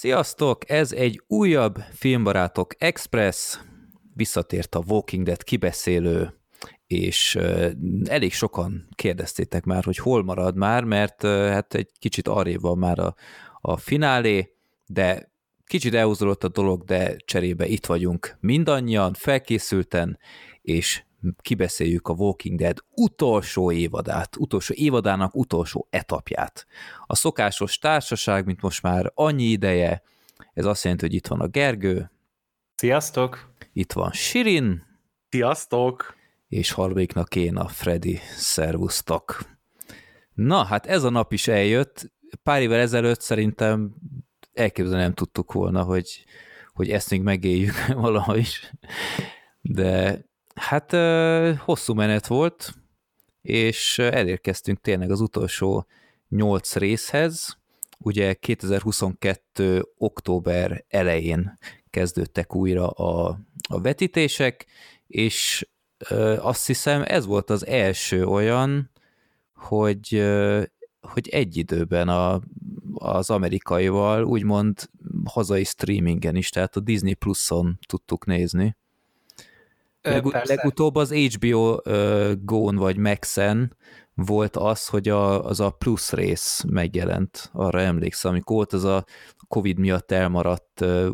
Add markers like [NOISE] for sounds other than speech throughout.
Sziasztok! Ez egy újabb Filmbarátok Express. Visszatért a Walking Dead kibeszélő, és elég sokan kérdeztétek már, hogy hol marad már, mert hát egy kicsit arrébb van már a, a finálé, de kicsit elhúzódott a dolog, de cserébe itt vagyunk mindannyian, felkészülten, és kibeszéljük a Walking Dead utolsó évadát, utolsó évadának utolsó etapját. A szokásos társaság, mint most már annyi ideje, ez azt jelenti, hogy itt van a Gergő. Sziasztok! Itt van Sirin. Sziasztok! És harmadiknak én a Freddy. Szervusztok! Na, hát ez a nap is eljött. Pár évvel ezelőtt szerintem elképzelni nem tudtuk volna, hogy, hogy ezt még megéljük [LAUGHS] valahogy is. De Hát hosszú menet volt, és elérkeztünk tényleg az utolsó nyolc részhez. Ugye 2022. október elején kezdődtek újra a, a vetítések, és azt hiszem ez volt az első olyan, hogy, hogy egy időben a, az amerikaival úgymond hazai streamingen is, tehát a Disney Plus-on tudtuk nézni. Leg, legutóbb az HBO uh, Go-n vagy Maxen volt az, hogy a, az a plusz rész megjelent, arra emlékszem, amikor volt az a Covid miatt elmaradt uh,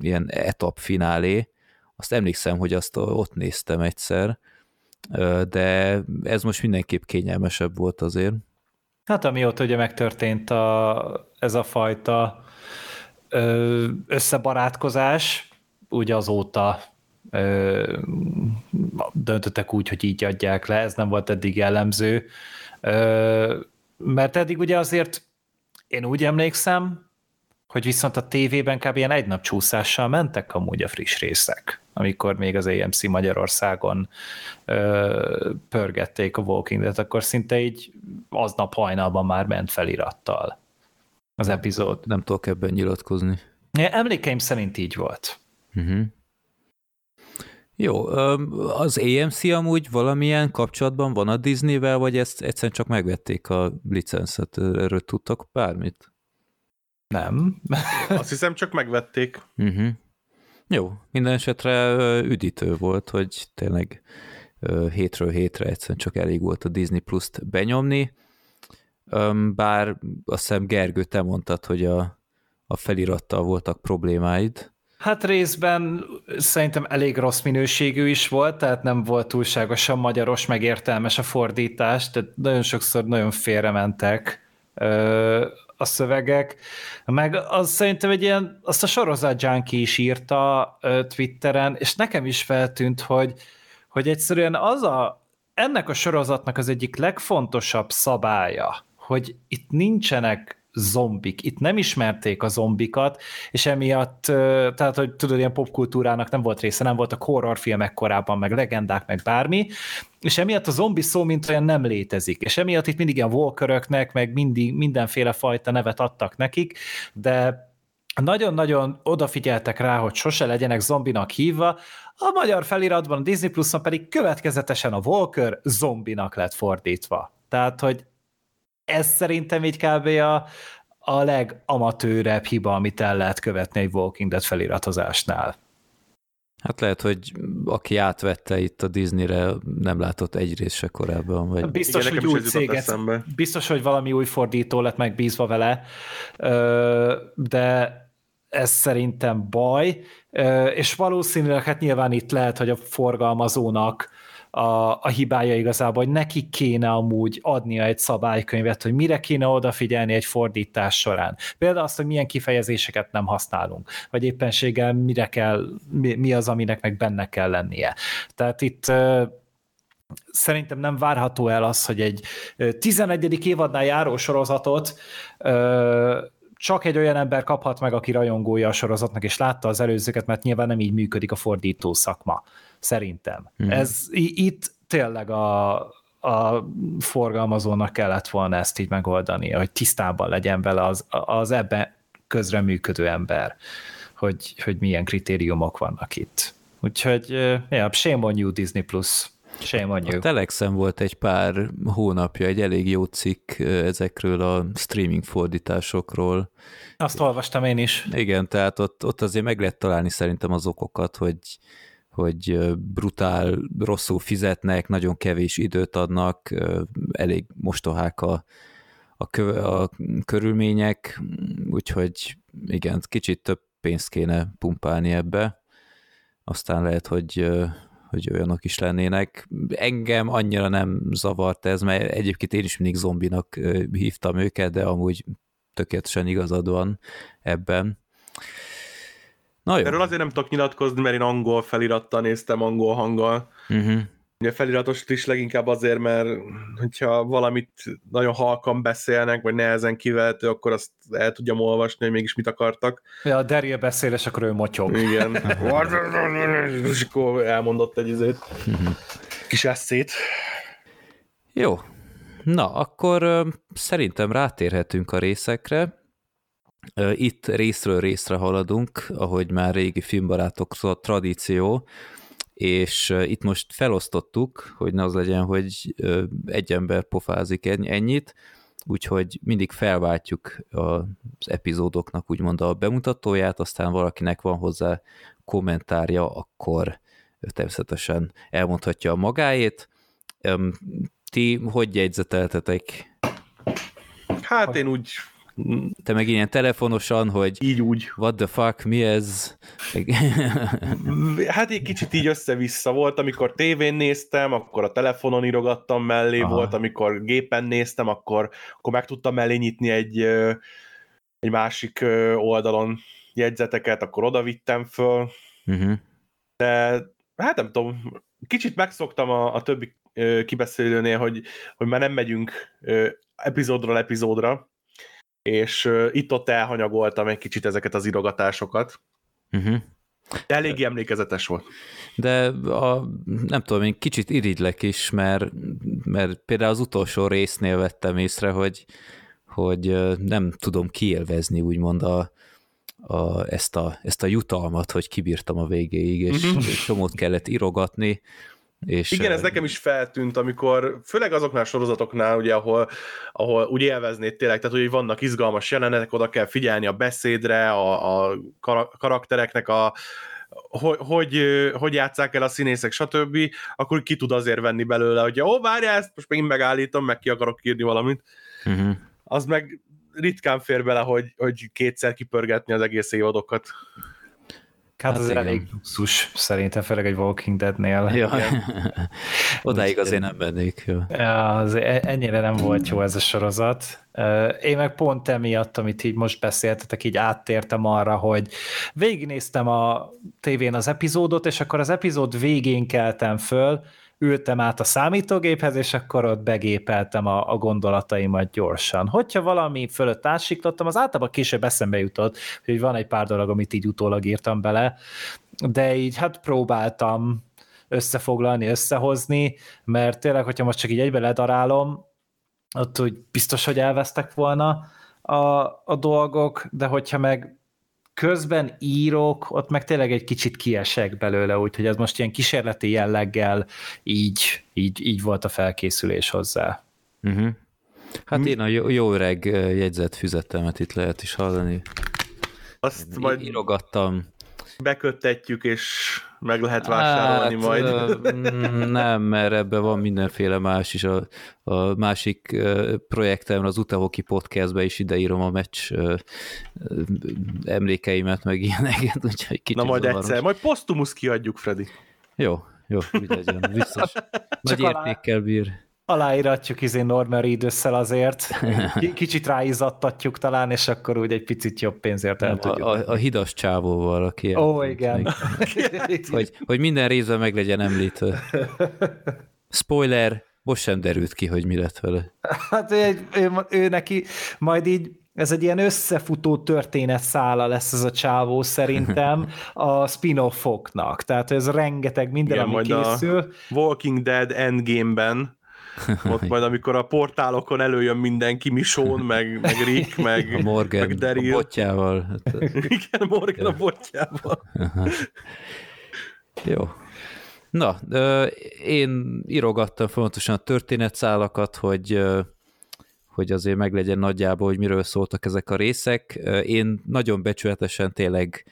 ilyen etap finálé, azt emlékszem, hogy azt ott néztem egyszer, uh, de ez most mindenképp kényelmesebb volt azért. Hát amióta ugye megtörtént a, ez a fajta összebarátkozás, úgy azóta ö, döntöttek úgy, hogy így adják le, ez nem volt eddig jellemző, ö, mert eddig ugye azért én úgy emlékszem, hogy viszont a tévében kb. ilyen egy nap csúszással mentek amúgy a friss részek, amikor még az AMC Magyarországon ö, pörgették a Walking Dead, akkor szinte így aznap hajnalban már ment felirattal az epizód. Nem tudok ebben nyilatkozni. Emlékeim szerint így volt. Uh-huh. Jó, az AMC amúgy valamilyen kapcsolatban van a Disney-vel, vagy ezt egyszerűen csak megvették a licenszet? Erről tudtak bármit? Nem. [LAUGHS] Azt hiszem, csak megvették. Uh-huh. Jó, minden esetre üdítő volt, hogy tényleg hétről hétre egyszerűen csak elég volt a Disney Plus-t benyomni, bár azt hiszem Gergő, te mondtad, hogy a, a felirattal voltak problémáid. Hát részben szerintem elég rossz minőségű is volt, tehát nem volt túlságosan magyaros, meg értelmes a fordítás, tehát nagyon sokszor nagyon félrementek a szövegek, meg az szerintem egy ilyen, azt a sorozat junkie is írta Twitteren, és nekem is feltűnt, hogy, hogy egyszerűen az a, ennek a sorozatnak az egyik legfontosabb szabálya, hogy itt nincsenek zombik. Itt nem ismerték a zombikat, és emiatt, tehát, hogy tudod, ilyen popkultúrának nem volt része, nem voltak horrorfilmek korábban, meg legendák, meg bármi, és emiatt a zombi szó mint olyan nem létezik, és emiatt itt mindig ilyen walkeröknek, meg mindig, mindenféle fajta nevet adtak nekik, de nagyon-nagyon odafigyeltek rá, hogy sose legyenek zombinak hívva, a magyar feliratban, a Disney Plus-on pedig következetesen a Walker zombinak lett fordítva. Tehát, hogy ez szerintem így kb. a, a legamatőrebb hiba, amit el lehet követni egy Walking Dead feliratozásnál. Hát lehet, hogy aki átvette itt a Disneyre, nem látott egy rész se korábban. Vagy... Biztos, Igen, hogy új céget, biztos, hogy valami új fordító lett megbízva vele, de ez szerintem baj, és valószínűleg hát nyilván itt lehet, hogy a forgalmazónak a, a hibája igazából, hogy neki kéne amúgy adnia egy szabálykönyvet, hogy mire kéne odafigyelni egy fordítás során. Például azt, hogy milyen kifejezéseket nem használunk, vagy éppenséggel mire kell, mi, mi az, aminek meg benne kell lennie. Tehát itt szerintem nem várható el az, hogy egy 11. évadnál járó sorozatot csak egy olyan ember kaphat meg, aki rajongója a sorozatnak, és látta az előzőket, mert nyilván nem így működik a fordító szakma, szerintem. Hmm. Ez itt tényleg a, a forgalmazónak kellett volna ezt így megoldani, hogy tisztában legyen vele az, az ebben közreműködő ember, hogy, hogy milyen kritériumok vannak itt. Úgyhogy, ja, shame on you Disney Plus. Shame on you. A Telexen volt egy pár hónapja egy elég jó cikk ezekről a streaming fordításokról. Azt olvastam én is. Igen, tehát ott, ott azért meg lehet találni szerintem az okokat, hogy, hogy brutál, rosszul fizetnek, nagyon kevés időt adnak, elég mostohák a, a, kö, a körülmények, úgyhogy igen, kicsit több pénzt kéne pumpálni ebbe, aztán lehet, hogy, hogy olyanok is lennének. Engem annyira nem zavart ez, mert egyébként én is mindig zombinak hívtam őket, de amúgy tökéletesen igazad van ebben. Na jó. Erről azért nem tudok nyilatkozni, mert én angol felirattal néztem, angol hanggal. Uh-huh. Ugye feliratos is leginkább azért, mert hogyha valamit nagyon halkan beszélnek, vagy nehezen kivehető, akkor azt el tudjam olvasni, hogy mégis mit akartak. Ja, a Daryl beszél, és akkor ő motyog. Igen. [LAUGHS] és akkor elmondott egy izét. Kis eszét. Jó. Na, akkor szerintem rátérhetünk a részekre. Itt részről részre haladunk, ahogy már régi filmbarátok tradíció, és itt most felosztottuk, hogy ne az legyen, hogy egy ember pofázik ennyit, úgyhogy mindig felváltjuk az epizódoknak úgymond a bemutatóját, aztán valakinek van hozzá kommentárja, akkor természetesen elmondhatja a magáét. Ti hogy jegyzeteltetek? Hát én úgy te meg ilyen telefonosan, hogy így úgy. What the fuck, mi ez? [LAUGHS] hát egy kicsit így össze-vissza volt, amikor tévén néztem, akkor a telefonon írogattam mellé, Aha. volt, amikor gépen néztem, akkor, akkor meg tudtam mellé nyitni egy, egy másik oldalon jegyzeteket, akkor oda vittem föl. Uh-huh. De hát nem tudom, kicsit megszoktam a, a többi kibeszélőnél, hogy, hogy már nem megyünk epizódról epizódra, és itt-ott elhanyagoltam egy kicsit ezeket az irogatásokat. Uh-huh. De eléggé emlékezetes volt. De a, nem tudom, én kicsit irigylek is, mert, mert például az utolsó résznél vettem észre, hogy, hogy nem tudom kielvezni úgymond a, a, ezt, a, ezt a jutalmat, hogy kibírtam a végéig, és uh-huh. csomót kellett irogatni, és, Igen, ez nekem is feltűnt, amikor, főleg azoknál a sorozatoknál, ugye, ahol, ahol úgy élveznéd tényleg, tehát hogy vannak izgalmas jelenetek, oda kell figyelni a beszédre, a, a karaktereknek a, hogy, hogy, hogy játsszák el a színészek, stb., akkor ki tud azért venni belőle, hogy ó, várjál, ezt most megint megállítom, meg ki akarok írni valamit. Uh-huh. Az meg ritkán fér bele, hogy, hogy kétszer kipörgetni az egész évadokat. Hát, hát az igen. elég luxus, szerintem, főleg egy Walking Dead-nél. Ja. [LAUGHS] Odáig azért nem mennék. Jó. Ja, az e- ennyire nem volt jó ez a sorozat. Én meg pont emiatt, amit így most beszéltetek, így áttértem arra, hogy végignéztem a tévén az epizódot, és akkor az epizód végén keltem föl, ültem át a számítógéphez, és akkor ott begépeltem a, a gondolataimat gyorsan. Hogyha valami fölött átsiklottam, az általában később eszembe jutott, hogy van egy pár dolog, amit így utólag írtam bele, de így hát próbáltam összefoglalni, összehozni, mert tényleg, hogyha most csak így egybe ledarálom, ott úgy biztos, hogy elvesztek volna a, a dolgok, de hogyha meg közben írok, ott meg tényleg egy kicsit kiesek belőle, úgyhogy ez most ilyen kísérleti jelleggel így, így, így volt a felkészülés hozzá. Uh-huh. Hát én a jó, jó öreg jegyzett füzetemet itt lehet is hallani. Azt én majd írogattam beköttetjük, és meg lehet vásárolni hát, majd. [LAUGHS] Nem, mert ebben van mindenféle más is. A, a másik projektem, az Utahoki podcastbe is ideírom a meccs emlékeimet, meg ilyeneket, [LAUGHS] úgyhogy kicsit Na majd zavaros. egyszer, majd posztumusz kiadjuk, Freddy. Jó, jó, úgy legyen, biztos. [LAUGHS] Nagy értékkel bír aláíratjuk izé Norman reedus azért, [LAUGHS] kicsit ráizattatjuk talán, és akkor úgy egy picit jobb pénzért el tudjuk. A, a, a hidas csávóval, aki... Ó, oh, igen. [LAUGHS] hogy, hogy minden részben meg legyen említve. Spoiler, most sem derült ki, hogy mi lett vele. Hát ő, ő, ő neki majd így ez egy ilyen összefutó történet szála lesz ez a csávó szerintem [LAUGHS] a spin-offoknak. Tehát ez rengeteg minden, Igen, ami készül. A Walking Dead Endgame-ben [LAUGHS] ott majd, amikor a portálokon előjön mindenki, Misón, meg, meg Rick, [LAUGHS] meg, a Morgan, meg Daryl. a botjával. Igen, Morgan a botjával. Jó. Na, én írogattam fontosan a történetszálakat, hogy hogy azért meglegyen nagyjából, hogy miről szóltak ezek a részek. Én nagyon becsületesen tényleg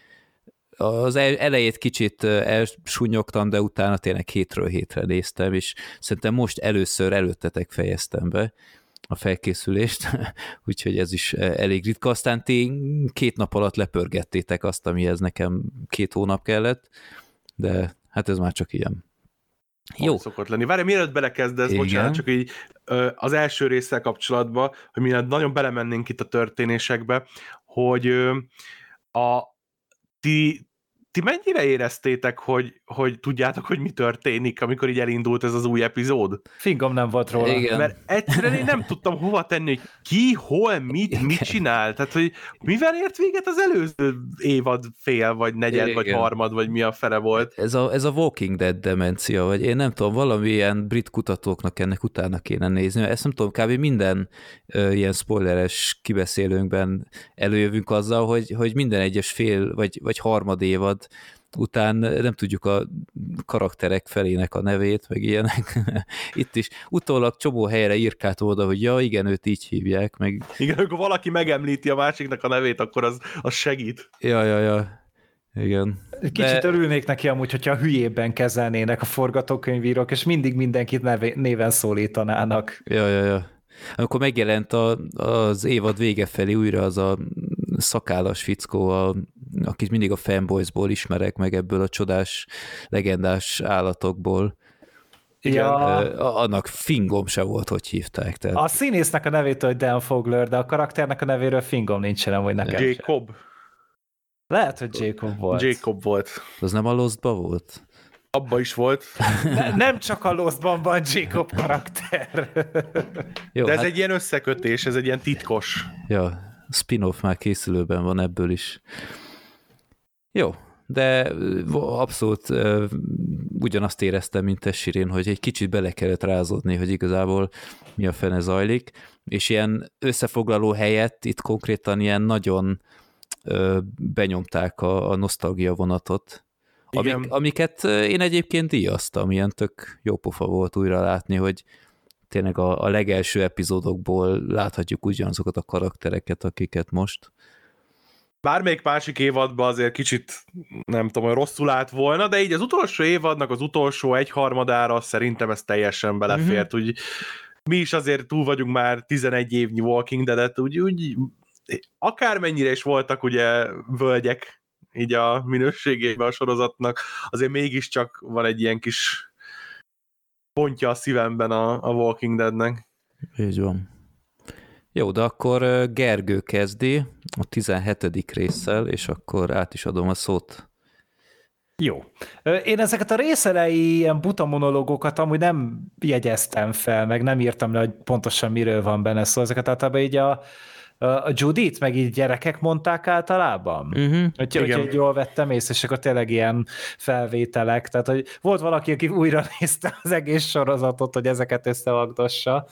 az elejét kicsit elsúnyogtam, de utána tényleg hétről hétre néztem, és szerintem most először előttetek fejeztem be a felkészülést, [LAUGHS] úgyhogy ez is elég ritka. Aztán ti két nap alatt lepörgettétek azt, amihez nekem két hónap kellett, de hát ez már csak ilyen. Jó. szokott lenni. Várj, mielőtt belekezdesz, Igen. bocsánat, csak így az első résszel kapcsolatban, hogy mi nagyon belemennénk itt a történésekbe, hogy a ti, ti mennyire éreztétek, hogy, hogy tudjátok, hogy mi történik, amikor így elindult ez az új epizód? Fingom nem volt róla. Igen. Mert egyszerűen én nem tudtam hova tenni, hogy ki, hol, mit, Igen. mit csinál. Tehát, hogy mivel ért véget az előző évad fél, vagy negyed, Igen. vagy harmad, vagy mi a fele volt. Ez a, ez a Walking Dead demencia, vagy én nem tudom, valamilyen brit kutatóknak ennek utána kéne nézni. Ezt nem tudom, kb. minden ö, ilyen spoileres kibeszélőnkben előjövünk azzal, hogy, hogy minden egyes fél, vagy, vagy harmad évad után nem tudjuk a karakterek felének a nevét, meg ilyenek. [LAUGHS] Itt is utólag csomó helyre írkát oda, hogy ja, igen, őt így hívják, meg... Igen, amikor valaki megemlíti a másiknak a nevét, akkor az, az segít. Ja, ja, ja. Igen. Kicsit De... örülnék neki amúgy, hogyha hülyében kezelnének a forgatókönyvírók, és mindig mindenkit neve, néven szólítanának. Ja, ja, ja. Amikor megjelent a, az évad vége felé újra az a szakállas fickó, a, akit mindig a fanboysból ismerek, meg ebből a csodás, legendás állatokból. Igen, ja. annak fingom se volt, hogy hívták. Tehát... A színésznek a nevét, hogy Dan Fogler, de a karakternek a nevéről fingom nincsen, hogy nekem Jacob. Sem. Lehet, hogy Jacob volt. Jacob volt. Az nem a Lostba volt? Abba is volt. Ne, nem csak a Lostban van Jacob karakter. Jó, De ez hát... egy ilyen összekötés, ez egy ilyen titkos. Ja, spin-off már készülőben van ebből is. Jó, de abszolút uh, ugyanazt éreztem, mint te Sirén, hogy egy kicsit bele kellett rázódni, hogy igazából mi a fene zajlik, és ilyen összefoglaló helyett itt konkrétan ilyen nagyon uh, benyomták a, a nosztalgia vonatot, amik, amiket én egyébként díjaztam, ilyen tök jó pofa volt újra látni, hogy tényleg a, a legelső epizódokból láthatjuk ugyanazokat a karaktereket, akiket most. Bármelyik másik évadban azért kicsit, nem tudom, hogy rosszul állt volna, de így az utolsó évadnak az utolsó egyharmadára szerintem ez teljesen belefért. Mm-hmm. Úgy, mi is azért túl vagyunk már 11 évnyi Walking Dead-et, úgy, úgy akármennyire is voltak ugye völgyek így a minőségében a sorozatnak, azért mégiscsak van egy ilyen kis pontja a szívemben a, a Walking Deadnek. Így van. Jó, de akkor Gergő kezdi a 17. résszel, és akkor át is adom a szót. Jó. Én ezeket a részelei ilyen buta monológokat amúgy nem jegyeztem fel, meg nem írtam le, hogy pontosan miről van benne szó. Ezeket általában így a, a Judit, meg így gyerekek mondták általában. Uh-huh. Hogy, hogy jól vettem észre, és akkor tényleg ilyen felvételek. Tehát, hogy volt valaki, aki újra [LAUGHS] nézte az egész sorozatot, hogy ezeket összevagdossa.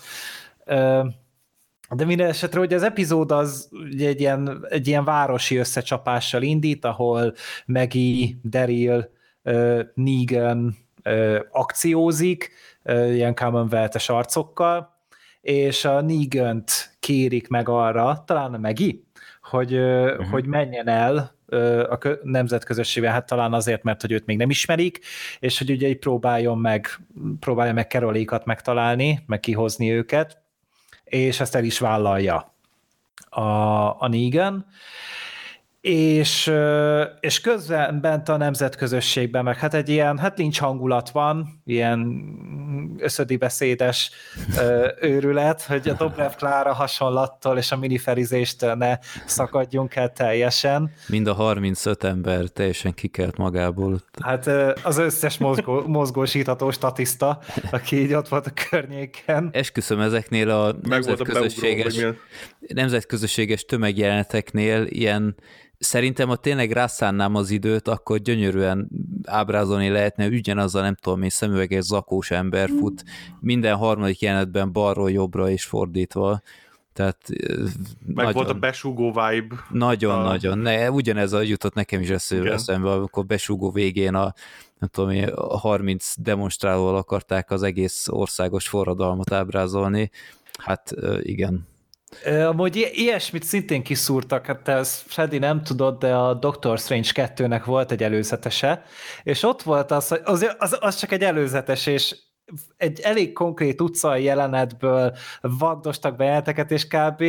De minden esetre, hogy az epizód az egy ilyen, egy ilyen városi összecsapással indít, ahol Maggie, Daryl, Negan akciózik, ilyen Commonwealth-es arcokkal, és a negan kérik meg arra, talán a Megi, hogy, uh-huh. hogy menjen el a nemzetközösségben, hát talán azért, mert hogy őt még nem ismerik, és hogy ugye így próbáljon meg, próbálja meg Kerolékat megtalálni, meg kihozni őket, és ezt el is vállalja a, a Negan, és, és közben bent a nemzetközösségben, meg hát egy ilyen, hát nincs hangulat van, ilyen összödi beszédes őrület, hogy a Dobrev Klára hasonlattól és a miniferizéstől ne szakadjunk el teljesen. Mind a 35 ember teljesen kikelt magából. Hát az összes mozgó, mozgósítható statiszta, aki így ott volt a környéken. Esküszöm ezeknél a nemzetközösséges, nemzetközösséges tömegjeleneteknél ilyen szerintem, ha tényleg rászánnám az időt, akkor gyönyörűen ábrázolni lehetne, ugyanaz a nem tudom én szemüveges zakós ember fut minden harmadik jelenetben balról jobbra és fordítva. Tehát Meg nagyon, volt a besúgó vibe. Nagyon-nagyon. A... Ne, ugyanez a jutott nekem is eszembe, amikor besúgó végén a nem tudom, a 30 demonstrálóval akarták az egész országos forradalmat ábrázolni. Hát igen, Amúgy ilyesmit szintén kiszúrtak, hát te ezt Freddy nem tudod, de a Doctor Strange 2-nek volt egy előzetese, és ott volt az, hogy az, az, az csak egy előzetes, és egy elég konkrét utcai jelenetből vagdostak bejelenteket, és kb.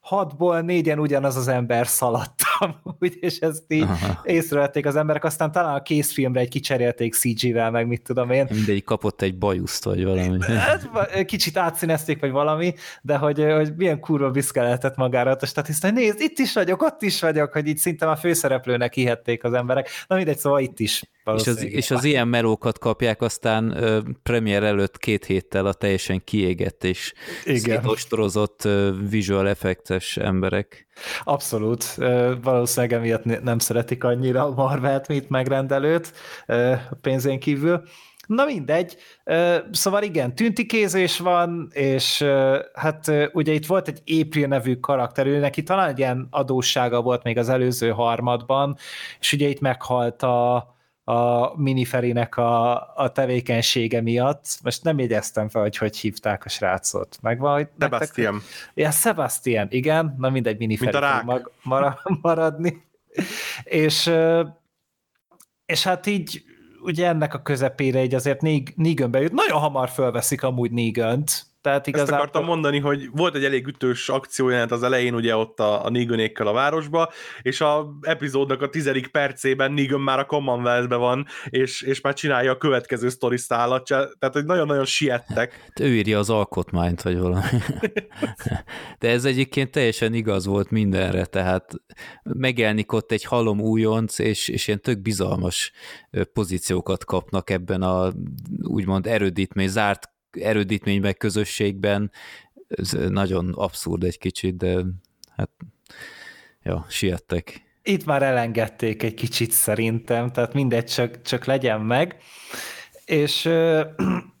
Hatból négyen ugyanaz az ember szaladtam, úgy, és ezt így Aha. észrevették az emberek, aztán talán a készfilmre egy kicserélték CG-vel, meg mit tudom én. Mindegyik kapott egy bajuszt, vagy valami. Hát, kicsit átszínezték, vagy valami, de hogy, hogy milyen kurva büszke lehetett magára a statiszta, hogy nézd, itt is vagyok, ott is vagyok, hogy így szinte a főszereplőnek hihették az emberek. Na mindegy, szóval itt is és az, és az ilyen melókat kapják aztán ö, premier előtt két héttel a teljesen kiégett és szétostorozott visual effectes emberek. Abszolút. Valószínűleg emiatt nem szeretik annyira a Marvelt, mint megrendelőt a pénzén kívül. Na mindegy, szóval igen, tüntikézés van, és hát ugye itt volt egy April nevű karakter, ő neki talán egy ilyen adóssága volt még az előző harmadban, és ugye itt meghalt a, a miniferinek a, a tevékenysége miatt. Most nem jegyeztem fel, hogy hogy hívták a srácot. Megvan, hogy Sebastian. Nektek... Ja, Sebastian, igen. Na mindegy, miniferi mag, [LAUGHS] maradni. és, és hát így ugye ennek a közepére így azért Negan bejut. Nagyon hamar fölveszik amúgy negan tehát igazából... Ezt akartam mondani, hogy volt egy elég ütős akciójelent az elején, ugye ott a, a Neganékkal a városba, és a epizódnak a tizedik percében Negan már a commonwealth van, és, és már csinálja a következő sztori szállat, tehát hogy nagyon-nagyon siettek. Hát ő írja az alkotmányt, vagy valami. [LAUGHS] De ez egyébként teljesen igaz volt mindenre, tehát megjelenik ott egy halom újonc, és, és ilyen tök bizalmas pozíciókat kapnak ebben a úgymond erődítmény, zárt erődítményben, közösségben, ez nagyon abszurd egy kicsit, de hát ja, siettek. Itt már elengedték egy kicsit szerintem, tehát mindegy, csak, csak legyen meg. És ö,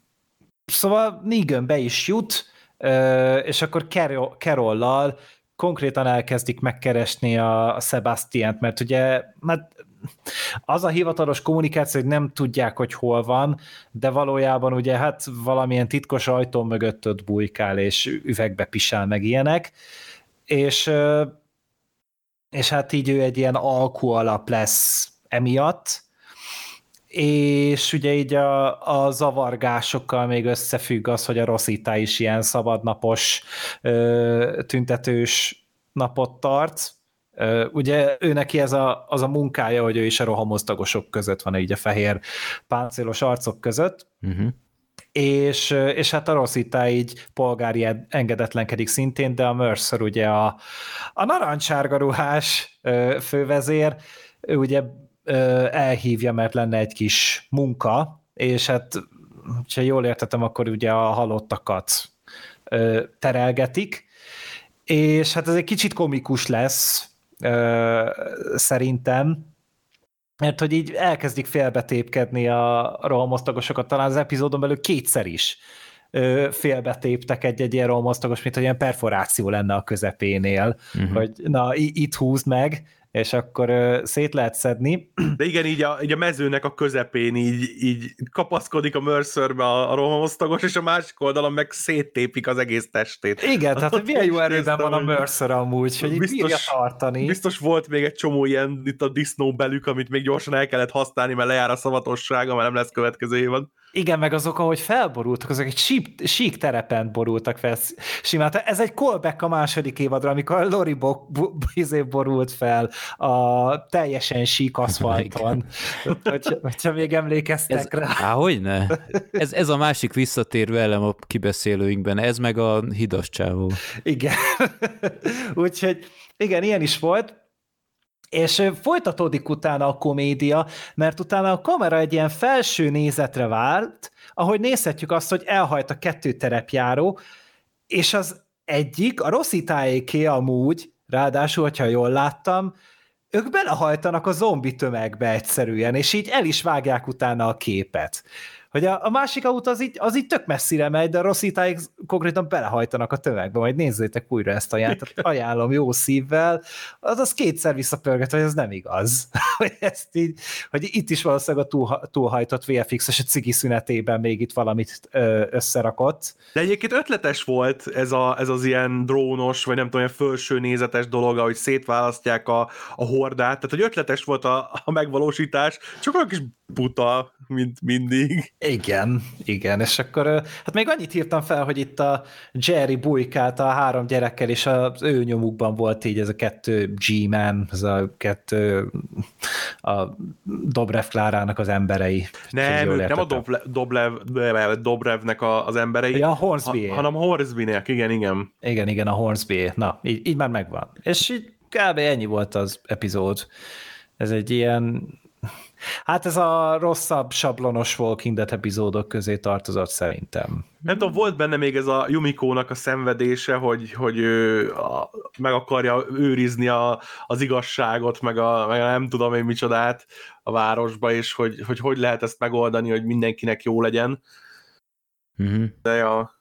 [CLEARS THROAT] szóval Negan be is jut, ö, és akkor Carol, Carollal konkrétan elkezdik megkeresni a, a Sebastian-t, mert ugye hát az a hivatalos kommunikáció, hogy nem tudják, hogy hol van, de valójában ugye hát valamilyen titkos ajtó mögött ott bujkál, és üvegbe pisál meg ilyenek, és, és hát így ő egy ilyen alkú alap lesz emiatt, és ugye így a, a zavargásokkal még összefügg az, hogy a Rosita is ilyen szabadnapos tüntetős napot tart, Ugye ő neki ez a, az a munkája, hogy ő is a rohamosztagosok között van, így a fehér páncélos arcok között, uh-huh. és, és hát a Rosita így polgári engedetlenkedik szintén, de a Mercer ugye a, a narancsárga ruhás fővezér, ő ugye elhívja, mert lenne egy kis munka, és hát, ha jól értettem, akkor ugye a halottakat terelgetik, és hát ez egy kicsit komikus lesz, szerintem, mert hogy így elkezdik félbetépkedni a rohamosztagosokat, talán az epizódon belül kétszer is félbetéptek egy-egy ilyen rohamosztagos, mint hogy ilyen perforáció lenne a közepénél, uh-huh. hogy na, itt húzd meg, és akkor ö, szét lehet szedni. [CLEARS THROAT] De igen, így a, így a mezőnek a közepén így, így kapaszkodik a Mercerbe a, a rohamosztagos, és a másik oldalon meg széttépik az egész testét. Igen, tehát milyen jó erőben van a Mercer amúgy, hogy biztos, bírja tartani. Biztos volt még egy csomó ilyen itt a disznó belük, amit még gyorsan el kellett használni, mert lejár a szavatossága, mert nem lesz következő évad. Igen, meg azok, ahogy felborultak, azok egy sík, sík terepen borultak fel simán. Ez egy callback a második évadra, amikor Lori bo, bo, izé borult fel a teljesen sík aszfalton. Hogy, hogyha még emlékeztek ez, rá. Há, hogy ne? Ez, ez a másik visszatérő elem a kibeszélőinkben, ez meg a hidas csávó. Igen. Úgyhogy igen, ilyen is volt. És folytatódik utána a komédia, mert utána a kamera egy ilyen felső nézetre vált, ahogy nézhetjük azt, hogy elhajt a kettő terepjáró, és az egyik, a Rosszitáéké amúgy, ráadásul, hogyha jól láttam, ők belehajtanak a zombi tömegbe egyszerűen, és így el is vágják utána a képet. Hogy a, a másik autó az így, az így tök messzire megy, de a Rosszitáig konkrétan belehajtanak a tömegbe, majd nézzétek újra ezt a játékot, ajánlom jó szívvel, az az kétszer visszapörget, hogy ez nem igaz. [LAUGHS] hogy, ezt így, hogy itt is valószínűleg a túl, túlhajtott VFX-es a cigi szünetében még itt valamit összerakott. De egyébként ötletes volt ez, a, ez az ilyen drónos, vagy nem tudom, ilyen felső nézetes dolog, ahogy szétválasztják a, a hordát, tehát hogy ötletes volt a, a megvalósítás, csak olyan kis buta, mint mindig. Igen, igen, és akkor hát még annyit írtam fel, hogy itt a Jerry bujkált a három gyerekkel, és az ő nyomukban volt így ez a kettő G-man, ez a kettő a Dobrev Klárának az emberei. Nem, ők nem a Doble, Doblev, Dobrevnek az emberei, ja, a Hornsby ha, hanem a Hornsby-nek, igen, igen. Igen, igen, a Hornsby. Na, így, így már megvan. És így kb. ennyi volt az epizód. Ez egy ilyen Hát ez a rosszabb sablonos Walking Dead epizódok közé tartozott szerintem. Nem tudom, volt benne még ez a Yumiko-nak a szenvedése, hogy, hogy ő a, meg akarja őrizni a, az igazságot, meg a, meg a nem tudom én micsodát a városba, és hogy, hogy hogy lehet ezt megoldani, hogy mindenkinek jó legyen. Uh-huh. De ja.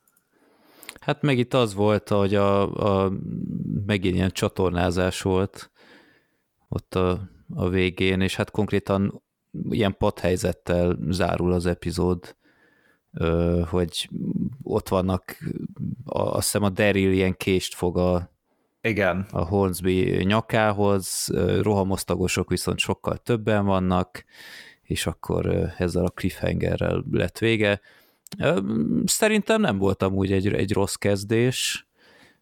Hát meg itt az volt, hogy a, a megint ilyen csatornázás volt ott a, a végén, és hát konkrétan ilyen padhelyzettel zárul az epizód, hogy ott vannak, azt hiszem a Daryl ilyen kést fog a, Igen. a Hornsby nyakához, rohamosztagosok viszont sokkal többen vannak, és akkor ezzel a cliffhangerrel lett vége. Szerintem nem volt amúgy egy, egy rossz kezdés,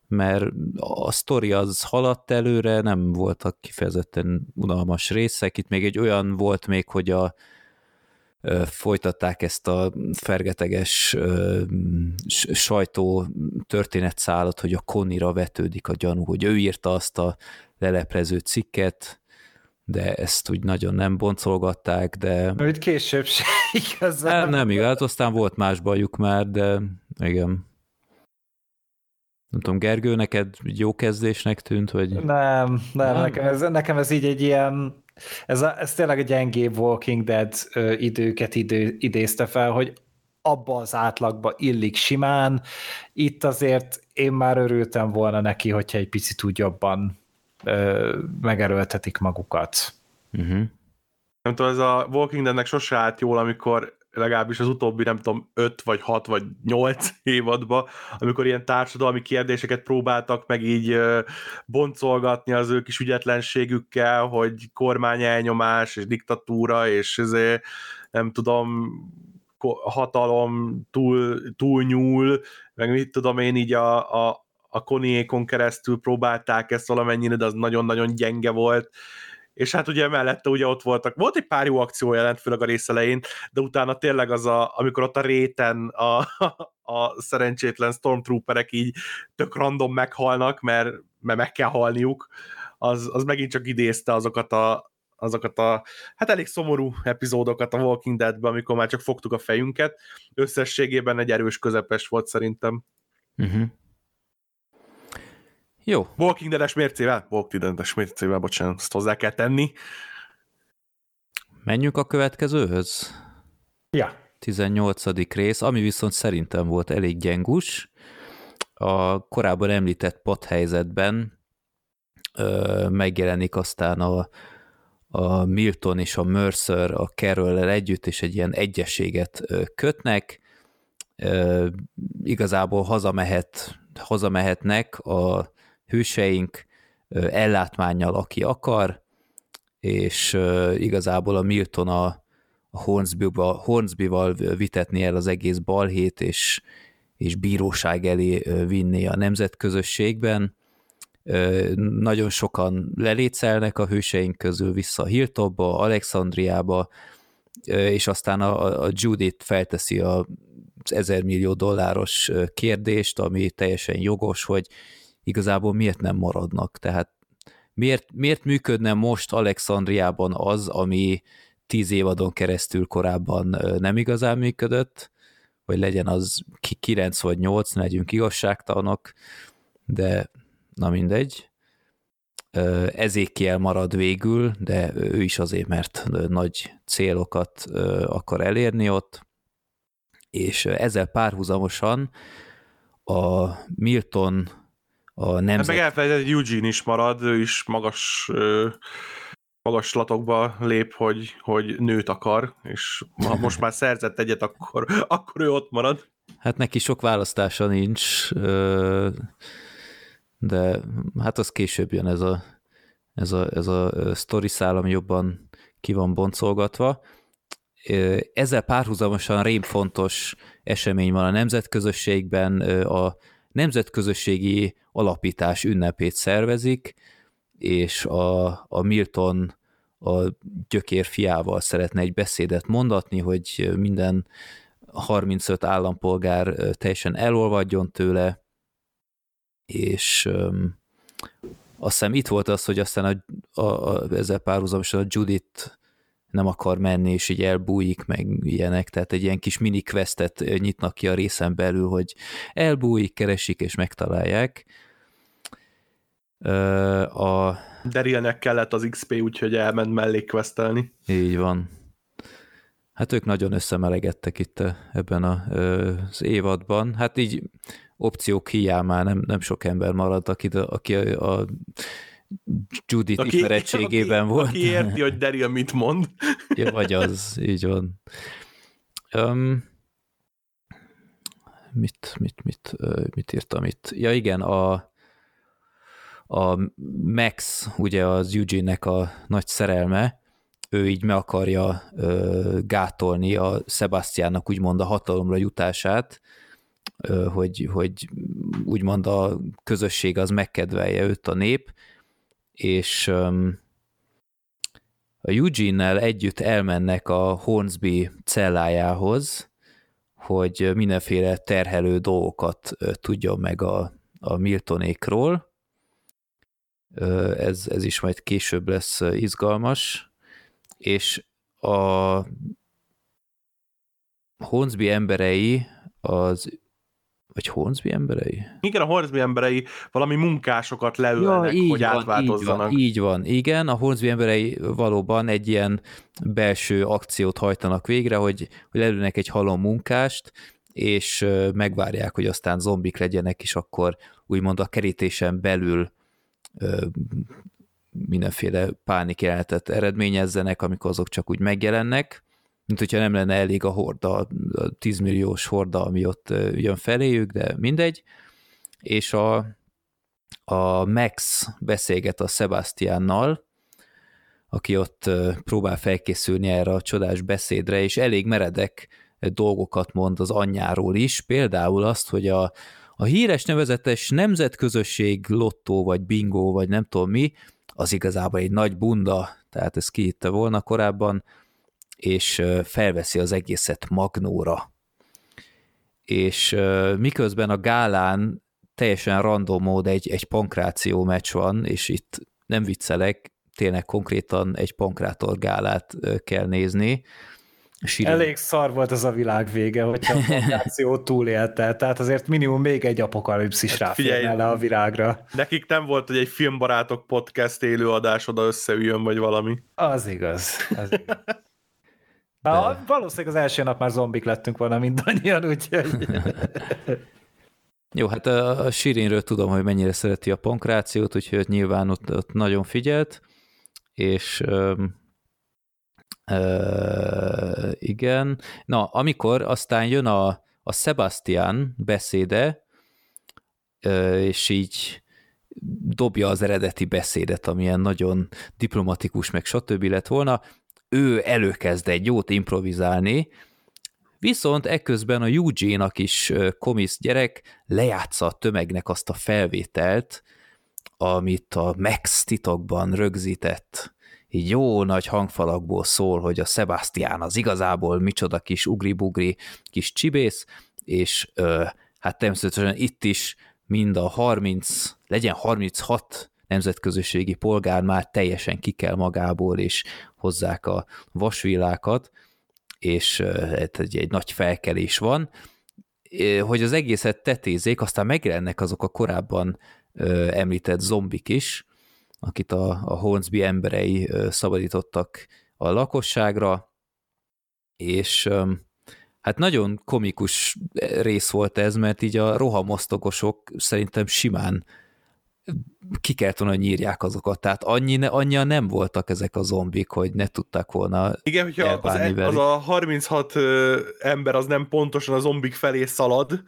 mert a sztori az haladt előre, nem voltak kifejezetten unalmas részek. Itt még egy olyan volt még, hogy a folytatták ezt a fergeteges sajtó történetszálat, hogy a Konira vetődik a gyanú, hogy ő írta azt a leleplező cikket, de ezt úgy nagyon nem boncolgatták, de... Mert később se [LAUGHS] igazán. Nem, nem igaz, aztán volt más bajuk már, de igen. Nem tudom, Gergő, neked jó kezdésnek tűnt, vagy... Nem, nem, nem. Nekem, ez, nekem ez így egy ilyen, ez, a, ez tényleg egy gyengébb Walking Dead ö, időket idő, idézte fel, hogy abba az átlagba illik simán. Itt azért én már örültem volna neki, hogyha egy picit úgy jobban ö, megerőltetik magukat. Uh-huh. Nem tudom, ez a Walking Deadnek sose állt jól, amikor legalábbis az utóbbi, nem tudom, 5 vagy 6 vagy 8 [LAUGHS] évadban, amikor ilyen társadalmi kérdéseket próbáltak meg így boncolgatni az ő kis ügyetlenségükkel, hogy kormány elnyomás és diktatúra, és ezért nem tudom, hatalom túl, túl nyúl, meg mit tudom én így a, a, a keresztül próbálták ezt valamennyire, de az nagyon-nagyon gyenge volt, és hát ugye mellette ugye ott voltak, volt egy pár jó akció jelent, főleg a rész elején, de utána tényleg az a, amikor ott a réten a, a szerencsétlen stormtrooperek így tök random meghalnak, mert, mert meg kell halniuk, az, az megint csak idézte azokat a, azokat a, hát elég szomorú epizódokat a Walking Dead-ben, amikor már csak fogtuk a fejünket. Összességében egy erős közepes volt szerintem. Uh-huh. Jó. Walking Dead-es mércével? Walking Dead-es mércével, bocsánat, ezt hozzá kell tenni. Menjünk a következőhöz? Ja. 18. rész, ami viszont szerintem volt elég gyengus. A korábban említett padhelyzetben ö, megjelenik aztán a, a Milton és a Mercer a carroll együtt, és egy ilyen egyességet kötnek. Ö, igazából hazamehet, hazamehetnek a hőseink ellátmányjal, aki akar, és igazából a Milton a, a Hornsby-val, Hornsby-val vitetni el az egész balhét, és, és bíróság elé vinni a nemzetközösségben. Nagyon sokan lelécelnek a hőseink közül vissza Hilltopba, Alexandriába, és aztán a, a Judith felteszi a, az ezer millió dolláros kérdést, ami teljesen jogos, hogy igazából miért nem maradnak. Tehát miért, miért működne most Alexandriában az, ami tíz évadon keresztül korábban nem igazán működött, vagy legyen az kilenc vagy nyolc, legyünk igazságtalanok, de na mindegy. Ezékiel marad végül, de ő is azért, mert nagy célokat akar elérni ott, és ezzel párhuzamosan a Milton a nemzet... Meg elfelejtett, Eugene is marad, ő is magas magaslatokba lép, hogy, hogy nőt akar, és ha most már szerzett egyet, akkor, akkor ő ott marad. Hát neki sok választása nincs, de hát az később jön ez a, ez a, ez a sztori szál, ami jobban ki van boncolgatva. Ezzel párhuzamosan rém fontos esemény van a nemzetközösségben, a nemzetközösségi alapítás ünnepét szervezik, és a, a Milton a gyökér fiával szeretne egy beszédet mondatni, hogy minden 35 állampolgár teljesen elolvadjon tőle, és um, azt hiszem itt volt az, hogy aztán a, a, a, ezzel párhuzamosan a Judith nem akar menni, és így elbújik, meg ilyenek, tehát egy ilyen kis mini questet nyitnak ki a részen belül, hogy elbújik, keresik és megtalálják. A... Darylnek kellett az XP, úgyhogy elment mellé questelni. Így van. Hát ők nagyon összemelegettek itt ebben az évadban. Hát így opciók hiányán nem, nem sok ember maradt, aki, aki a, a Judith aki, ismerettségében aki, volt. Aki érti, hogy Daryl mit mond. ja, vagy az, így van. Um, mit, mit, mit, mit írtam itt? Ja igen, a, a Max, ugye az Eugene-nek a nagy szerelme, ő így meg akarja ö, gátolni a Sebastiannak úgymond a hatalomra jutását, ö, hogy, hogy úgymond a közösség az megkedvelje őt a nép, és a Eugene-nel együtt elmennek a Hornsby cellájához, hogy mindenféle terhelő dolgokat tudjon meg a, a Miltonékról. Ez, ez is majd később lesz izgalmas, és a Hornsby emberei az vagy Hornsby emberei? Igen, a Hornsby emberei valami munkásokat leülnek, ja, hogy van, átváltozzanak. Így van, így van, igen, a Hornsby emberei valóban egy ilyen belső akciót hajtanak végre, hogy, hogy leülnek egy halom munkást, és megvárják, hogy aztán zombik legyenek, és akkor úgymond a kerítésen belül mindenféle pánik jelenetet eredményezzenek, amikor azok csak úgy megjelennek, mint hogyha nem lenne elég a horda, a 10 milliós horda, ami ott jön feléjük, de mindegy. És a, a Max beszélget a Sebastiannal, aki ott próbál felkészülni erre a csodás beszédre, és elég meredek dolgokat mond az anyjáról is, például azt, hogy a, a híres nevezetes nemzetközösség lottó, vagy bingo, vagy nem tudom mi, az igazából egy nagy bunda, tehát ezt kihitte volna korábban, és felveszi az egészet magnóra. És miközben a gálán teljesen random mód egy, egy pankráció meccs van, és itt nem viccelek, tényleg konkrétan egy pankrátor gálát kell nézni. Sirin. Elég szar volt az a világ vége, hogyha a pankráció [LAUGHS] túlélte, tehát azért minimum még egy apokalipszis hát ráférne le a világra. Nekik nem volt, hogy egy filmbarátok podcast élőadás oda összeüljön, vagy valami. Az igaz. Az igaz. De... Ha, valószínűleg az első nap már zombik lettünk volna mindannyian, úgyhogy... Jó, hát a, Sirinről tudom, hogy mennyire szereti a pankrációt, úgyhogy nyilván ott, ott nagyon figyelt, és um, uh, igen. Na, amikor aztán jön a, a Sebastian beszéde, uh, és így dobja az eredeti beszédet, amilyen nagyon diplomatikus, meg stb. lett volna, ő előkezd egy jót improvizálni, viszont ekközben a Eugene, a kis komisz gyerek lejátsza a tömegnek azt a felvételt, amit a Max titokban rögzített. Így jó nagy hangfalakból szól, hogy a Sebastian az igazából micsoda kis ugri-bugri kis csibész, és ö, hát természetesen itt is mind a 30, legyen 36 nemzetközösségi polgár már teljesen ki kell magából, és hozzák a vasvillákat, és hát egy, egy nagy felkelés van, hogy az egészet tetézék, aztán megjelennek azok a korábban említett zombik is, akit a, a Hornsby emberei szabadítottak a lakosságra, és hát nagyon komikus rész volt ez, mert így a rohamosztogosok szerintem simán ki kellett volna nyírják azokat, tehát annyi, annyian nem voltak ezek a zombik, hogy ne tudták volna Igen, hogyha az, e- az a 36 ember az nem pontosan a zombik felé szalad,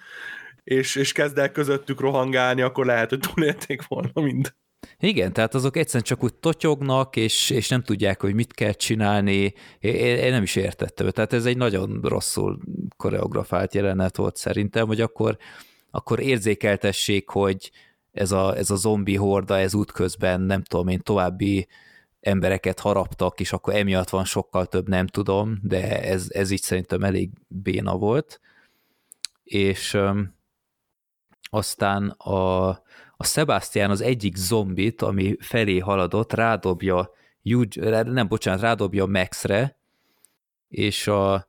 és, és kezd el közöttük rohangálni, akkor lehet, hogy túlélték volna mind. Igen, tehát azok egyszerűen csak úgy totyognak, és, és nem tudják, hogy mit kell csinálni. Én, én nem is értettem. Tehát ez egy nagyon rosszul koreografált jelenet volt szerintem, hogy akkor, akkor érzékeltessék, hogy ez a, ez a zombi horda, ez útközben, nem tudom én, további embereket haraptak, és akkor emiatt van sokkal több, nem tudom, de ez, ez így szerintem elég béna volt. És öm, aztán a, a Sebastian az egyik zombit, ami felé haladott, rádobja, nem, bocsánat, rádobja Maxre, és a,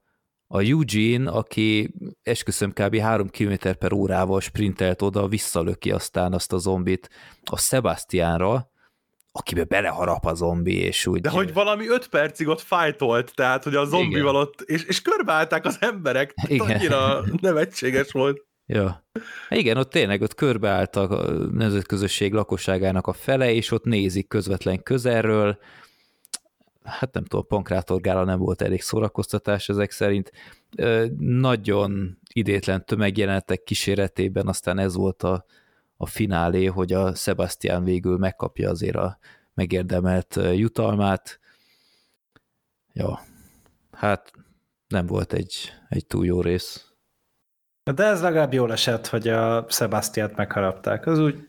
a Eugene, aki esküszöm kb. 3 km per órával sprintelt oda, visszalöki aztán azt a zombit a Sebastianra, akibe beleharap a zombi, és úgy... De hogy valami öt percig ott fájtolt, tehát, hogy a zombival ott, és, és körbeállták az emberek, Igen. annyira nevetséges volt. Ja. Igen, ott tényleg ott körbeállt a nemzetközösség lakosságának a fele, és ott nézik közvetlen közelről. Hát nem tudom, Pankrátor Gála nem volt elég szórakoztatás ezek szerint. Nagyon idétlen tömegjelenetek kíséretében aztán ez volt a, a finálé, hogy a Sebastian végül megkapja azért a megérdemelt jutalmát. Ja, hát nem volt egy, egy túl jó rész. De ez legalább jól esett, hogy a Sebastiát megharapták. Az úgy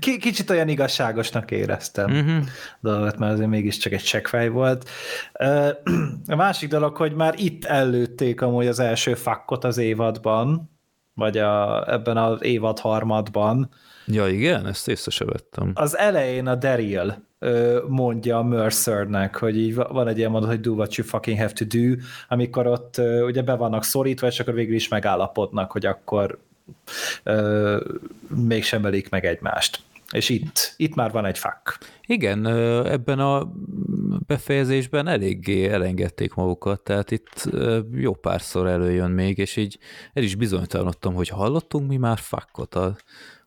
kicsit olyan igazságosnak éreztem uh-huh. dolgot, mert azért mégiscsak egy csekkfej volt. [CLEARS THROAT] A másik dolog, hogy már itt előtték amúgy az első fakkot az évadban, vagy a, ebben az évad harmadban. Ja igen, ezt észre se vettem. Az elején a Daryl mondja a Mercernek, hogy így van egy ilyen mondat, hogy do what you fucking have to do, amikor ott ugye be vannak szorítva, és akkor végül is megállapodnak, hogy akkor ö, mégsem ölik meg egymást. És itt, itt már van egy fak. Igen, ebben a befejezésben eléggé elengedték magukat, tehát itt jó párszor előjön még, és így el is bizonytalanodtam, hogy hallottunk mi már fakot a,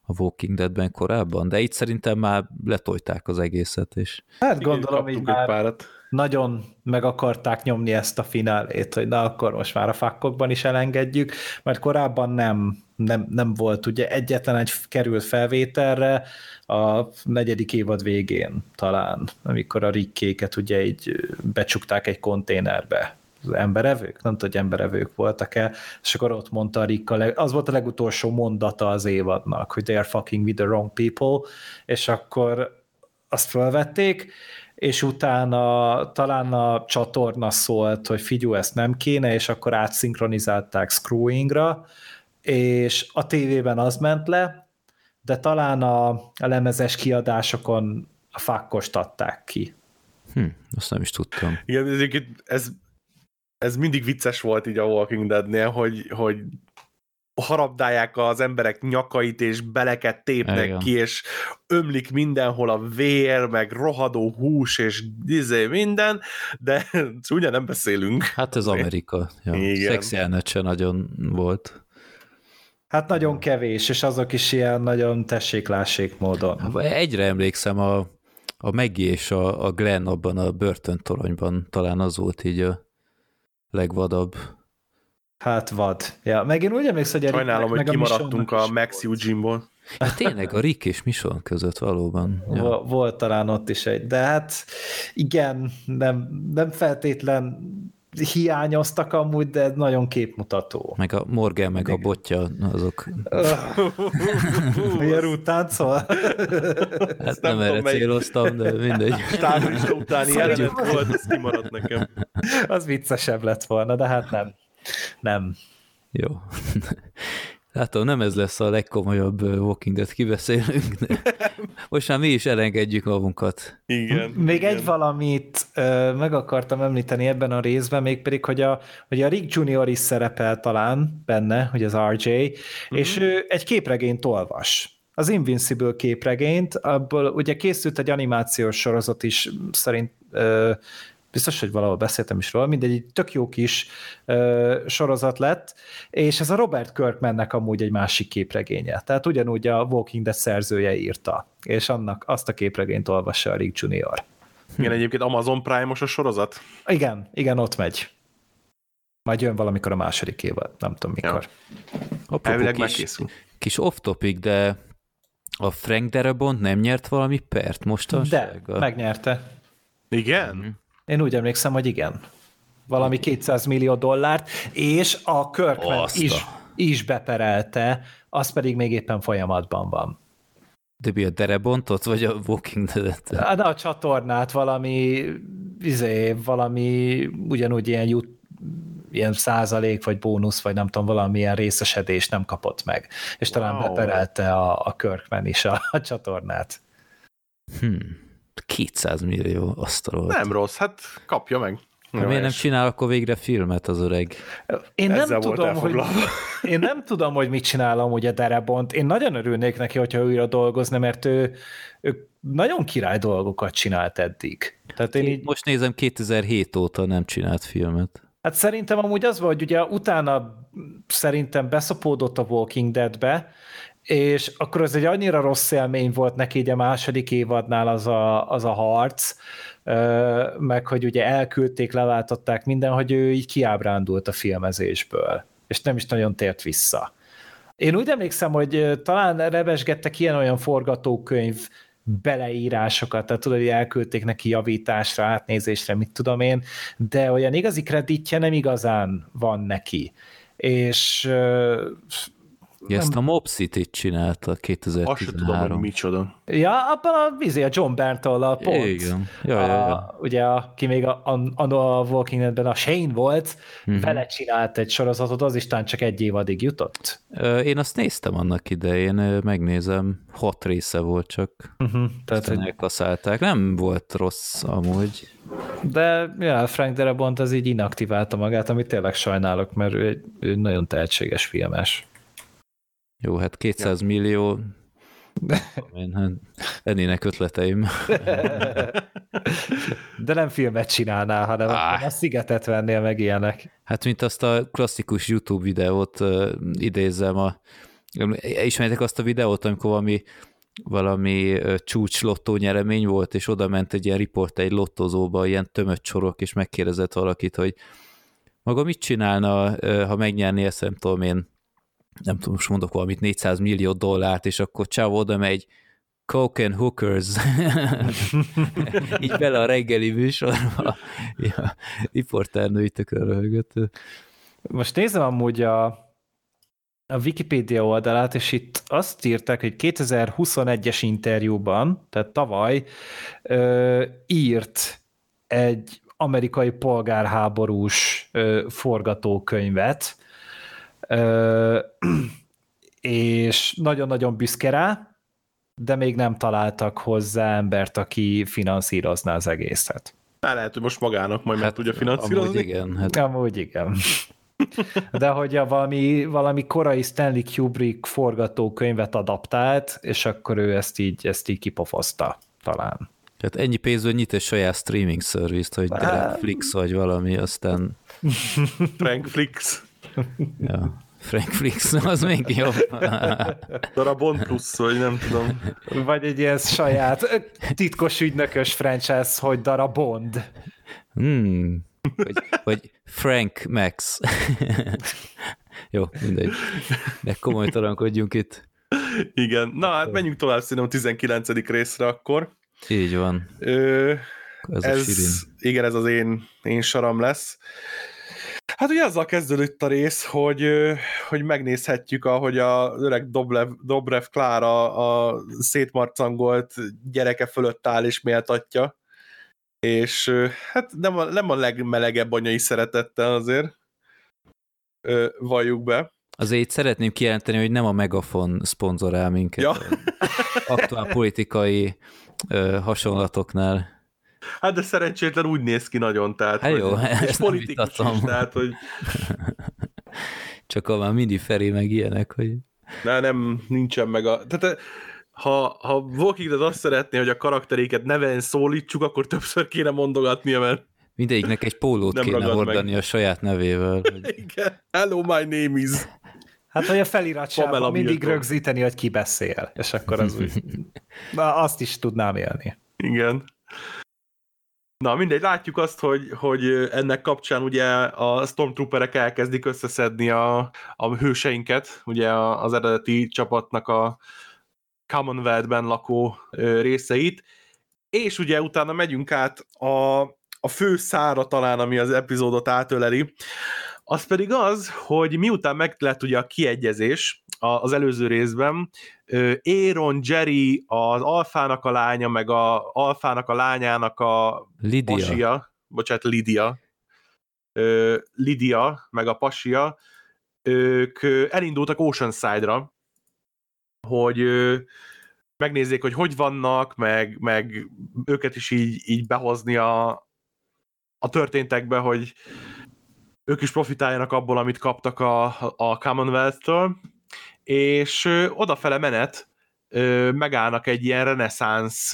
a Walking Deadben korábban, de itt szerintem már letolták az egészet, és... Hát gondolom, hogy már párat. nagyon meg akarták nyomni ezt a finálét, hogy na akkor most már a fakkokban is elengedjük, mert korábban nem, nem, nem volt, ugye egyetlen egy került felvételre a negyedik évad végén talán, amikor a rikkéket ugye így becsukták egy konténerbe, az emberevők, nem hogy emberevők voltak-e, és akkor ott mondta a Rikka, az volt a legutolsó mondata az évadnak, hogy they are fucking with the wrong people, és akkor azt felvették, és utána talán a csatorna szólt, hogy figyú, ezt nem kéne, és akkor átszinkronizálták Screwingra, és a tévében az ment le, de talán a, a lemezes kiadásokon a fákkost adták ki. Hm, azt nem is tudtam. Igen, ez, ez ez mindig vicces volt így a Walking Dead-nél, hogy, hogy harabdálják az emberek nyakait, és beleket tépnek Igen. ki, és ömlik mindenhol a vér, meg rohadó hús, és dizé minden, de [LAUGHS] ugye nem beszélünk. Hát ez Amerika. Ja. Igen. Szexi se nagyon volt. Hát nagyon kevés, és azok is ilyen nagyon tessék-lássék módon. Hát, egyre emlékszem, a, a Maggie és a, a Glenn abban a börtöntoronyban, talán az volt így a legvadabb. Hát vad. Ja, meg én úgy emlékszem, hogy Sajnálom, meg, hogy meg kimaradtunk a, a Max Eugene-ból. Hát tényleg, a Rick és Mission között valóban. Ja. Volt talán ott is egy, de hát igen, nem, nem feltétlen hiányoztak amúgy, de nagyon képmutató. Meg a Morgan, meg a botja, azok... Milyen út táncol? Hát nem, nem erre céloztam, de mindegy. Távolista utáni jelenet volt, ez kimaradt nekem. Az viccesebb lett volna, de hát nem. Nem. Jó. Látom, nem ez lesz a legkomolyabb Walking Dead kibeszélünk, de most már mi is elengedjük magunkat. Igen. Még igen. egy valamit ö, meg akartam említeni ebben a részben, mégpedig, hogy a, hogy a Rick Junior is szerepel talán benne, hogy az RJ, mm-hmm. és ő egy képregényt olvas az Invincible képregényt, abból ugye készült egy animációs sorozat is szerint ö, biztos, hogy valahol beszéltem is róla, mindegy, egy tök jó kis ö, sorozat lett, és ez a Robert Kirkmannek amúgy egy másik képregénye. Tehát ugyanúgy a Walking Dead szerzője írta, és annak azt a képregényt olvassa a Rick Junior. Igen, egyébként Amazon Prime-os a sorozat? Igen, igen, ott megy. Majd jön valamikor a második évad, nem tudom mikor. Ja. Elvileg kis, megkészül. Kis off-topic, de a Frank Darabont nem nyert valami pert mostanság? De, megnyerte. Igen? Én úgy emlékszem, hogy igen. Valami 200 millió dollárt, és a Kirkman is, is beperelte, az pedig még éppen folyamatban van. De mi a Derebontot, vagy a Walking Dead-et? De a csatornát valami, izé, valami ugyanúgy ilyen jut, ilyen százalék, vagy bónusz, vagy nem tudom, valamilyen részesedés nem kapott meg. És talán wow. beperelte a, a Kirkman is a, a csatornát. Hmm. 200 millió asztalolt. Nem rossz, hát kapja meg. Ha miért nem csinál akkor végre filmet az öreg? Én nem, tudom, hogy, én nem tudom, hogy mit csinálom ugye Derebont. Én nagyon örülnék neki, hogyha újra dolgozna, mert ő, ő nagyon király dolgokat csinált eddig. Tehát én, így... Most nézem, 2007 óta nem csinált filmet. Hát szerintem amúgy az volt, hogy ugye utána szerintem beszopódott a Walking Deadbe, és akkor az egy annyira rossz élmény volt neki így a második évadnál az a, az a harc, meg hogy ugye elküldték, leváltották minden, hogy ő így kiábrándult a filmezésből, és nem is nagyon tért vissza. Én úgy emlékszem, hogy talán revesgettek ilyen-olyan forgatókönyv beleírásokat, tehát tudod, hogy elküldték neki javításra, átnézésre, mit tudom én, de olyan igazi kreditje nem igazán van neki. És Ja, ezt a Mob City-t csinálta 2013. Azt tudom, hogy micsoda. Ja, abban a vizé, a John Berntol a pont. Igen. Ja, ja, ja. A, ugye, aki még a, a, a Walking Dead-ben a Shane volt, uh-huh. vele csinált egy sorozatot, az is talán csak egy évadig jutott. Én azt néztem annak idején, megnézem, hat része volt csak. Uh-huh. Tehát, hogy... elkaszálták. Nem volt rossz amúgy. De ja, Frank Darabont az így inaktiválta magát, amit tényleg sajnálok, mert ő egy, ő nagyon tehetséges filmes. Jó, hát 200 ja. millió, én, hát ennének ötleteim. [LAUGHS] De nem filmet csinálnál, hanem ah. a szigetet vennél meg ilyenek. Hát, mint azt a klasszikus YouTube videót uh, idézem, a, ismerjétek azt a videót, amikor valami, valami csúcs lottó nyeremény volt, és oda ment egy ilyen riporter egy lottozóba, ilyen tömött sorok, és megkérdezett valakit, hogy maga mit csinálna, ha megnyerné ezt, nem tudom én, nem tudom, most mondok valamit, 400 millió dollárt, és akkor csáv oda megy, Coke and Hookers, [LAUGHS] így bele a reggeli műsorba, [LAUGHS] ja, riporternői tökön röhögött. Most nézem amúgy a, a Wikipedia oldalát, és itt azt írták, hogy 2021-es interjúban, tehát tavaly ö, írt egy amerikai polgárháborús ö, forgatókönyvet, [CLEARS THROAT] és nagyon-nagyon büszke rá, de még nem találtak hozzá embert, aki finanszírozná az egészet. Hát lehet, hogy most magának majd hát, meg tudja finanszírozni. Amúgy igen. Hát. Amúgy igen. [LAUGHS] De hogy a valami, valami korai Stanley Kubrick forgatókönyvet adaptált, és akkor ő ezt így, ezt így kipofozta talán. Tehát ennyi pénzből nyit egy saját streaming szervizt, hogy Flix vagy valami, aztán... Flix [LAUGHS] ja. Frank Flix, az még jobb. [LAUGHS] Darabon plusz, vagy nem tudom. Vagy egy ilyen saját titkos ügynökös franchise, hogy Darabond. Hmm. Vagy, vagy Frank Max. [LAUGHS] Jó, mindegy. De komoly tarankodjunk itt. Igen. Na, hát menjünk tovább szerintem a 19. részre akkor. Így van. Ö, ez, ez igen, ez az én, én saram lesz. Hát ugye azzal kezdődött a rész, hogy, hogy megnézhetjük, ahogy a öreg Doblev, Dobrev Klára a szétmarcangolt gyereke fölött áll és méltatja. És hát nem a, nem a legmelegebb anyai szeretettel azért valljuk be. Azért itt szeretném kijelenteni, hogy nem a Megafon szponzorál minket. Ja. Aktuál politikai ö, hasonlatoknál. Hát de szerencsétlen úgy néz ki nagyon, tehát hát jó, és politikus is, tehát hogy... [LAUGHS] Csak a már mini Feri meg ilyenek, hogy... Na, nem, nincsen meg a... Tehát ha, ha Walking Dead azt szeretné, hogy a karakteréket neven szólítsuk, akkor többször kéne mondogatnia, mert... Mindegyiknek egy pólót Nem kéne hordani meg. a saját nevével. [LAUGHS] hogy- Igen. Hello, my name is. Hát, hogy a feliratságban Pamela mindig Milton. rögzíteni, hogy ki beszél, és akkor az úgy... [LAUGHS] Na, azt is tudnám élni. Igen. Na mindegy, látjuk azt, hogy, hogy ennek kapcsán ugye a Stormtrooperek elkezdik összeszedni a, a hőseinket, ugye az eredeti csapatnak a Commonwealth-ben lakó részeit, és ugye utána megyünk át a, a fő szára talán, ami az epizódot átöleli, az pedig az, hogy miután meg lett ugye a kiegyezés az előző részben, Aaron, Jerry, az Alfának a lánya, meg a Alfának a lányának a Lidia. pasia, bocsánat, Lidia, ö, Lidia, meg a pasia, ők elindultak Oceanside-ra, hogy megnézzék, hogy hogy vannak, meg, meg őket is így, így behozni a, a történtekbe, hogy ők is profitáljanak abból, amit kaptak a, a Commonwealth-től, és odafele menet megállnak egy ilyen reneszánsz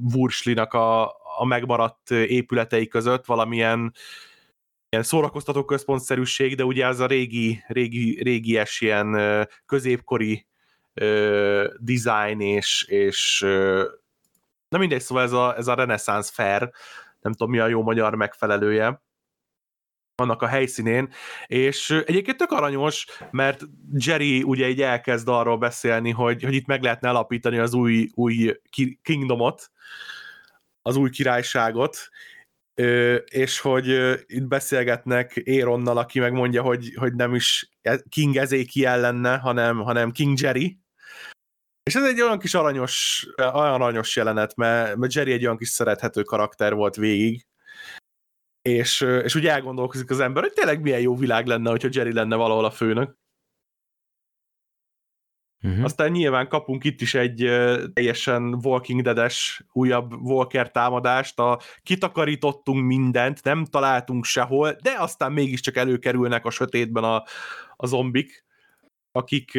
vurslinak a, a megmaradt épületei között, valamilyen ilyen szórakoztató központszerűség, de ugye az a régi, régi, régies ilyen középkori ö, design és, és ö, na mindegy, szóval ez a, ez a reneszánsz fair, nem tudom mi a jó magyar megfelelője, annak a helyszínén, és egyébként tök aranyos, mert Jerry ugye így elkezd arról beszélni, hogy, hogy itt meg lehetne alapítani az új, új ki- kingdomot, az új királyságot, és hogy itt beszélgetnek Éronnal, aki megmondja, hogy, hogy nem is King Ezekiel lenne, hanem, hanem King Jerry. És ez egy olyan kis aranyos, olyan aranyos jelenet, mert, mert Jerry egy olyan kis szerethető karakter volt végig, és, és úgy elgondolkozik az ember, hogy tényleg milyen jó világ lenne, hogyha Jerry lenne valahol a főnök. Uh-huh. Aztán nyilván kapunk itt is egy teljesen Walking Dead-es újabb Walker támadást, a kitakarítottunk mindent, nem találtunk sehol, de aztán mégiscsak előkerülnek a sötétben a, a zombik, akik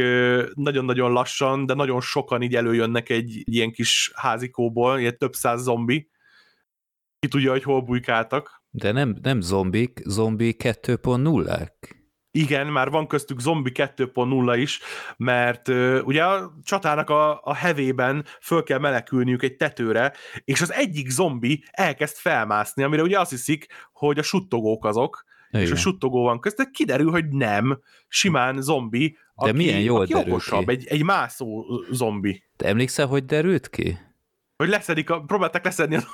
nagyon-nagyon lassan, de nagyon sokan így előjönnek egy, egy ilyen kis házikóból, ilyen több száz zombi. Ki tudja, hogy hol bujkáltak. De nem, nem zombik, zombi 2.0-ek. Igen, már van köztük zombi 2.0 is, mert uh, ugye a csatának a, a hevében föl kell menekülniük egy tetőre, és az egyik zombi elkezd felmászni, amire ugye azt hiszik, hogy a suttogók azok, és Igen. a suttogó van közt, de kiderül, hogy nem, simán zombi, aki, milyen jól aki derül okosabb, ki. egy, egy mászó zombi. Te emlékszel, hogy derült ki? Hogy leszedik, a, próbálták leszedni az,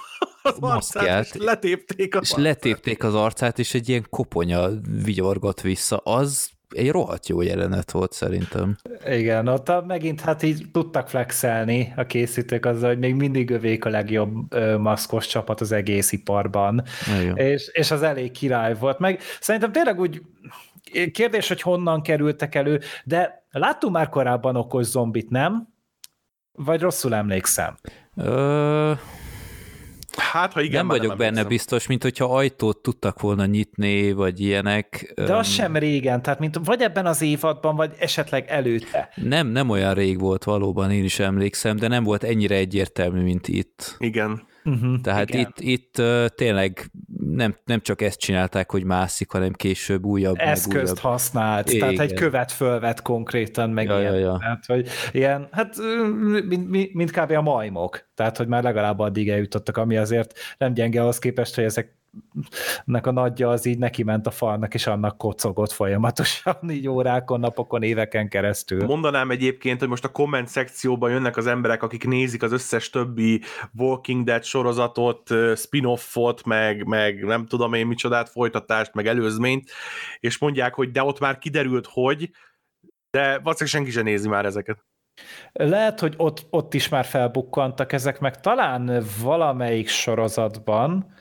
az Maszkját. arcát, és letépték az És arcát. letépték az arcát, és egy ilyen koponya vigyorgott vissza. Az egy rohadt jó jelenet volt szerintem. Igen, ott a, megint hát így tudtak flexelni a készítők azzal, hogy még mindig övék a legjobb ö, maszkos csapat az egész iparban. Igen. És, és az elég király volt. Meg szerintem tényleg úgy kérdés, hogy honnan kerültek elő, de láttunk már korábban okos zombit, nem? Vagy rosszul emlékszem? Ö, Hát, ha igen, nem vagyok benne emlékszem. biztos, mint hogyha ajtót tudtak volna nyitni, vagy ilyenek. De Öm, az sem régen, tehát mint vagy ebben az évadban, vagy esetleg előtte. Nem, nem olyan rég volt valóban, én is emlékszem, de nem volt ennyire egyértelmű, mint itt. Igen. Uh-huh, Tehát igen. itt, itt tényleg nem, nem csak ezt csinálták, hogy mászik, hanem később újabb, eszközt újabb. használt, Igen. tehát egy követ fölvett konkrétan, meg Ja, ilyen. ja, ja. Tehát, hogy ilyen, hát mint, mint, mint kb. a majmok, tehát, hogy már legalább addig eljutottak, ami azért nem gyenge ahhoz képest, hogy ezek nek a nagyja az így neki ment a falnak, és annak kocogott folyamatosan, így órákon, napokon, éveken keresztül. Mondanám egyébként, hogy most a komment szekcióban jönnek az emberek, akik nézik az összes többi Walking Dead sorozatot, spin-offot, meg, meg nem tudom én micsodát, folytatást, meg előzményt, és mondják, hogy de ott már kiderült, hogy, de valószínűleg senki sem nézi már ezeket. Lehet, hogy ott, ott is már felbukkantak ezek, meg talán valamelyik sorozatban,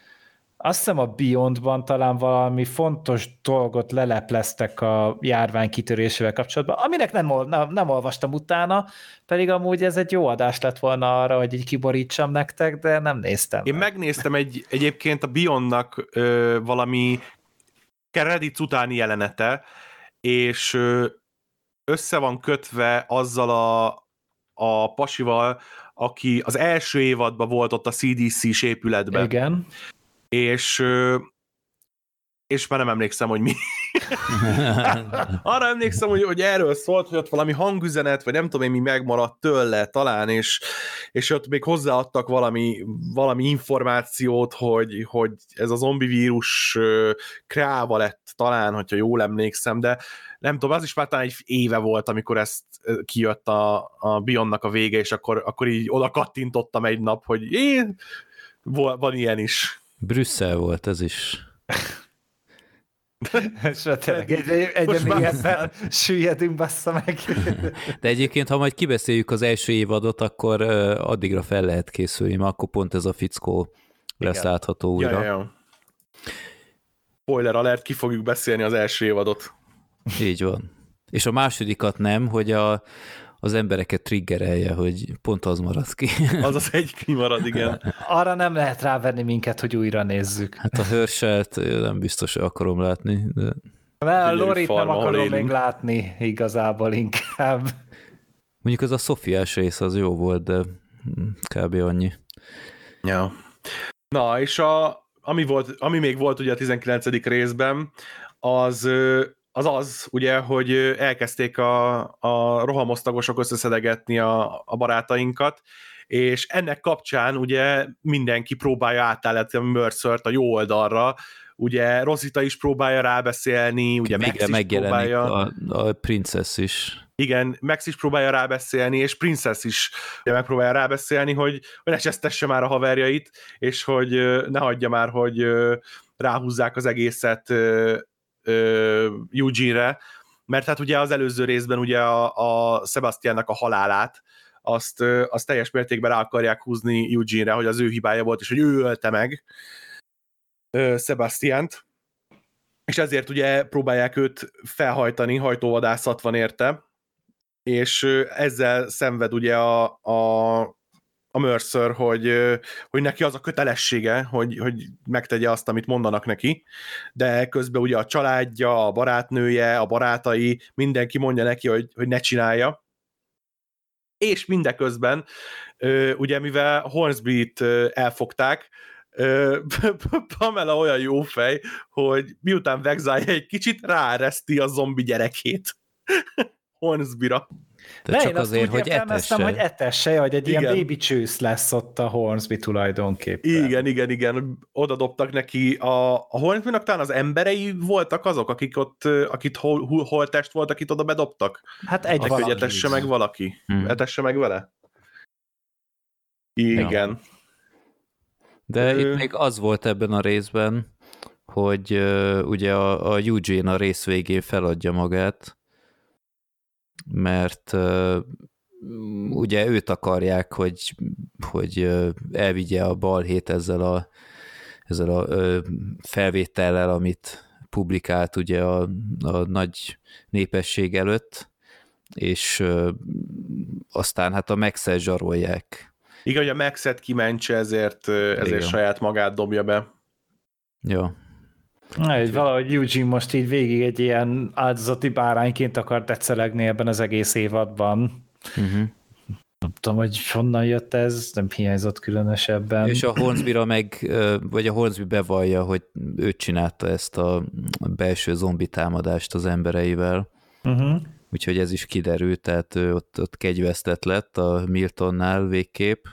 azt hiszem a Beyondban talán valami fontos dolgot lelepleztek a járvány kitörésével kapcsolatban, aminek nem, nem, nem olvastam utána, pedig amúgy ez egy jó adás lett volna arra, hogy így kiborítsam nektek, de nem néztem. Én meg. megnéztem egy, egyébként a Beyondnak ö, valami Reddit utáni jelenete, és ö, össze van kötve azzal a, a pasival, aki az első évadban volt ott a CDC-s épületben. Igen. És és már nem emlékszem, hogy mi. [LAUGHS] Arra emlékszem, hogy, hogy erről szólt, hogy ott valami hangüzenet, vagy nem tudom én, mi megmaradt tőle talán, és, és ott még hozzáadtak valami, valami információt, hogy, hogy ez a zombi vírus kreálva lett talán, hogyha jól emlékszem, de nem tudom, az is már talán egy éve volt, amikor ezt kijött a, a Bionnak a vége, és akkor, akkor így oda kattintottam egy nap, hogy én, van ilyen is. Brüsszel volt ez is. [LAUGHS] És tényleg egy, egy még ebben süllyedünk, bassza meg. De egyébként, ha majd kibeszéljük az első évadot, akkor addigra fel lehet készülni, mert akkor pont ez a fickó lesz Igen. látható újra. Ja, ja, ja. Spoiler alert, ki fogjuk beszélni az első évadot. Így van. És a másodikat nem, hogy a, az embereket triggerelje, hogy pont az marad ki. [LAUGHS] Az az egy kimarad, igen. Arra nem lehet rávenni minket, hogy újra nézzük. Hát a hörselt nem biztos, hogy akarom látni. De... Mert a Lorit nem akarom még látni igazából inkább. Mondjuk az a Szofiás rész az jó volt, de kb. annyi. Ja. Na, és a, ami, volt, ami még volt ugye a 19. részben, az az az, ugye, hogy elkezdték a, a rohamosztagosok összeszedegetni a, a barátainkat, és ennek kapcsán ugye mindenki próbálja átállítani a Mercer-t a jó oldalra, ugye Rosita is próbálja rábeszélni, ugye Max is próbálja... A, a Princess is. Igen, Max is próbálja rábeszélni, és Princess is ugye megpróbálja rábeszélni, hogy, hogy ne csesztesse már a haverjait, és hogy ne hagyja már, hogy ráhúzzák az egészet Eugene-re, mert hát ugye az előző részben ugye a, a Sebastiannak a halálát, azt, azt teljes mértékben rá akarják húzni Eugene-re, hogy az ő hibája volt, és hogy ő ölte meg Sebastiant, és ezért ugye próbálják őt felhajtani, hajtóvadászat van érte, és ezzel szenved ugye a, a a Mercer, hogy, hogy neki az a kötelessége, hogy, hogy megtegye azt, amit mondanak neki, de közben ugye a családja, a barátnője, a barátai, mindenki mondja neki, hogy, hogy ne csinálja, és mindeközben, ugye mivel Hornsby-t elfogták, [LAUGHS] Pamela olyan jó fej, hogy miután vegzálja egy kicsit, ráereszti a zombi gyerekét [LAUGHS] Hornsby-ra. De csak azért, hogy etesse. hogy etesse, hogy egy igen. ilyen baby csősz lesz ott a Hornsby tulajdonképpen. Igen, igen, igen. Oda dobtak neki a, a Hornsby-nak talán az emberei voltak azok, akik ott, akit hol, hol, hol test volt, akit oda bedobtak? Hát egy valaki. Hogy etesse meg valaki. Hmm. Etesse meg vele? Igen. Ja. De Ö... itt még az volt ebben a részben, hogy uh, ugye a, a Eugene a rész végén feladja magát, mert ugye őt akarják, hogy, hogy elvigye a balhét ezzel a, ezzel a felvétellel, amit publikált ugye a, a nagy népesség előtt, és aztán hát a max zsarolják. Igen, hogy a Max-et kimentse, ezért, ezért Igen. saját magát dobja be. Jó. Na, egy valahogy Eugene most így végig egy ilyen áldozati bárányként akart tetszelegni ebben az egész évadban. Uh-huh. Nem tudom, hogy honnan jött ez, nem hiányzott különösebben. És a Hornsby-ra meg, vagy a Hornsby bevallja, hogy ő csinálta ezt a belső zombi támadást az embereivel. Uh-huh. Úgyhogy ez is kiderült, tehát ott, ott kegyvesztett lett a Miltonnál végképp,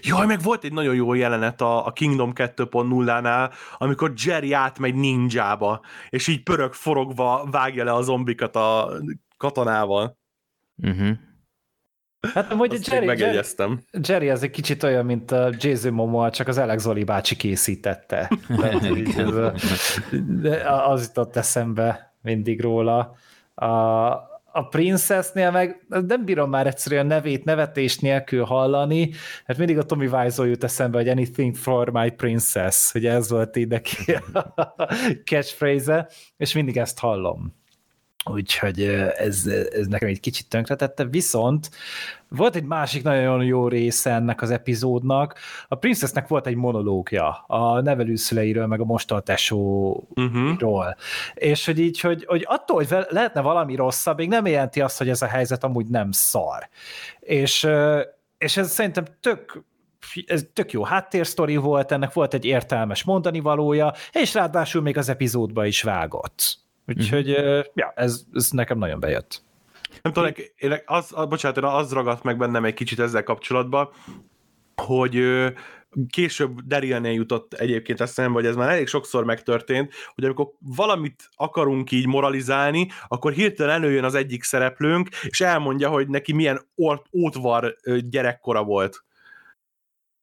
Jaj, meg volt egy nagyon jó jelenet a, a Kingdom 2.0-nál, amikor Jerry átmegy ninjába, és így pörög forogva vágja le a zombikat a katonával. Uh-huh. Hát hogy Azt Jerry, Jerry, Jerry ez egy kicsit olyan, mint a Jason Momoa, csak az Alex Zoli bácsi készítette. [LAUGHS] De az jutott eszembe mindig róla. A, a Princessnél meg nem bírom már egyszerűen nevét nevetés nélkül hallani, mert mindig a Tommy Wiseau jut eszembe, hogy anything for my princess, hogy ez volt így neki a catchphrase és mindig ezt hallom. Úgyhogy ez, ez nekem egy kicsit tönkretette, viszont volt egy másik nagyon jó része ennek az epizódnak. A Princessnek volt egy monológia a nevelőszüleiről, meg a mostaltesóról. Uh-huh. És hogy így, hogy, hogy attól, hogy lehetne valami rosszabb, még nem jelenti azt, hogy ez a helyzet amúgy nem szar. És, és ez szerintem tök ez tök jó háttérsztori volt, ennek volt egy értelmes mondani valója, és ráadásul még az epizódba is vágott. Úgyhogy, uh-huh. ja, ez, ez nekem nagyon bejött. Nem tudom, én, az, az, bocsánat, az ragadt meg bennem egy kicsit ezzel kapcsolatban, hogy később Darylnél jutott egyébként eszembe, hogy ez már elég sokszor megtörtént, hogy amikor valamit akarunk így moralizálni, akkor hirtelen előjön az egyik szereplőnk, és elmondja, hogy neki milyen ótvar gyerekkora volt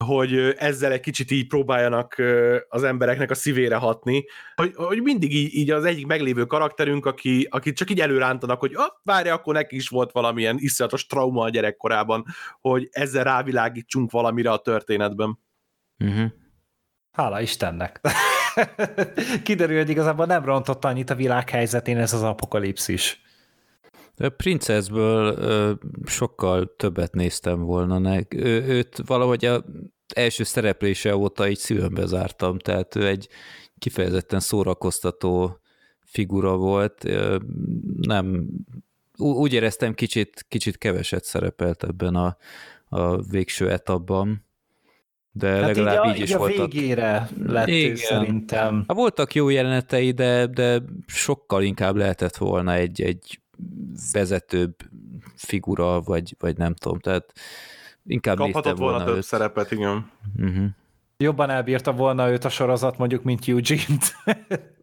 hogy ezzel egy kicsit így próbáljanak az embereknek a szívére hatni, hogy, hogy mindig így, így az egyik meglévő karakterünk, aki, aki csak így előrántanak, hogy ah, várja, akkor neki is volt valamilyen iszonyatos trauma a gyerekkorában, hogy ezzel rávilágítsunk valamire a történetben. Uh-huh. Hála Istennek. [LAUGHS] Kiderül, hogy igazából nem rontott annyit a világ helyzetén ez az apokalipszis. A Princessből sokkal többet néztem volna. Ne. Ő, őt valahogy a első szereplése óta így szívembe zártam, tehát ő egy kifejezetten szórakoztató figura volt. Nem, úgy éreztem, kicsit, kicsit keveset szerepelt ebben a, a végső etapban de hát legalább így, a, így is így voltak. a végére lett Igen. szerintem. Hát voltak jó jelenetei, de, de sokkal inkább lehetett volna egy, egy vezetőbb figura, vagy, vagy nem tudom, tehát inkább Kaphatott volna, volna több őt. szerepet, igen. Uh-huh. Jobban elbírta volna őt a sorozat mondjuk, mint Eugene-t. [LAUGHS]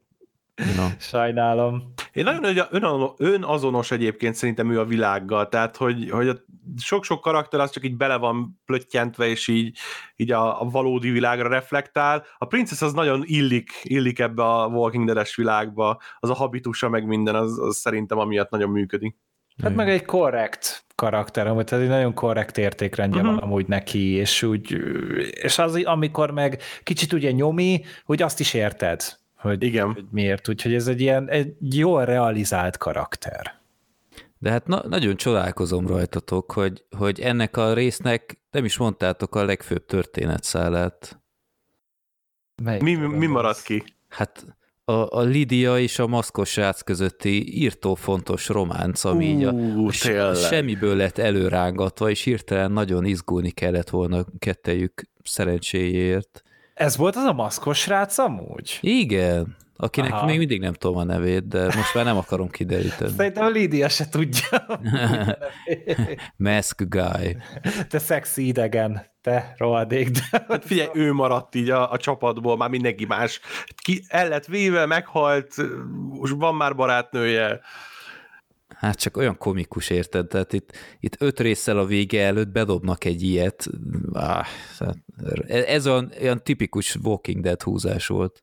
No. Sajnálom. Én nagyon ön, önazonos egyébként szerintem ő a világgal, tehát hogy, hogy a sok-sok karakter az csak így bele van plöttyentve, és így, így a, a valódi világra reflektál. A Princess az nagyon illik, illik ebbe a Walking Dead-es világba, az a habitusa meg minden, az, az szerintem amiatt nagyon működik. Hát meg egy korrekt karakter, amúgy tehát egy nagyon korrekt értékrendje uh-huh. van amúgy neki, és úgy, és az, amikor meg kicsit ugye nyomi, hogy azt is érted, hogy, Igen. hogy miért, úgyhogy ez egy ilyen egy jól realizált karakter. De hát na, nagyon csodálkozom rajtatok, hogy, hogy ennek a résznek nem is mondtátok a legfőbb történetszálát. mi, mi, mi maradt ki? Hát a, a Lidia és a maszkos srác közötti írtó fontos románc, ami így a, a semmiből lett előrángatva, és hirtelen nagyon izgulni kellett volna kettejük szerencséjéért. Ez volt az a maszkos srác amúgy? Igen, akinek Aha. még mindig nem tudom a nevét, de most már nem akarom kideríteni. Szerintem a Lídia se tudja. [LAUGHS] Mask guy. Te szexi idegen, te rohadék. De... Hát figyelj, ő maradt így a, a csapatból, már mindenki más. Ki el lett véve, meghalt, most van már barátnője. Hát csak olyan komikus, érted? Tehát itt, itt öt résszel a vége előtt bedobnak egy ilyet. Ah, ez olyan, olyan tipikus Walking Dead húzás volt.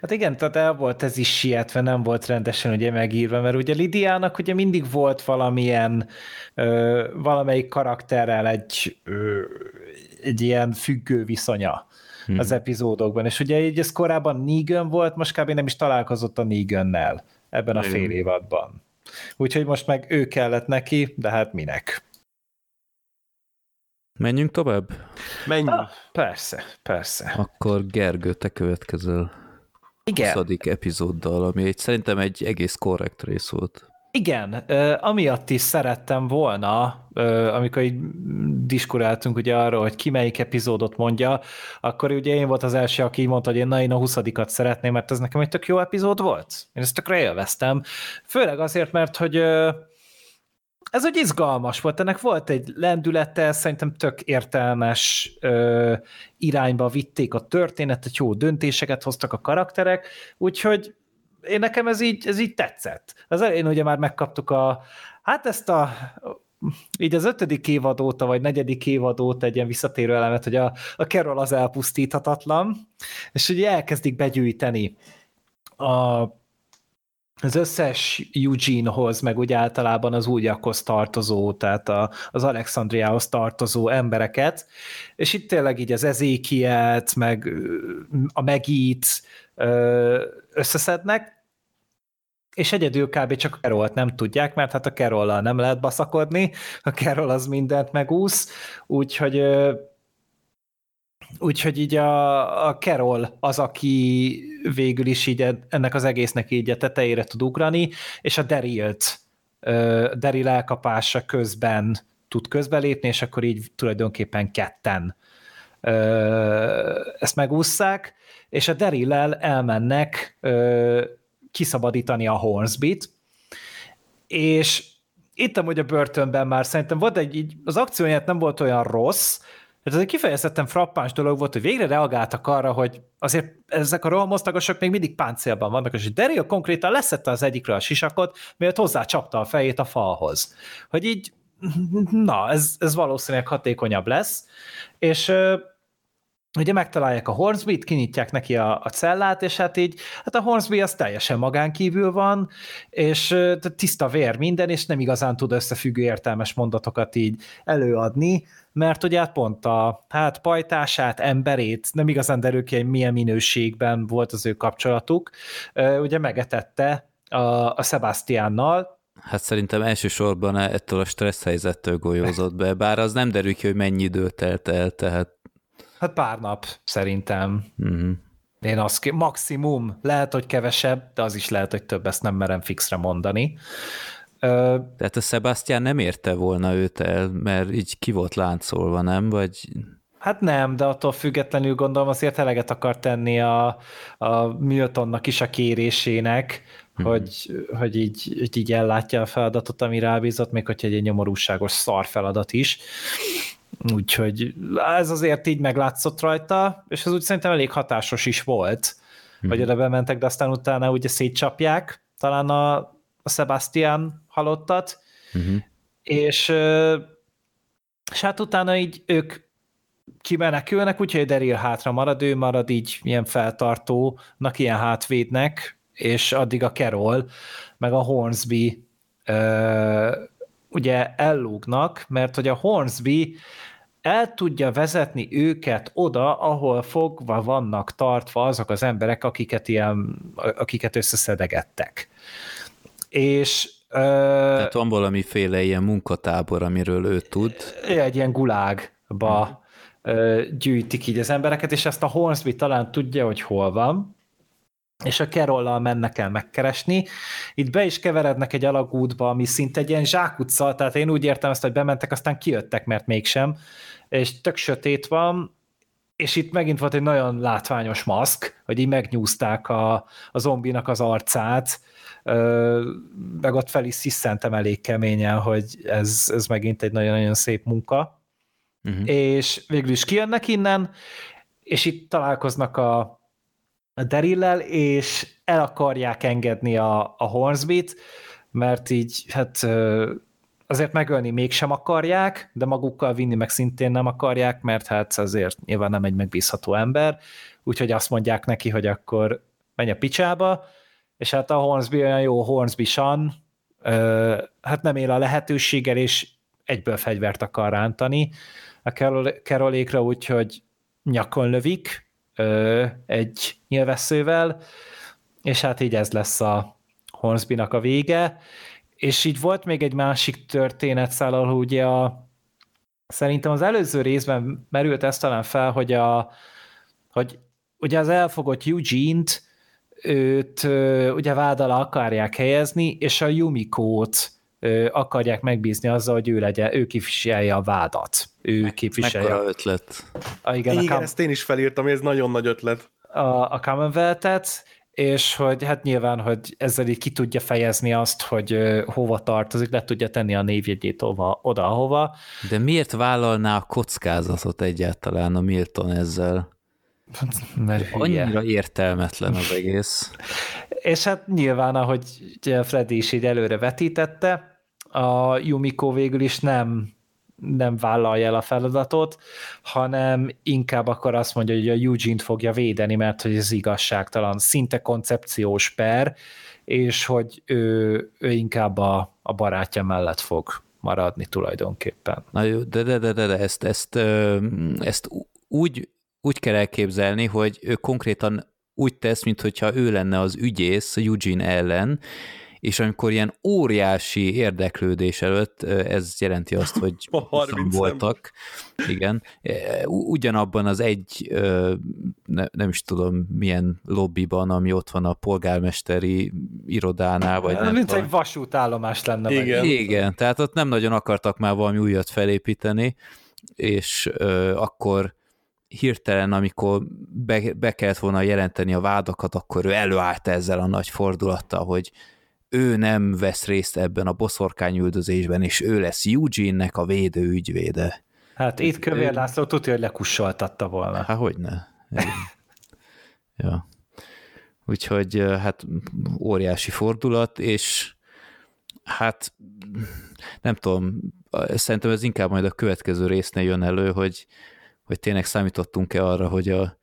Hát igen, tehát el volt ez is sietve, nem volt rendesen ugye megírva, mert ugye Lidiának ugye mindig volt valamilyen, ö, valamelyik karakterrel egy, ö, egy ilyen függő viszonya hmm. az epizódokban, és ugye így ez korábban Negan volt, most kb. nem is találkozott a Negannel ebben a fél évadban. Úgyhogy most meg ő kellett neki, de hát minek? Menjünk tovább? Menjünk. Ah, persze, persze. Akkor Gergő, te következel. Igen. 20. epizóddal, ami egy, szerintem egy egész korrekt rész volt. Igen, amiatt is szerettem volna, amikor így diskuráltunk ugye arról, hogy ki melyik epizódot mondja, akkor ugye én volt az első, aki mondta, hogy én, na, én a 20 szeretném, mert ez nekem egy tök jó epizód volt. Én ezt tökre élveztem. Főleg azért, mert hogy ez egy izgalmas volt, ennek volt egy lendülete, szerintem tök értelmes ö, irányba vitték a történetet, jó döntéseket hoztak a karakterek, úgyhogy én nekem ez így, ez így tetszett. Az elején ugye már megkaptuk a, hát ezt a így az ötödik évad óta, vagy negyedik évad óta egy ilyen visszatérő elemet, hogy a, a Carol az elpusztíthatatlan, és ugye elkezdik begyűjteni a az összes Eugene-hoz, meg úgy általában az újakhoz tartozó, tehát a, az Alexandriához tartozó embereket, és itt tényleg így az Ezékielt, meg a Megit összeszednek, és egyedül kb. csak a Kerolt nem tudják, mert hát a Kerollal nem lehet baszakodni, a Kerol az mindent megúsz, úgyhogy Úgyhogy így a, a Carol az, aki végül is így ennek az egésznek így a tetejére tud ugrani, és a Daryl-t, Daryl elkapása közben tud közbelépni, és akkor így tulajdonképpen ketten ezt megússzák, és a Daryl-lel elmennek kiszabadítani a Hornsbit, és itt amúgy a börtönben már szerintem volt egy, így, az akcióját nem volt olyan rossz, ez egy kifejezetten frappáns dolog volt, hogy végre reagáltak arra, hogy azért ezek a rohamosztagosok még mindig páncélban vannak, és Daryl konkrétan leszette az egyikről a sisakot, hozzá csapta a fejét a falhoz. Hogy így, na, ez, ez valószínűleg hatékonyabb lesz, és ugye megtalálják a Hornsby-t, kinyitják neki a, a cellát, és hát így, hát a Hornsby az teljesen magán kívül van, és tiszta vér minden, és nem igazán tud összefüggő értelmes mondatokat így előadni, mert ugye hát pont a hát pajtását, emberét nem igazán derül ki, hogy milyen minőségben volt az ő kapcsolatuk, ugye megetette a, a Sebastiannal, Hát szerintem elsősorban ettől a stressz helyzettől golyózott be, bár az nem derül ki, hogy mennyi időt telt el, tehát Hát pár nap, szerintem. Uh-huh. Én azt maximum, lehet, hogy kevesebb, de az is lehet, hogy több, ezt nem merem fixre mondani. Tehát a Sebastian nem érte volna őt el, mert így ki volt láncolva, nem? Vagy... Hát nem, de attól függetlenül gondolom azért eleget akar tenni a, a Miltonnak is a kérésének, hmm. hogy, hogy, így, hogy így ellátja a feladatot, ami rábízott, még hogyha egy nyomorúságos szar feladat is. Úgyhogy ez azért így meglátszott rajta, és ez úgy szerintem elég hatásos is volt, mm. hogy oda bementek, de aztán utána ugye szétcsapják talán a, a Sebastian halottat, mm-hmm. és, és hát utána így ők kimenekülnek, úgyhogy Daryl hátra marad, ő marad így ilyen feltartónak, ilyen hátvédnek, és addig a Carol, meg a Hornsby ugye ellúgnak, mert hogy a Hornsby el tudja vezetni őket oda, ahol fogva vannak tartva azok az emberek, akiket, ilyen, akiket összeszedegettek. És tehát van valamiféle ilyen munkatábor, amiről ő tud. Egy ilyen gulágba hmm. gyűjtik így az embereket, és ezt a Hornsby talán tudja, hogy hol van, és a Kerollal mennek el megkeresni. Itt be is keverednek egy alagútba, ami szinte egy ilyen zsákutca, tehát én úgy értem ezt, hogy bementek, aztán kijöttek, mert mégsem, és tök sötét van, és itt megint volt egy nagyon látványos maszk, hogy így megnyúzták a, a zombinak az arcát, meg ott fel is sziszentem elég keményen, hogy ez, ez megint egy nagyon-nagyon szép munka. Uh-huh. És végül is kijönnek innen, és itt találkoznak a, a Darillel, és el akarják engedni a, a Hornsbit, mert így hát azért megölni mégsem akarják, de magukkal vinni meg szintén nem akarják, mert hát azért nyilván nem egy megbízható ember, úgyhogy azt mondják neki, hogy akkor menj a picsába, és hát a Hornsby olyan jó Hornsby-san, hát nem él a lehetőséggel, és egyből fegyvert akar rántani a Carolékra, úgyhogy nyakon lövik, egy nyilvesszővel, és hát így ez lesz a Hornsby-nak a vége, és így volt még egy másik történet ahol ugye a, szerintem az előző részben merült ezt talán fel, hogy a, hogy ugye az elfogott Eugene-t őt ugye vád alá akarják helyezni, és a Yumiko-t akarják megbízni azzal, hogy ő legyen, ő képviselje a vádat. Ő képviselje. Mekkora ötlet. A, igen, igen a ezt én is felírtam, ez nagyon nagy ötlet. A, a Commonwealth-et, és hogy hát nyilván, hogy ezzel így ki tudja fejezni azt, hogy hova tartozik, le tudja tenni a névjegyét oda, oda, ahova. De miért vállalná a kockázatot egyáltalán a Milton ezzel? Mert Annyira értelmetlen az egész. [LAUGHS] És hát nyilván, ahogy Freddy is így előre vetítette, a Yumiko végül is nem nem vállalja el a feladatot, hanem inkább akkor azt mondja, hogy a Eugene-t fogja védeni, mert hogy ez igazságtalan, szinte koncepciós per, és hogy ő, ő inkább a, a barátja mellett fog maradni tulajdonképpen. Na jó, de, de, de, de, de ezt, ezt, ezt úgy, úgy kell elképzelni, hogy ő konkrétan úgy tesz, mintha ő lenne az ügyész Eugene ellen, és amikor ilyen óriási érdeklődés előtt, ez jelenti azt, hogy [LAUGHS] voltak, igen, ugyanabban az egy, ne, nem is tudom milyen lobbyban, ami ott van a polgármesteri irodánál, vagy nem Mint egy vasútállomás lenne. Igen. Meg. igen, tehát ott nem nagyon akartak már valami újat felépíteni, és akkor hirtelen, amikor be, be kellett volna jelenteni a vádakat, akkor ő előállt ezzel a nagy fordulattal, hogy ő nem vesz részt ebben a boszorkányüldözésben, és ő lesz Eugene-nek a védő ügyvéde. Hát itt Kövér László tudja, hogy lekussoltatta volna. Hát hogyne. [LAUGHS] ja. Úgyhogy hát óriási fordulat, és hát nem tudom, szerintem ez inkább majd a következő résznél jön elő, hogy, hogy tényleg számítottunk-e arra, hogy a,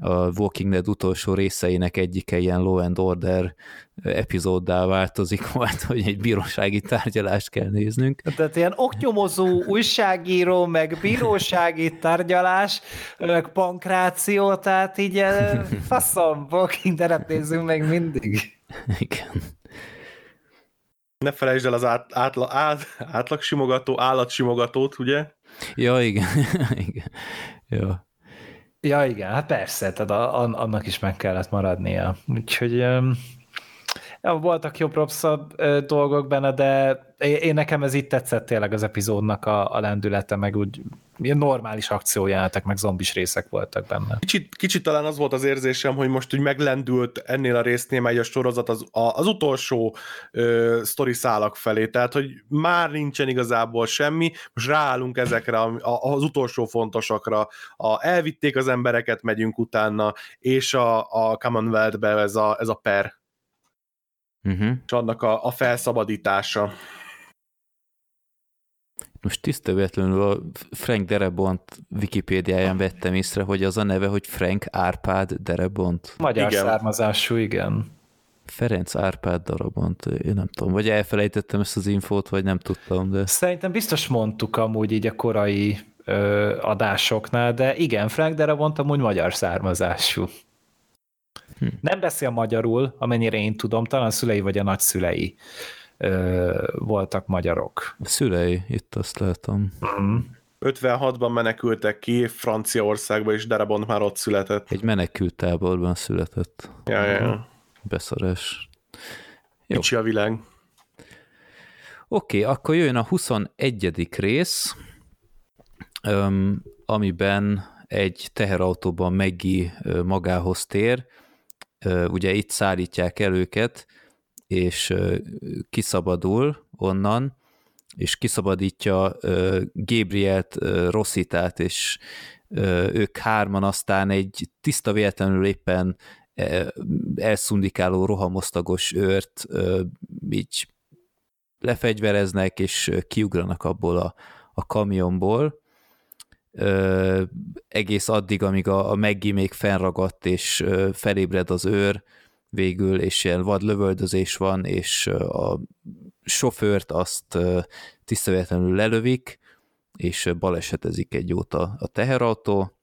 a Walking Dead utolsó részeinek egyike ilyen Law and Order epizóddá változik, [LAUGHS] majd, hogy egy bírósági tárgyalást kell néznünk. Tehát ilyen oknyomozó újságíró, meg bírósági tárgyalás, meg pankráció, tehát így eh, [LAUGHS] faszom, Walking Dead-et nézzünk meg mindig. Igen. Ne felejtsd el az át, átla, át, átlagsimogató, állatsimogatót, ugye? Ja, igen. [LAUGHS] igen. Ja. Ja, igen, hát persze, tehát a, a, annak is meg kellett maradnia. Úgyhogy um, ja, voltak jobb rosszabb dolgok benne, de én nekem ez itt tetszett tényleg az epizódnak a, a lendülete, meg úgy ilyen normális akciójátok, meg zombis részek voltak benne. Kicsit, kicsit talán az volt az érzésem, hogy most úgy meglendült ennél a résznél megy a sorozat az, a, az utolsó ö, sztori szálak felé, tehát hogy már nincsen igazából semmi, most ráállunk ezekre a, a, az utolsó fontosakra, a, elvitték az embereket, megyünk utána, és a, a Commonwealth-be ez a, ez a per, uh-huh. és annak a, a felszabadítása. Most tiszteletlenül a Frank Derebont Wikipédiáján vettem észre, hogy az a neve, hogy Frank Árpád Derebont. Magyar igen. származású, igen. Ferenc Árpád Darabont, én nem tudom, vagy elfelejtettem ezt az infót, vagy nem tudtam, de... Szerintem biztos mondtuk amúgy így a korai ö, adásoknál, de igen, Frank Darabont amúgy magyar származású. Hm. Nem beszél magyarul, amennyire én tudom, talán a szülei vagy a nagyszülei ö, voltak magyarok. A szülei, itt azt látom. Mm. 56-ban menekültek ki Franciaországba, és Darabont már ott született. Egy menekült táborban született. Ja, ja, ja. Beszarás. Jó. Kicsi a világ. Oké, okay, akkor jöjjön a 21. rész, amiben egy teherautóban Meggi magához tér, ugye itt szállítják el őket, és kiszabadul onnan, és kiszabadítja Gabrielt, Rosszitát, és ők hárman aztán egy tiszta véletlenül éppen elszundikáló rohamosztagos őrt így lefegyvereznek, és kiugranak abból a, a kamionból, ö, egész addig, amíg a, a Meggi még fennragadt, és ö, felébred az őr végül, és ilyen vad lövöldözés van, és ö, a sofőrt azt ö, lelövik, és balesetezik egy jót a teherautó,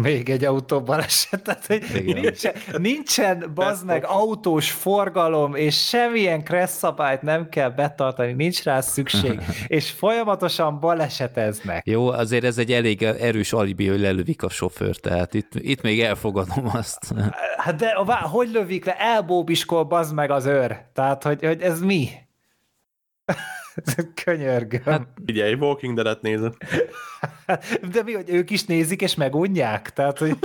még egy autó balesetet, hogy nincsen, nincsen bazd meg autós forgalom, és semmilyen kressz szabályt nem kell betartani, nincs rá szükség, [LAUGHS] és folyamatosan baleseteznek. Jó, azért ez egy elég erős alibi, hogy lelövik a sofőr, tehát itt, itt még elfogadom azt. [LAUGHS] Hát de hogy lövik le? Elbóbiskol bazd meg az őr. Tehát, hogy, hogy ez mi? Könyörgöm. Hát, Figyelj, Walking Dead-et nézed. [LAUGHS] De mi, hogy ők is nézik és megunják? Tehát, [LAUGHS] hogy...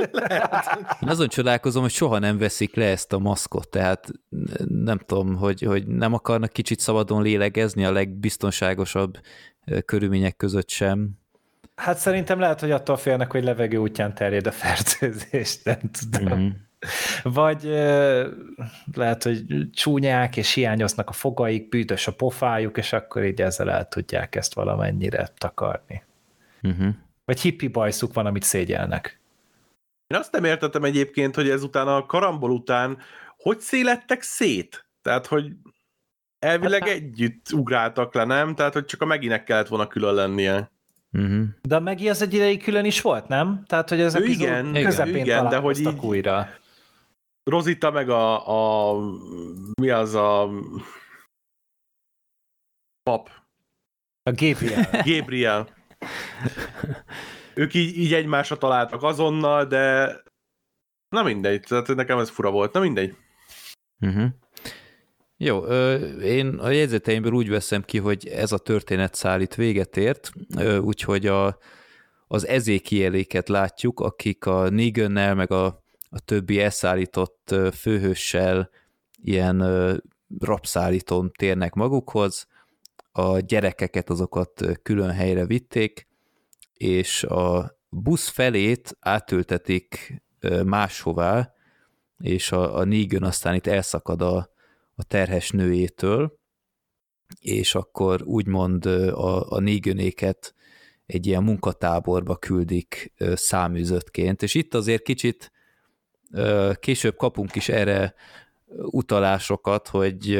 Én azon csodálkozom, hogy soha nem veszik le ezt a maszkot, tehát nem tudom, hogy, hogy nem akarnak kicsit szabadon lélegezni a legbiztonságosabb körülmények között sem. Hát szerintem lehet, hogy attól félnek, hogy levegő útján terjed a fertőzés, nem tudom. Mm-hmm. Vagy lehet, hogy csúnyák, és hiányoznak a fogaik, bűtös a pofájuk, és akkor így ezzel el tudják ezt valamennyire takarni. Uh-huh. Vagy hippi bajszuk van, amit szégyelnek. Én azt nem értettem egyébként, hogy ezután a karambol után hogy szélettek szét? Tehát, hogy elvileg hát, együtt ugráltak le, nem? Tehát, hogy csak a meginek kellett volna külön lennie. Uh-huh. De a Megi az egy ideig külön is volt, nem? Tehát, hogy ez igen, közepén igen, de hogy így, újra. Rozita meg a, a mi az a pap? A Gabriel. [LAUGHS] Gabriel. ők így, így egymásra találtak azonnal, de na mindegy, tehát nekem ez fura volt, na mindegy. Uh-huh. Jó, én a jegyzeteimből úgy veszem ki, hogy ez a történet szállít véget ért, úgyhogy a, az ezékieléket látjuk, akik a Negannel, meg a, a többi elszállított főhőssel ilyen rapszállítón térnek magukhoz, a gyerekeket azokat külön helyre vitték, és a busz felét átültetik máshová, és a, a Negan aztán itt elszakad a, a terhes nőjétől, és akkor úgymond a, a Neganéket egy ilyen munkatáborba küldik száműzöttként, és itt azért kicsit később kapunk is erre utalásokat, hogy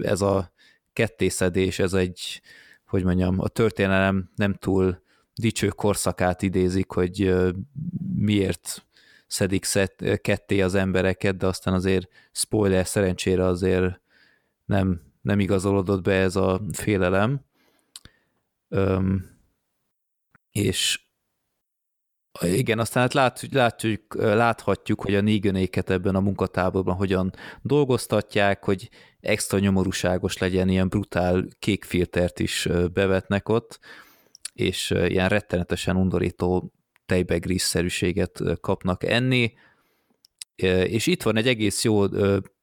ez a kettészedés, ez egy, hogy mondjam, a történelem nem túl dicső korszakát idézik, hogy miért szedik szed, ketté az embereket, de aztán azért spoiler szerencsére azért nem, nem igazolódott be ez a félelem. Öm, és igen, aztán hát lát, látjuk, láthatjuk, hogy a négönéket ebben a munkatáborban hogyan dolgoztatják, hogy extra nyomorúságos legyen, ilyen brutál kék filtert is bevetnek ott, és ilyen rettenetesen undorító tejbegrízszerűséget kapnak enni, és itt van egy egész jó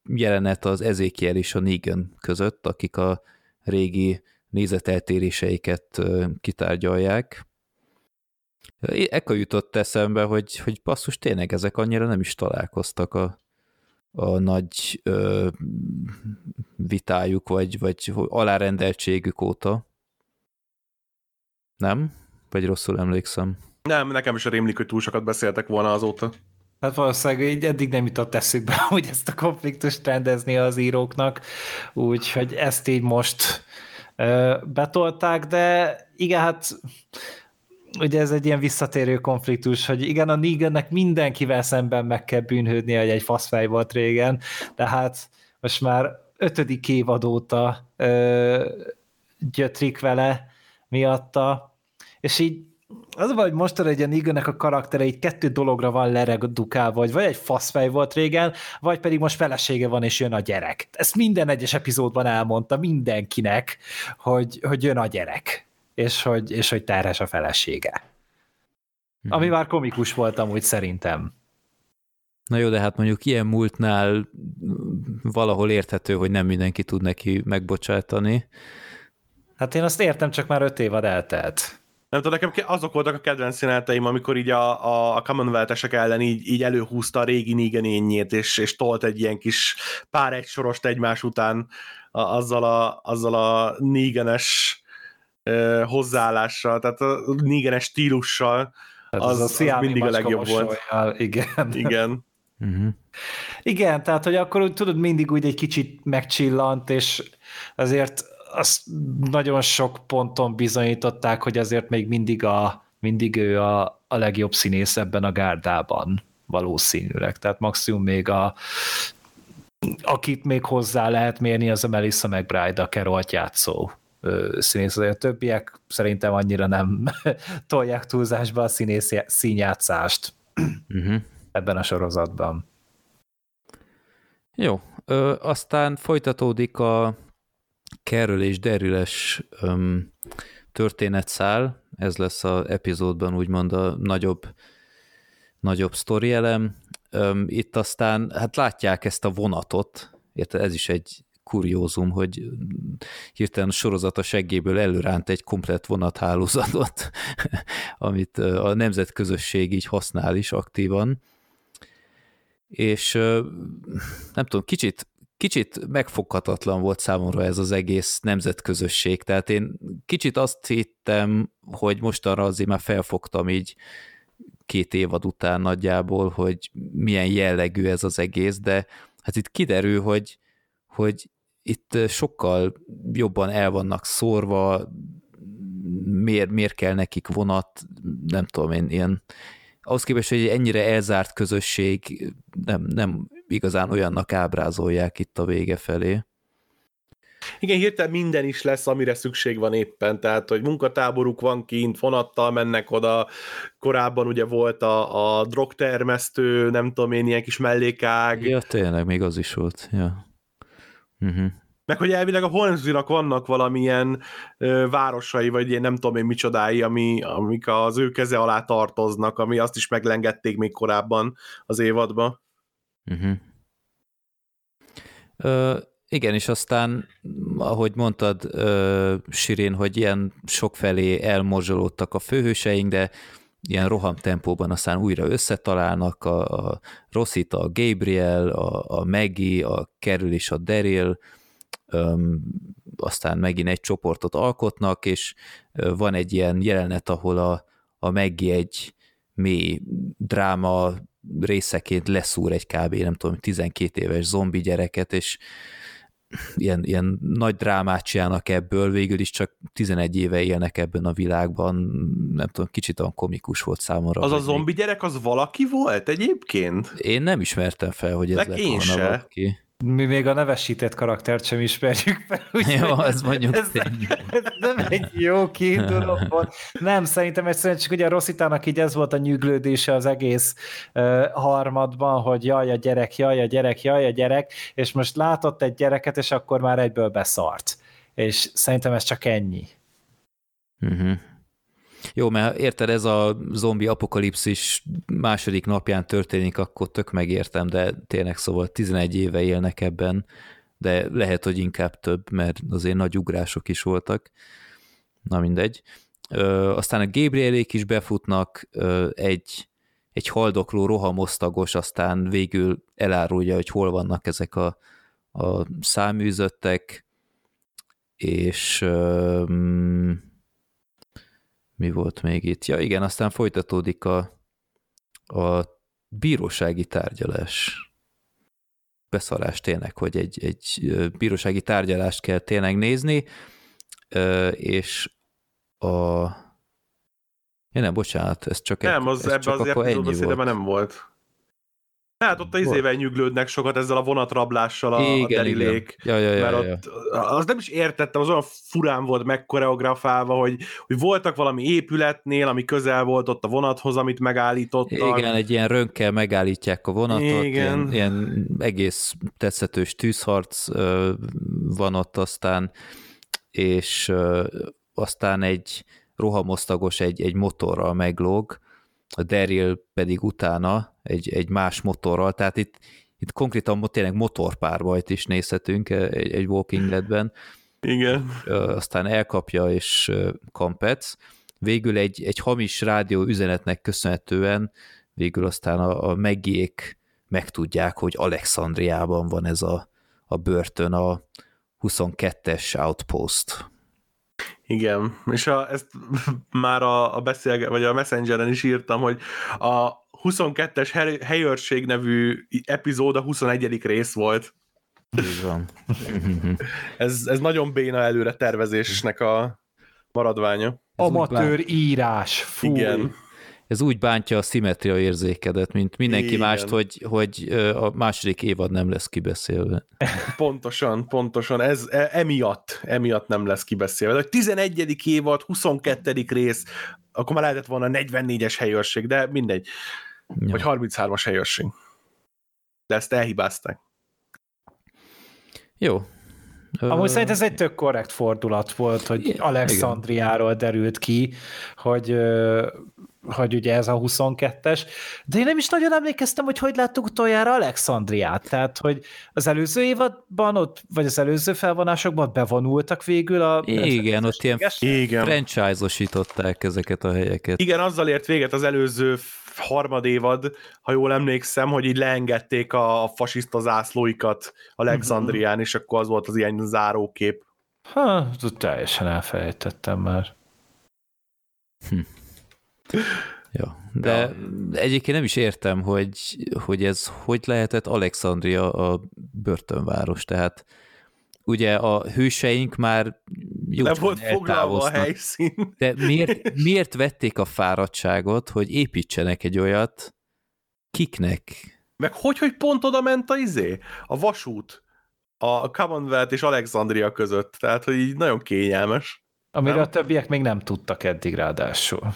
jelenet az Ezékiel és a Negan között, akik a régi nézeteltéréseiket kitárgyalják. Ekkor jutott eszembe, hogy, hogy passzus, tényleg ezek annyira nem is találkoztak a, a nagy ö, vitájuk, vagy, vagy alárendeltségük óta. Nem? Vagy rosszul emlékszem? Nem, nekem is rémlik, hogy túl sokat beszéltek volna azóta. Hát valószínűleg így eddig nem jutott eszükbe, [LAUGHS] hogy ezt a konfliktust rendezni az íróknak, úgyhogy ezt így most ö, betolták, de igen, hát ugye ez egy ilyen visszatérő konfliktus, hogy igen, a Negannek mindenkivel szemben meg kell bűnhődnie, hogy egy faszfej volt régen, de hát most már ötödik évad óta ö, gyötrik vele miatta, és így az vagy most hogy a Negannek a karaktere így kettő dologra van leredukálva, vagy vagy egy faszfej volt régen, vagy pedig most felesége van, és jön a gyerek. Ezt minden egyes epizódban elmondta mindenkinek, hogy, hogy jön a gyerek és hogy, és hogy terhes a felesége. Hmm. Ami már komikus volt amúgy szerintem. Na jó, de hát mondjuk ilyen múltnál valahol érthető, hogy nem mindenki tud neki megbocsátani. Hát én azt értem, csak már öt évad eltelt. Nem tudom, nekem azok voltak a kedvenc színeteim, amikor így a, a, a Commonwealth-esek ellen így, így előhúzta a régi Neganényét, és, és tolt egy ilyen kis pár egy sorost egymás után a, azzal a, azzal a Hozzáállással, tehát a nigeres stílussal, tehát az, az, az mindig a legjobb volt. Igen. Igen. Uh-huh. Igen, tehát, hogy akkor úgy, tudod, mindig úgy egy kicsit megcsillant, és azért azt nagyon sok ponton bizonyították, hogy azért még mindig, a, mindig ő a, a legjobb színész ebben a gárdában valószínűleg. Tehát maximum még a akit még hozzá lehet mérni, az a Melissa McBride, a Kerolt játszó színész, a többiek szerintem annyira nem [LAUGHS] tolják túlzásba a színész színjátszást uh-huh. ebben a sorozatban. Jó, ö, aztán folytatódik a Carol és Derüles történetszál, ez lesz az epizódban úgymond a nagyobb, nagyobb sztori elem. Öm, itt aztán, hát látják ezt a vonatot, érted, ez is egy kuriózum, hogy hirtelen a sorozat a seggéből előránt egy komplet vonathálózatot, [LAUGHS] amit a nemzetközösség így használ is aktívan. És nem tudom, kicsit, kicsit megfoghatatlan volt számomra ez az egész nemzetközösség, tehát én kicsit azt hittem, hogy mostanra azért már felfogtam így két évad után nagyjából, hogy milyen jellegű ez az egész, de hát itt kiderül, hogy, hogy itt sokkal jobban el vannak szórva, miért, miért kell nekik vonat, nem tudom én, ilyen, ahhoz képest, hogy egy ennyire elzárt közösség nem, nem igazán olyannak ábrázolják itt a vége felé. Igen, hirtelen minden is lesz, amire szükség van éppen, tehát, hogy munkatáboruk van kint, vonattal mennek oda, korábban ugye volt a, a drogtermesztő, nem tudom én, ilyen kis mellékág. Ja, tényleg, még az is volt, ja. Uh-huh. Meg hogy elvileg a Hornsby-nak vannak valamilyen ö, városai, vagy ilyen nem tudom én micsodái, ami, amik az ő keze alá tartoznak, ami azt is meglengették még korábban az évadban. Uh-huh. Ö, igen, és aztán, ahogy mondtad, ö, Sirin, hogy ilyen sokfelé elmorzsolódtak a főhőseink, de ilyen rohamtempóban aztán újra összetalálnak a, a Rossita, a Gabriel, a, a Maggie, a Carol és a Daryl, öm, aztán megint egy csoportot alkotnak, és van egy ilyen jelenet, ahol a, a Maggie egy mély dráma részeként leszúr egy kb. nem tudom, 12 éves zombi gyereket, és ilyen, ilyen nagy drámát csinálnak ebből, végül is csak 11 éve élnek ebben a világban, nem tudom, kicsit olyan komikus volt számomra. Az a zombi gyerek, az valaki volt egyébként? Én nem ismertem fel, hogy ez Meg lett én volna se. valaki. Mi még a nevesített karaktert sem ismerjük fel. [LAUGHS] úgyhogy Jó, ez mondjuk ez, tény. ez nem egy jó kiinduló pont. Nem, szerintem egyszerűen csak ugye a Rosszitának így ez volt a nyüglődése az egész uh, harmadban, hogy jaj a gyerek, jaj a gyerek, jaj a gyerek, és most látott egy gyereket, és akkor már egyből beszart. És szerintem ez csak ennyi. Uh-huh. Jó, mert érted, ez a zombi apokalipszis második napján történik, akkor tök megértem, de tényleg szóval 11 éve élnek ebben, de lehet, hogy inkább több, mert azért nagy ugrások is voltak. Na mindegy. Ö, aztán a Gabrielék is befutnak, egy, egy haldokló rohamosztagos, aztán végül elárulja, hogy hol vannak ezek a, a száműzöttek, és ö, mi volt még itt? Ja igen, aztán folytatódik a, a bírósági tárgyalás. Beszarás tényleg, hogy egy, egy bírósági tárgyalást kell tényleg nézni, és a... Ja nem, bocsánat, ez csak Nem, egy, az ez ebbe csak az akkor ennyi volt. nem volt. Hát ott a izével nyüglődnek sokat ezzel a vonatrablással a, a Igen, igen. derilék. Ja, ja, ja, mert ja. ott, az nem is értettem, az olyan furán volt megkoreografálva, hogy, hogy voltak valami épületnél, ami közel volt ott a vonathoz, amit megállítottak. Igen, egy ilyen rönkkel megállítják a vonatot, Igen. ilyen, ilyen egész tetszetős tűzharc van ott aztán, és aztán egy rohamosztagos egy, egy motorral meglóg, a Daryl pedig utána egy, egy más motorral, tehát itt, itt konkrétan tényleg motorpárbajt is nézhetünk egy, egy Walking Deadben, Igen. aztán elkapja és kampec. Végül egy, egy hamis rádió üzenetnek köszönhetően végül aztán a, a megiék megtudják, hogy Alexandriában van ez a, a börtön, a 22-es outpost. Igen, és a, ezt [LAUGHS] már a, a beszélge, vagy a Messengeren is írtam, hogy a 22-es hely- helyőrség nevű epizód a 21. rész volt. Így van. [LAUGHS] Ez, ez nagyon béna előre tervezésnek a maradványa. Amatőr írás. Fú. Igen. Ez úgy bántja a szimmetria érzékedet, mint mindenki Igen. mást, hogy, hogy a második évad nem lesz kibeszélve. [LAUGHS] Pontosan, pontosan. Ez e, emiatt, emiatt nem lesz kibeszélve. A 11. évad, 22. rész, akkor már lehetett volna 44-es helyőrség, de mindegy. Ja. Vagy 33-as helyőrség. De ezt elhibázták. Jó. Amúgy szerintem ez egy tök korrekt fordulat volt, hogy Igen, Alexandriáról derült ki, hogy, hogy ugye ez a 22-es, de én nem is nagyon emlékeztem, hogy hogy láttuk utoljára Alexandriát, tehát hogy az előző évadban ott, vagy az előző felvonásokban bevonultak végül a... Igen, ott ilyen Igen. franchise-osították ezeket a helyeket. Igen, azzal ért véget az előző harmadévad, ha jól emlékszem, hogy így leengedték a, fasiszta zászlóikat Alexandrián, és akkor az volt az ilyen zárókép. Ha, teljesen elfelejtettem már. Ja, de ja. egyébként nem is értem, hogy, hogy ez hogy lehetett Alexandria a börtönváros, tehát ugye a hőseink már jó Le volt foglalva a helyszín. de miért, miért vették a fáradtságot, hogy építsenek egy olyat, kiknek? Meg hogy, hogy pont oda ment a izé? A vasút. A Commonwealth és Alexandria között. Tehát, hogy így nagyon kényelmes. Amire Nem? a többiek még nem tudtak eddig ráadásul.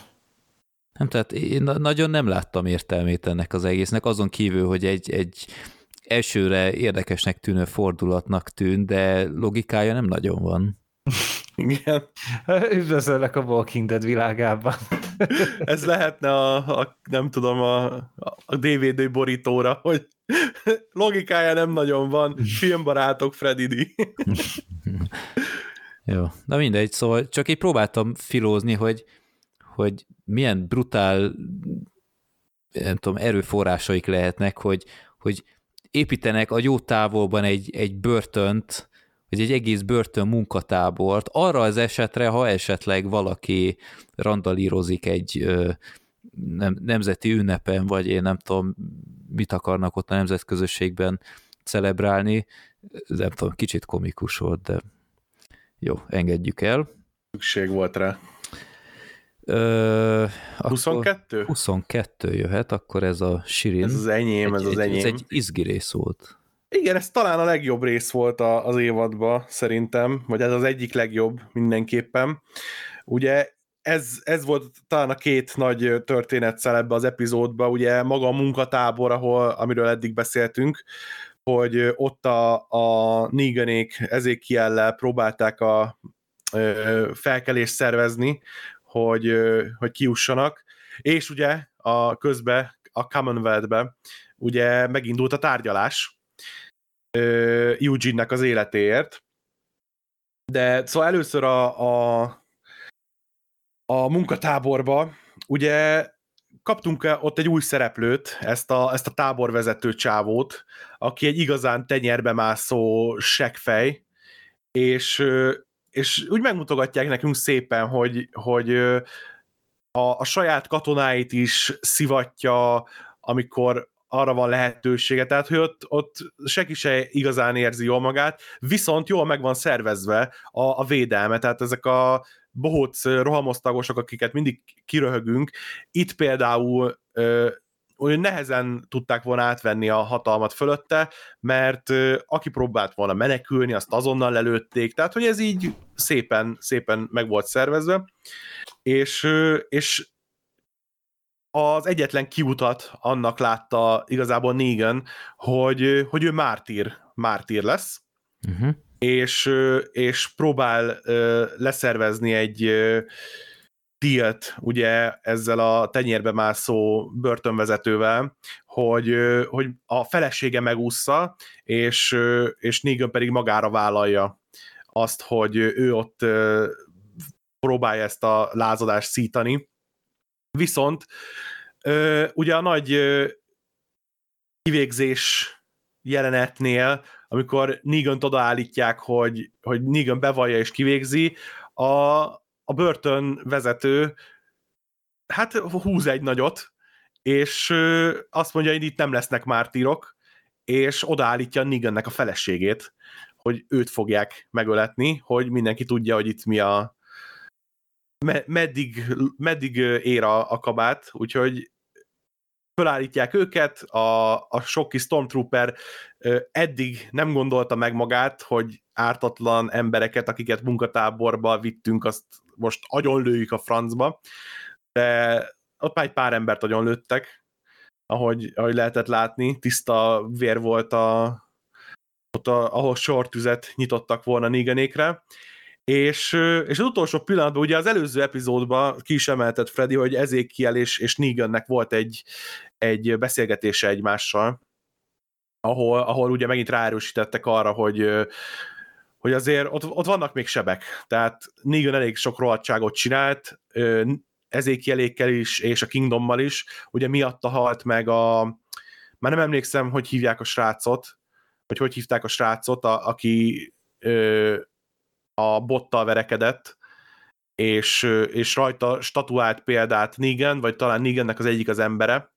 Nem, tehát én na- nagyon nem láttam értelmét ennek az egésznek, azon kívül, hogy egy, egy, elsőre érdekesnek tűnő fordulatnak tűn, de logikája nem nagyon van. [LAUGHS] Igen. [LAUGHS] Üdvözöllek a Walking Dead világában. [LAUGHS] Ez lehetne a, a nem tudom, a, a DVD borítóra, hogy logikája nem nagyon van, filmbarátok Freddy D. Jó, na mindegy, szóval csak így próbáltam filózni, hogy, hogy milyen brutál nem tudom, erőforrásaik lehetnek, hogy, hogy építenek a jó távolban egy, egy börtönt, vagy egy egész börtön munkatábort, arra az esetre, ha esetleg valaki randalírozik egy ö, nem, nemzeti ünnepen, vagy én nem tudom, mit akarnak ott a nemzetközösségben celebrálni, nem tudom, kicsit komikus volt, de jó, engedjük el. Szükség volt rá. Ö, 22? 22 jöhet, akkor ez a Sirin. Ez az enyém, ez egy, az egy, enyém. Ez egy izgi rész volt. Igen, ez talán a legjobb rész volt a, az évadban, szerintem, vagy ez az egyik legjobb mindenképpen. Ugye ez, ez volt talán a két nagy történetszel ebbe az epizódba, ugye maga a munkatábor, ahol, amiről eddig beszéltünk, hogy ott a, a Neganék ezékiellel próbálták a ö, felkelést szervezni, hogy, hogy kiussanak, és ugye a közbe a Commonwealth-be ugye megindult a tárgyalás ö, Eugene-nek az életéért, de szóval először a, a, a munkatáborba ugye kaptunk ott egy új szereplőt, ezt a, ezt a táborvezető csávót, aki egy igazán tenyerbe mászó seggfej, és, és úgy megmutogatják nekünk szépen, hogy, hogy a, a saját katonáit is szivatja, amikor arra van lehetősége, tehát hogy ott, ott senki se igazán érzi jól magát, viszont jól meg van szervezve a, a védelme, tehát ezek a bohóc rohamosztagosok, akiket mindig kiröhögünk, itt például olyan nehezen tudták volna átvenni a hatalmat fölötte, mert aki próbált volna menekülni, azt azonnal lelőtték, tehát hogy ez így szépen, szépen meg volt szervezve, és, és az egyetlen kiutat annak látta igazából Negan, hogy, hogy ő mártír, mártír lesz, uh-huh. és, és próbál leszervezni egy díjat ugye ezzel a tenyérbe mászó börtönvezetővel, hogy, hogy a felesége megúszza, és, és Negan pedig magára vállalja azt, hogy ő ott próbálja ezt a lázadást szítani, Viszont ugye a nagy kivégzés jelenetnél, amikor negan odaállítják, hogy, hogy Negan bevallja és kivégzi, a, a börtön vezető hát húz egy nagyot, és azt mondja, hogy itt nem lesznek mártírok, és odaállítja Negannek a feleségét, hogy őt fogják megöletni, hogy mindenki tudja, hogy itt mi a, meddig, meddig ér a, a kabát, úgyhogy fölállítják őket, a, a sokki Stormtrooper eddig nem gondolta meg magát, hogy ártatlan embereket, akiket munkatáborba vittünk, azt most agyonlőjük a francba, de ott már egy pár embert agyonlőttek, ahogy, ahogy lehetett látni, tiszta vér volt a, ott a, ahol sortüzet nyitottak volna Nigenékre, és, és az utolsó pillanatban, ugye az előző epizódban ki is emeltett Freddy, hogy Ezékiel és, és Negannek volt egy, egy beszélgetése egymással, ahol, ahol ugye megint ráerősítettek arra, hogy, hogy azért ott, ott vannak még sebek, tehát Negan elég sok rohadtságot csinált, Ezékielékkel is, és a Kingdommal is, ugye miatta halt meg a, már nem emlékszem, hogy hívják a srácot, vagy hogy hívták a srácot, a, aki a bottal verekedett, és, és rajta statuált példát Negan, vagy talán Negannek az egyik az embere,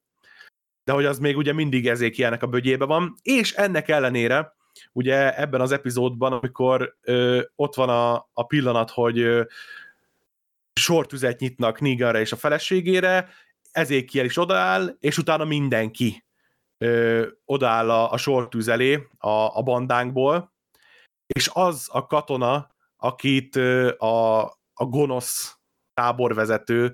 de hogy az még ugye mindig ezékielnek a bögyébe van, és ennek ellenére ugye ebben az epizódban, amikor ö, ott van a, a pillanat, hogy ö, sortüzet nyitnak Neganre és a feleségére, ezékiel is odaáll, és utána mindenki ö, odaáll a, a sortűz elé a, a bandánkból, és az a katona, akit a, a gonosz táborvezető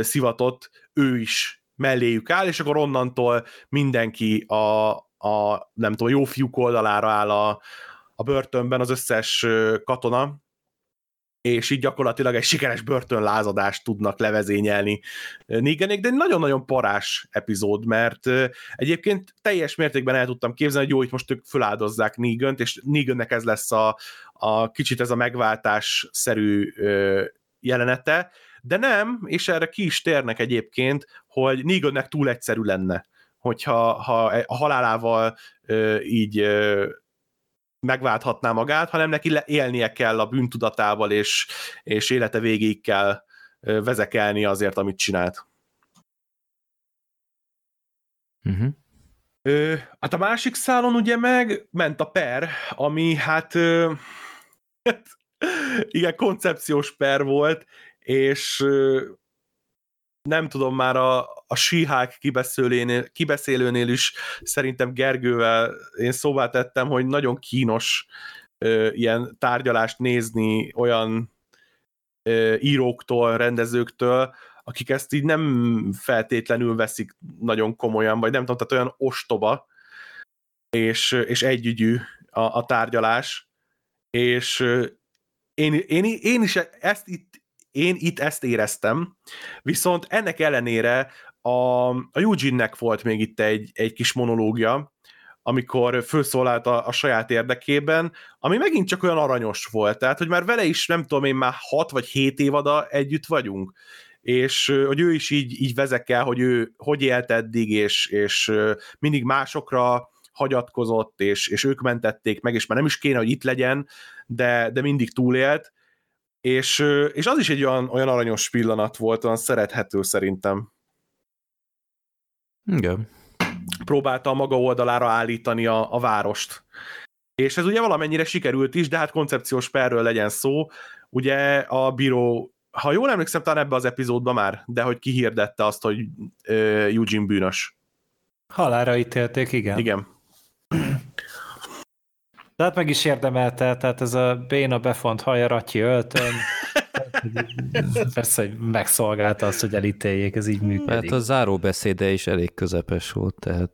szivatott, ő is melléjük áll, és akkor onnantól mindenki a, a nem tudom, jó fiúk oldalára áll a, a börtönben az összes katona, és így gyakorlatilag egy sikeres börtönlázadást tudnak levezényelni Neganék, de nagyon-nagyon parás epizód, mert egyébként teljes mértékben el tudtam képzelni, hogy jó, hogy most ők föláldozzák negan és Negannek ez lesz a, a kicsit ez a megváltás-szerű jelenete, de nem, és erre ki is térnek egyébként, hogy Negannek túl egyszerű lenne, hogyha ha a halálával így megválthatná magát, hanem neki élnie kell a bűntudatával, és, és élete végéig kell vezekelni azért, amit csinált. Uh-huh. Ö, hát a másik szálon ugye meg ment a per, ami hát, ö, [LAUGHS] igen, koncepciós per volt, és ö, nem tudom, már a, a síhák kibeszélőnél, kibeszélőnél is szerintem Gergővel én szóvá tettem, hogy nagyon kínos ö, ilyen tárgyalást nézni olyan ö, íróktól, rendezőktől, akik ezt így nem feltétlenül veszik nagyon komolyan, vagy nem tudom, tehát olyan ostoba, és, és együgyű a, a tárgyalás, és én, én, én is ezt itt én itt ezt éreztem, viszont ennek ellenére a, a Eugene-nek volt még itt egy, egy kis monológia, amikor felszólalt a, a saját érdekében, ami megint csak olyan aranyos volt, tehát, hogy már vele is, nem tudom én, már 6 vagy 7 évada együtt vagyunk, és hogy ő is így, így vezekel, hogy ő hogy élt eddig, és, és mindig másokra hagyatkozott, és, és ők mentették meg, és már nem is kéne, hogy itt legyen, de, de mindig túlélt, és, és az is egy olyan, olyan aranyos pillanat volt, olyan szerethető szerintem. Igen. Próbálta a maga oldalára állítani a, a várost. És ez ugye valamennyire sikerült is, de hát koncepciós perről legyen szó. Ugye a bíró, ha jól emlékszem, talán ebbe az epizódban már, de hogy kihirdette azt, hogy uh, Eugene bűnös. Halára ítélték, igen. Igen. Tehát meg is érdemelte, tehát ez a béna befont haja ratyi öltön, [LAUGHS] persze, hogy megszolgálta azt, hogy elítéljék, ez így működik. Hát a záróbeszéde is elég közepes volt, tehát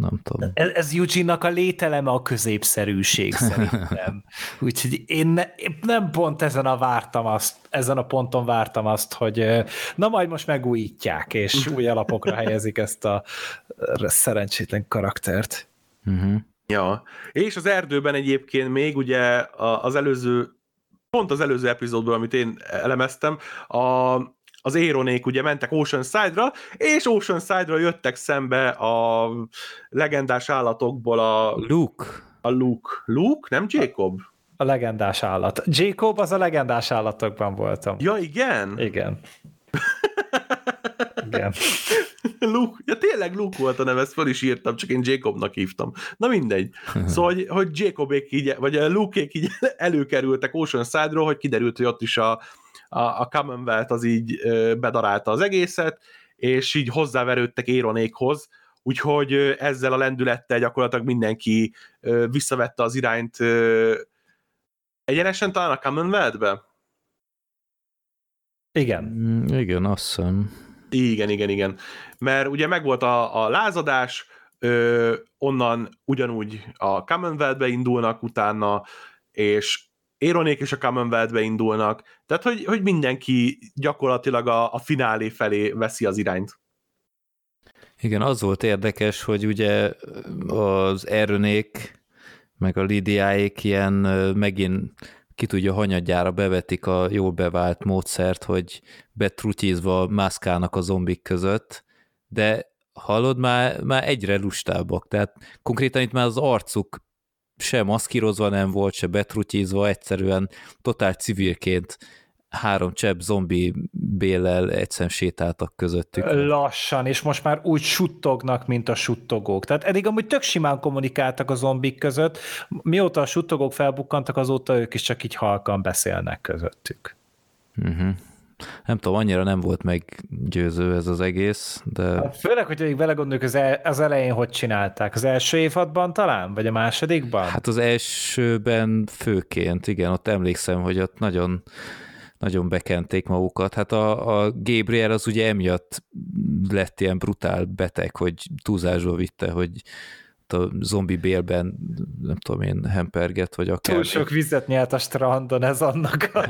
nem tudom. Ez, ez Eugene-nak a lételeme a középszerűség [LAUGHS] szerintem. Úgyhogy én, ne, én nem pont ezen a vártam azt, ezen a ponton vártam azt, hogy na majd most megújítják, és új alapokra helyezik ezt a szerencsétlen karaktert. Uh-huh. Ja, és az erdőben egyébként még ugye az előző, pont az előző epizódból, amit én elemeztem, a, az éronék ugye mentek Oceanside-ra, és Oceanside-ra jöttek szembe a legendás állatokból a... Luke. A Luke. Luke, nem Jacob? A legendás állat. Jacob az a legendás állatokban voltam. Ja, igen? Igen. [LAUGHS] igen. [LAUGHS] Luke, ja tényleg Luke volt a neve, ezt fel is írtam, csak én Jacobnak hívtam. Na mindegy. [LAUGHS] Szóval, hogy, hogy Jacobék így, vagy Luke-ék így [LAUGHS] előkerültek Ocean Side-ról, hogy kiderült, hogy ott is a, a, a Commonwealth az így bedarálta az egészet, és így hozzáverődtek Éronékhoz, úgyhogy ezzel a lendülettel gyakorlatilag mindenki visszavette az irányt egyenesen talán a Commonwealth-be? Igen. Mm, igen, azt hiszem. Igen, igen, igen. Mert ugye megvolt a, a lázadás, ö, onnan ugyanúgy a Commonwealth-be indulnak utána, és Éronék is a Commonwealth-be indulnak, tehát hogy, hogy mindenki gyakorlatilag a, a finálé felé veszi az irányt. Igen, az volt érdekes, hogy ugye az Erőnék meg a Lidiáék ilyen megint ki tudja, hanyadjára bevetik a jól bevált módszert, hogy betrutyizva mászkálnak a zombik között, de hallod, már, már egyre lustábbak, tehát konkrétan itt már az arcuk se maszkírozva nem volt, se betrutyizva, egyszerűen totál civilként három csepp zombi bélel egyszerűen sétáltak közöttük. Lassan, és most már úgy suttognak, mint a suttogók. Tehát eddig amúgy tök simán kommunikáltak a zombik között, mióta a suttogók felbukkantak, azóta ők is csak így halkan beszélnek közöttük. Uh-huh. Nem tudom, annyira nem volt meggyőző ez az egész, de... Hát főleg, hogy még belegondoljuk, az, el, az elején hogy csinálták? Az első évadban talán? Vagy a másodikban? Hát az elsőben főként, igen, ott emlékszem, hogy ott nagyon nagyon bekenték magukat. Hát a, a Gabriel az ugye emiatt lett ilyen brutál beteg, hogy túlzásba vitte, hogy a zombi bélben, nem tudom én, hemperget, vagy akár. Túl sok vizet nyert a strandon, ez annak a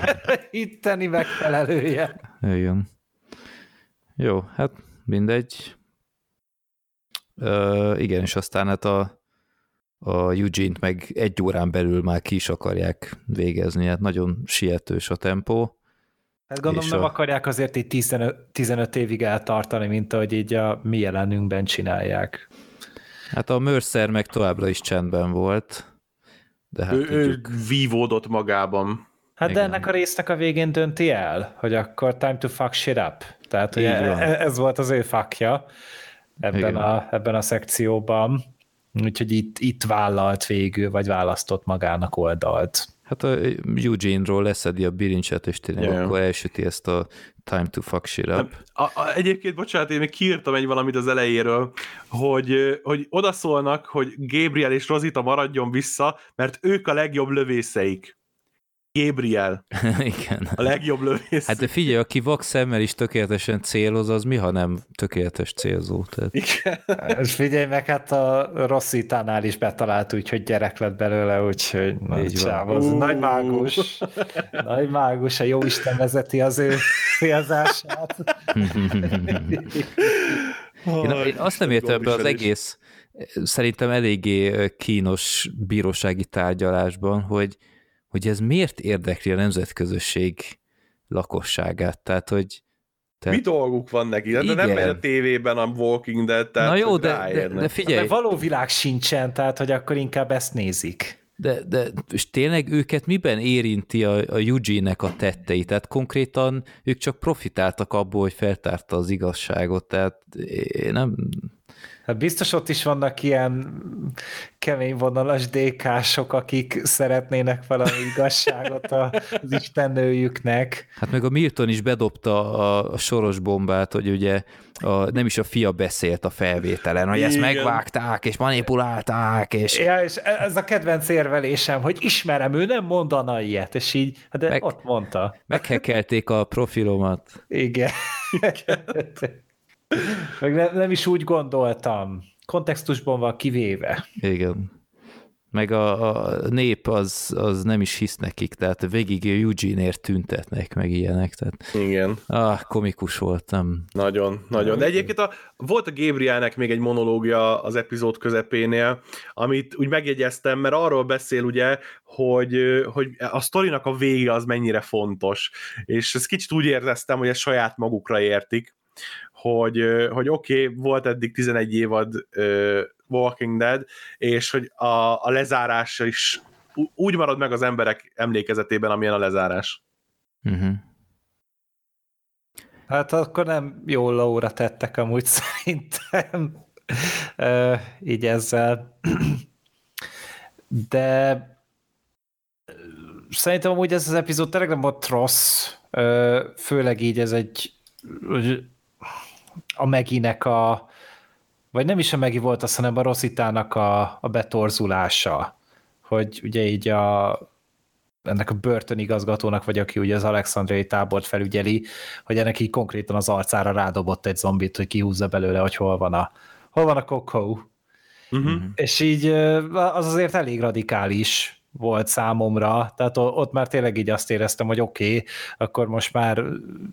[LAUGHS] itteni megfelelője. Igen. Jó, hát mindegy. Uh, igen, és aztán hát a, a Eugene-t meg egy órán belül már ki is akarják végezni, hát nagyon sietős a tempó. Hát gondolom nem a... akarják azért így 15, 15 évig eltartani, mint ahogy így a mi jelenünkben csinálják. Hát a Mercer meg továbbra is csendben volt. De hát ő, ő vívódott magában. Hát Igen. de ennek a résznek a végén dönti el, hogy akkor time to fuck shit up. Tehát ugye ez volt az ő fakja ebben a, ebben a szekcióban. Úgyhogy itt, itt vállalt végül, vagy választott magának oldalt. Hát a Eugene-ról leszedi a bilincset, és tényleg yeah. akkor elsüti ezt a time to fuck shit up. A, a, egyébként, bocsánat, én még kiírtam egy valamit az elejéről, hogy, hogy odaszólnak, hogy Gabriel és Rosita maradjon vissza, mert ők a legjobb lövészeik. Gabriel. [LAUGHS] Igen. A legjobb lövész. Hát de figyelj, aki vak szemmel is tökéletesen céloz, az mi, ha nem tökéletes célzó? Tehát... Igen. És figyelj meg, hát a Rosszitánál is betalált úgy, hogy gyerek lett belőle, úgyhogy nagy az nagy mágus. Nagy mágus, a Jóisten vezeti az ő célzását. én, én azt nem értem ebbe az egész, szerintem eléggé kínos bírósági tárgyalásban, hogy hogy ez miért érdekli a nemzetközösség lakosságát, tehát hogy tehát... Mi dolguk van neki? De Igen. nem megy a tévében a Walking Dead, tehát Na jó, de, de, de figyelj. De való világ sincsen, tehát hogy akkor inkább ezt nézik. De, de és tényleg őket miben érinti a, a Eugene-nek a tettei? Tehát konkrétan ők csak profitáltak abból, hogy feltárta az igazságot, tehát én nem... Hát biztos ott is vannak ilyen kemény vonalas DK-sok, akik szeretnének valami igazságot az istennőjüknek. Hát meg a Milton is bedobta a, a soros bombát, hogy ugye a, nem is a fia beszélt a felvételen, hogy Igen. ezt megvágták, és manipulálták, és... Ja, és ez a kedvenc érvelésem, hogy ismerem, ő nem mondana ilyet, és így, de meg, ott mondta. Meghekelték a profilomat. Igen. [LAUGHS] Meg nem, nem is úgy gondoltam. Kontextusban van kivéve. Igen. Meg a, a nép az, az nem is hisz nekik, tehát végig Eugene-ért tüntetnek, meg ilyenek. Tehát, Igen. Ah, komikus voltam. Nagyon, nagyon. De egyébként a, volt a Gabrielnek még egy monológia az epizód közepénél, amit úgy megjegyeztem, mert arról beszél ugye, hogy, hogy a sztorinak a vége az mennyire fontos. És ezt kicsit úgy éreztem, hogy ezt saját magukra értik, hogy, hogy oké, okay, volt eddig 11 évad uh, Walking Dead, és hogy a, a lezárás is úgy marad meg az emberek emlékezetében, amilyen a lezárás. Uh-huh. Hát akkor nem jó lóra tettek amúgy [LAUGHS] szerintem uh, így ezzel. De szerintem amúgy ez az epizód tényleg nem volt rossz, főleg így ez egy a Meginek a, vagy nem is a Megi volt az, hanem a Rositának a, a betorzulása, hogy ugye így a, ennek a börtönigazgatónak, vagy aki ugye az alexandriai tábort felügyeli, hogy ennek így konkrétan az arcára rádobott egy zombit, hogy kihúzza belőle, hogy hol van a, hol van a Coco. Uh-huh. És így az azért elég radikális volt számomra, tehát ott már tényleg így azt éreztem, hogy oké, okay, akkor most már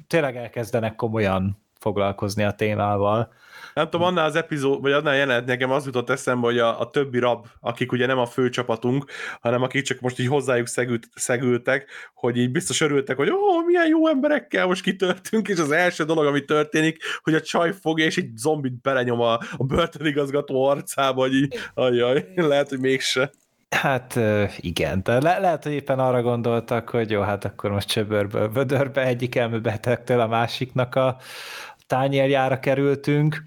tényleg elkezdenek komolyan foglalkozni a témával. Nem tudom, annál az epizód, vagy annál jelenet nekem az jutott eszembe, hogy a, a többi rab, akik ugye nem a fő csapatunk, hanem akik csak most így hozzájuk szegült, szegültek, hogy így biztos örültek, hogy ó, oh, milyen jó emberekkel most kitörtünk, és az első dolog, ami történik, hogy a csaj fogja, és egy zombit belenyom a, a börtönigazgató arcába, hogy így, ajaj, lehet, hogy mégse. Hát igen, de le- lehet, hogy éppen arra gondoltak, hogy jó, hát akkor most csöbörből vödörbe egyik elmebetegtől a másiknak a tányérjára kerültünk,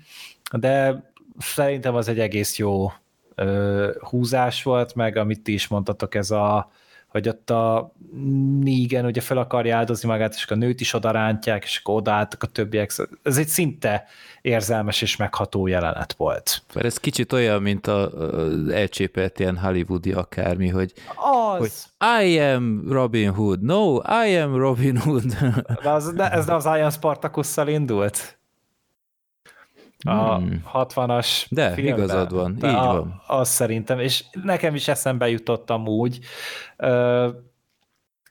de szerintem az egy egész jó ö, húzás volt, meg amit ti is mondtatok, ez a hogy ott a Negan ugye fel akarja áldozni magát, és a nőt is odarántják, és akkor odaálltak a többiek. Szóval ez egy szinte érzelmes és megható jelenet volt. Mert ez kicsit olyan, mint a, a elcsépelt ilyen hollywoodi akármi, hogy, Az! hogy I am Robin Hood, no, I am Robin Hood. De az, de ez nem az Ian Spartakusszal indult? A Hmm. 60-as De, filmben? igazad van, De így a, van. Az szerintem, és nekem is eszembe jutott amúgy.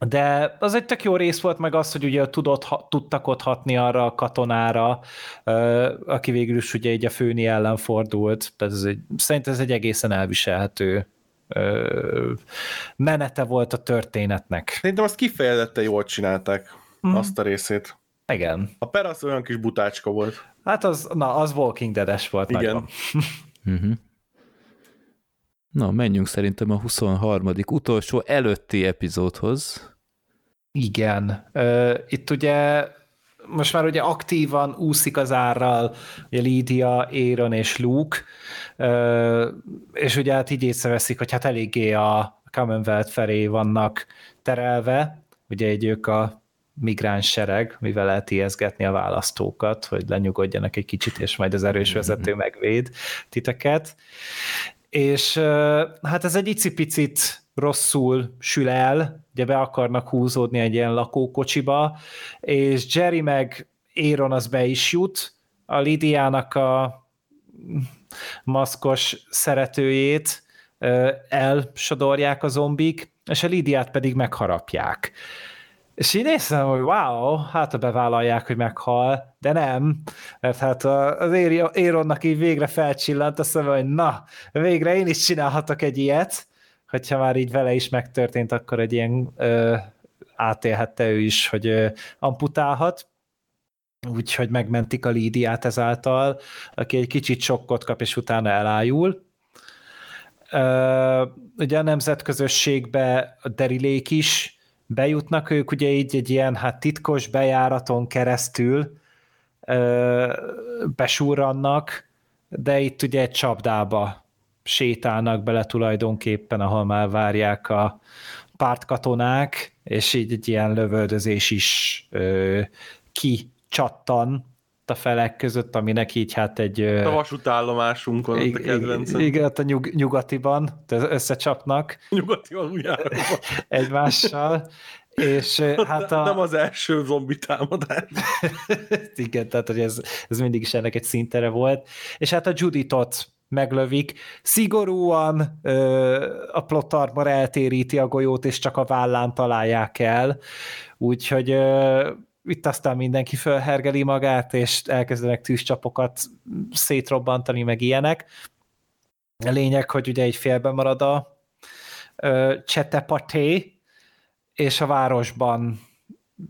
De az egy tök jó rész volt, meg az, hogy ugye tudott, ha- tudtak ott hatni arra a katonára, aki végül is ugye így a főni ellen fordult. Tehát ez egy, szerintem ez egy egészen elviselhető menete volt a történetnek. Szerintem azt kifejezetten jól csinálták, Mhm. azt a részét. Igen. A per az olyan kis butácska volt. Hát az, na, az Walking Dead-es volt Igen. nagyon. Uh-huh. [LAUGHS] Na, menjünk szerintem a 23. utolsó előtti epizódhoz. Igen. Ö, itt ugye most már ugye aktívan úszik az árral ugye Lídia, Aaron és Luke, ö, és ugye hát így észreveszik, hogy hát eléggé a Commonwealth felé vannak terelve, ugye egy ők a migráns sereg, mivel lehet ijeszgetni a választókat, hogy lenyugodjanak egy kicsit, és majd az erős vezető megvéd titeket. És hát ez egy icipicit rosszul sül el, ugye be akarnak húzódni egy ilyen lakókocsiba, és Jerry meg Aaron az be is jut, a Lidiának a maszkos szeretőjét elsodorják a zombik, és a Lidiát pedig megharapják. És így néztem, hogy wow, hát bevállalják, hogy meghal, de nem, mert hát az Éronnak így végre felcsillant a szeme, hogy na, végre én is csinálhatok egy ilyet, hogyha már így vele is megtörtént, akkor egy ilyen ö, átélhette ő is, hogy ö, amputálhat, úgyhogy megmentik a Lídiát ezáltal, aki egy kicsit sokkot kap, és utána elájul. Ö, ugye a nemzetközösségbe a derilék is bejutnak ők, ugye így egy ilyen hát titkos bejáraton keresztül ö, besúrannak, de itt ugye egy csapdába sétálnak bele tulajdonképpen, ahol már várják a pártkatonák, és így egy ilyen lövöldözés is ö, kicsattan a felek között, aminek így hát egy... A vasútállomásunkon ott a kedvencem. ig- Igen, ott a nyug, nyugatiban összecsapnak [LAUGHS] Nyugati aluljáróban. [LAUGHS] egymással, és hát a... Nem az első zombi támadás. [LAUGHS] Igen, tehát hogy ez, ez mindig is ennek egy szintere volt. És hát a Juditot meglövik. Szigorúan ö, a plot armor eltéríti a golyót, és csak a vállán találják el. Úgyhogy ö, itt aztán mindenki fölhergeli magát, és elkezdenek tűzcsapokat szétrobbantani, meg ilyenek. A lényeg, hogy ugye egy félben marad a ö, csetepaté, és a városban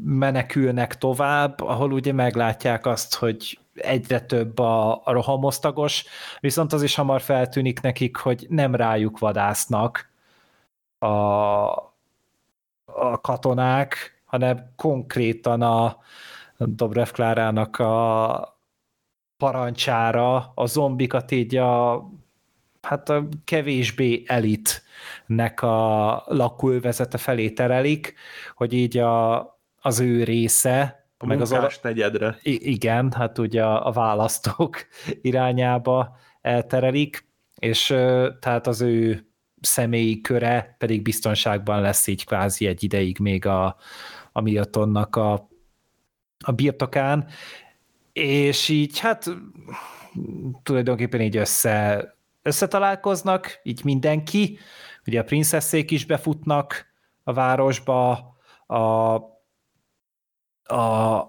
menekülnek tovább, ahol ugye meglátják azt, hogy egyre több a, a rohamosztagos, viszont az is hamar feltűnik nekik, hogy nem rájuk vadásznak a, a katonák, hanem konkrétan a Dobrev Klárának a parancsára a zombikat így a hát a kevésbé elitnek a lakóvezete felé terelik, hogy így a, az ő része, A meg az munkás negyedre. Igen, hát ugye a, a választók [LAUGHS] irányába elterelik, és tehát az ő személyi köre pedig biztonságban lesz így kvázi egy ideig még a, a Miltonnak a, a birtokán, és így hát tulajdonképpen így össze, összetalálkoznak, így mindenki, ugye a princeszék is befutnak a városba, a, a,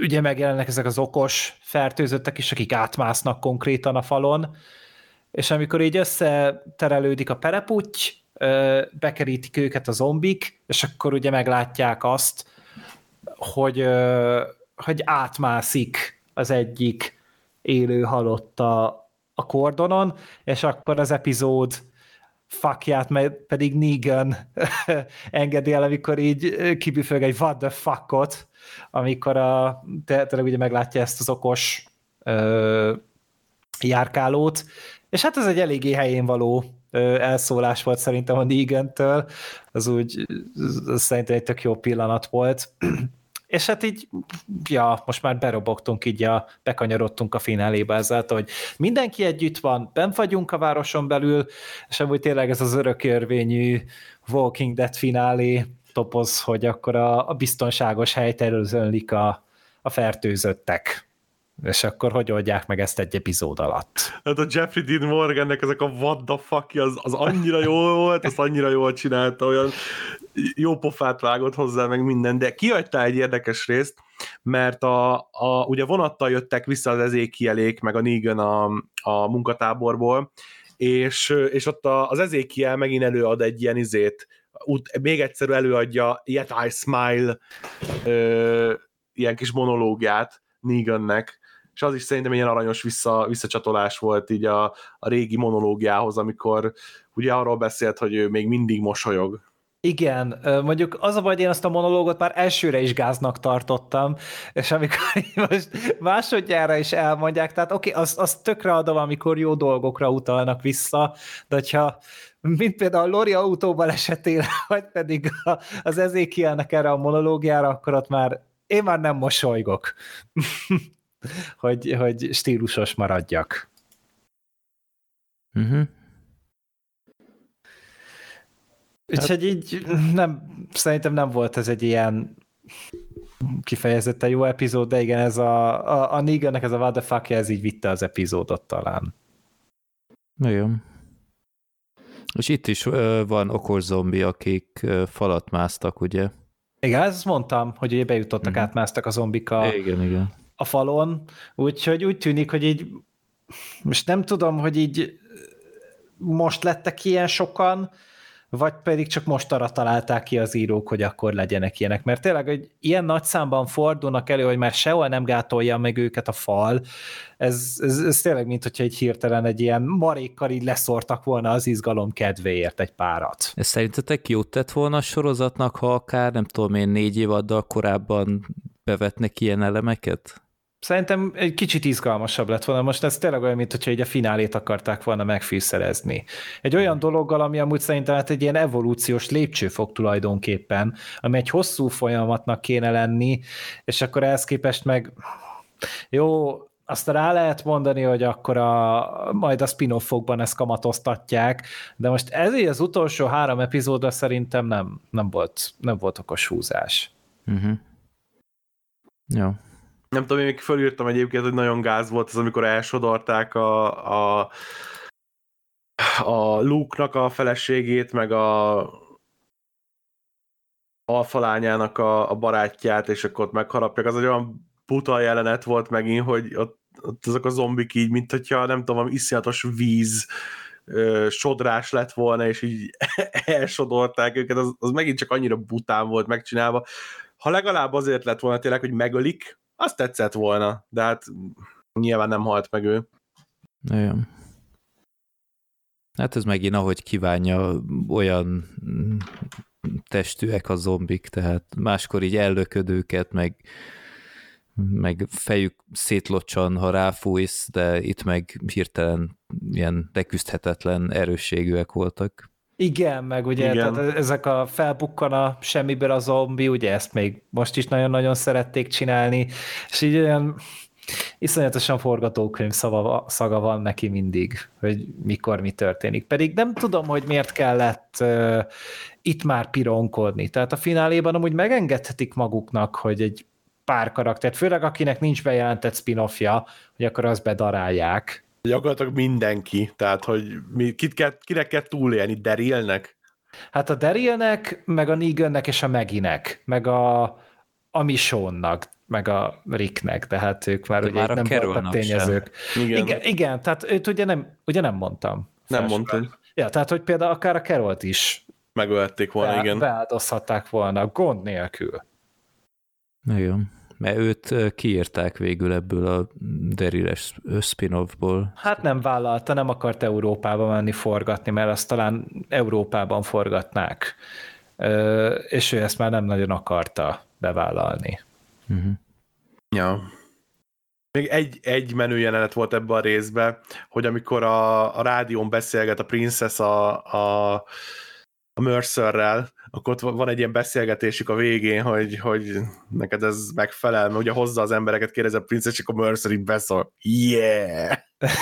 ugye megjelennek ezek az okos fertőzöttek is, akik átmásznak konkrétan a falon, és amikor így összeterelődik a pereputty, ö, bekerítik őket a zombik, és akkor ugye meglátják azt, hogy, hogy átmászik az egyik élő halott a, a kordonon, és akkor az epizód fuckját, mert pedig Negan [LAUGHS] engedi el, amikor így kibüfög egy what the fuckot, amikor a, tényleg ugye meglátja ezt az okos ö, járkálót, és hát ez egy eléggé helyén való elszólás volt szerintem a Negan-től, az úgy az szerintem egy tök jó pillanat volt. [CLEARS THROAT] És hát így, ja, most már berobogtunk így, a, bekanyarodtunk a finálébe ezzel, hogy mindenki együtt van, ben vagyunk a városon belül, és amúgy tényleg ez az örökérvényű Walking Dead finálé topoz, hogy akkor a, a biztonságos helyterül zönlik a, a fertőzöttek. És akkor hogy oldják meg ezt egy epizód alatt? Hát a Jeffrey Dean Morgannek ezek a what the fuck az, az annyira jó volt, az annyira jól csinálta, olyan jó pofát vágott hozzá, meg minden, de kiadta egy érdekes részt, mert a, a, ugye vonattal jöttek vissza az ezékielék, meg a Negan a, a munkatáborból, és, és ott az ezékiel megint előad egy ilyen izét, út, még egyszer előadja Yet I Smile ö, ilyen kis monológiát Negannek, és az is szerintem ilyen aranyos vissza, visszacsatolás volt így a, a régi monológiához, amikor ugye arról beszélt, hogy ő még mindig mosolyog. Igen, mondjuk az a baj, én azt a monológot már elsőre is gáznak tartottam, és amikor [LAUGHS] most másodjára is elmondják, tehát oké, okay, azt, azt tökre adom, amikor jó dolgokra utalnak vissza, de hogyha mint például a Lori autóban esetére, [LAUGHS] vagy pedig az ezékielnek erre a monológiára, akkor ott már én már nem mosolygok, [LAUGHS] [LAUGHS] hogy, hogy stílusos maradjak. Uh-huh. Úgyhogy így nem, szerintem nem volt ez egy ilyen kifejezetten jó epizód, de igen, ez a, a, a Negannek ez a what the fuck ez így vitte az epizódot talán. Igen. És itt is van okos zombi, akik falat másztak, ugye? Igen, ezt mondtam, hogy ugye bejutottak, mm. átmásztak a zombik a, igen, igen. A falon, úgyhogy úgy tűnik, hogy így most nem tudom, hogy így most lettek ilyen sokan, vagy pedig csak most arra találták ki az írók, hogy akkor legyenek ilyenek. Mert tényleg, hogy ilyen nagy számban fordulnak elő, hogy már sehol nem gátolja meg őket a fal, ez, ez, ez tényleg, mint hogyha egy hirtelen egy ilyen marékkal így leszortak volna az izgalom kedvéért egy párat. Ez szerintetek jót tett volna a sorozatnak, ha akár, nem tudom én, négy évaddal korábban bevetnek ilyen elemeket? Szerintem egy kicsit izgalmasabb lett volna. Most ez tényleg olyan, mint hogyha egy a finálét akarták volna megfűszerezni. Egy olyan dologgal, ami amúgy szerintem hát egy ilyen evolúciós lépcsőfok tulajdonképpen, ami egy hosszú folyamatnak kéne lenni, és akkor ehhez képest meg jó, azt rá lehet mondani, hogy akkor a, majd a spin-offokban ezt kamatoztatják, de most ezért az utolsó három epizódra szerintem nem, nem, volt, nem volt okos húzás. Uh-huh. Jó nem tudom, én még fölírtam egyébként, hogy nagyon gáz volt az, amikor elsodorták a, a, a Luke-nak a feleségét, meg a alfalányának a, a barátját, és akkor ott megharapják. Az egy olyan buta jelenet volt megint, hogy ott, ott azok a zombik így, mint hogyha nem tudom, iszonyatos víz sodrás lett volna, és így [LAUGHS] elsodorták őket, az, az megint csak annyira bután volt megcsinálva. Ha legalább azért lett volna tényleg, hogy megölik, azt tetszett volna, de hát nyilván nem halt meg ő. Igen. Hát ez megint ahogy kívánja, olyan testűek a zombik, tehát máskor így ellököd őket, meg, meg fejük szétlocsan, ha ráfújsz, de itt meg hirtelen ilyen leküzdhetetlen erősségűek voltak. Igen, meg ugye Igen. Tehát ezek a felbukkan a semmiből a zombi, ugye ezt még most is nagyon-nagyon szerették csinálni, és így olyan iszonyatosan forgatókönyv szava, szaga van neki mindig, hogy mikor mi történik. Pedig nem tudom, hogy miért kellett uh, itt már pironkodni. Tehát a fináléban amúgy megengedhetik maguknak, hogy egy pár karaktert, főleg akinek nincs bejelentett spin-offja, hogy akkor azt bedarálják, Gyakorlatilag mindenki, tehát hogy mi, kit kell, kinek kell túlélni, Derilnek? Hát a Derilnek, meg a Negannek és a Meginek, meg a, a Michonnak, meg a Ricknek, tehát ők már, De ugye már nem voltak tényezők. Igen. igen. igen, tehát őt ugye nem, ugye nem mondtam. Nem mondtam. Ja, tehát hogy például akár a Kerolt is megölték volna, be, igen. Beáldozhatták volna, gond nélkül. Igen. Mert őt kiírták végül ebből a Deriles spin-offból. Hát nem vállalta, nem akart Európába menni forgatni, mert azt talán Európában forgatnák. És ő ezt már nem nagyon akarta bevállalni. Uh-huh. Ja. Még egy, egy menő jelenet volt ebbe a részbe, hogy amikor a, a rádión beszélget a Princess a, a, a Mercerrel, akkor ott van egy ilyen beszélgetésük a végén, hogy, hogy neked ez megfelel, mert ugye hozza az embereket, kérdez a Princess, csak a Mercer így beszól. Yeah! [LAUGHS]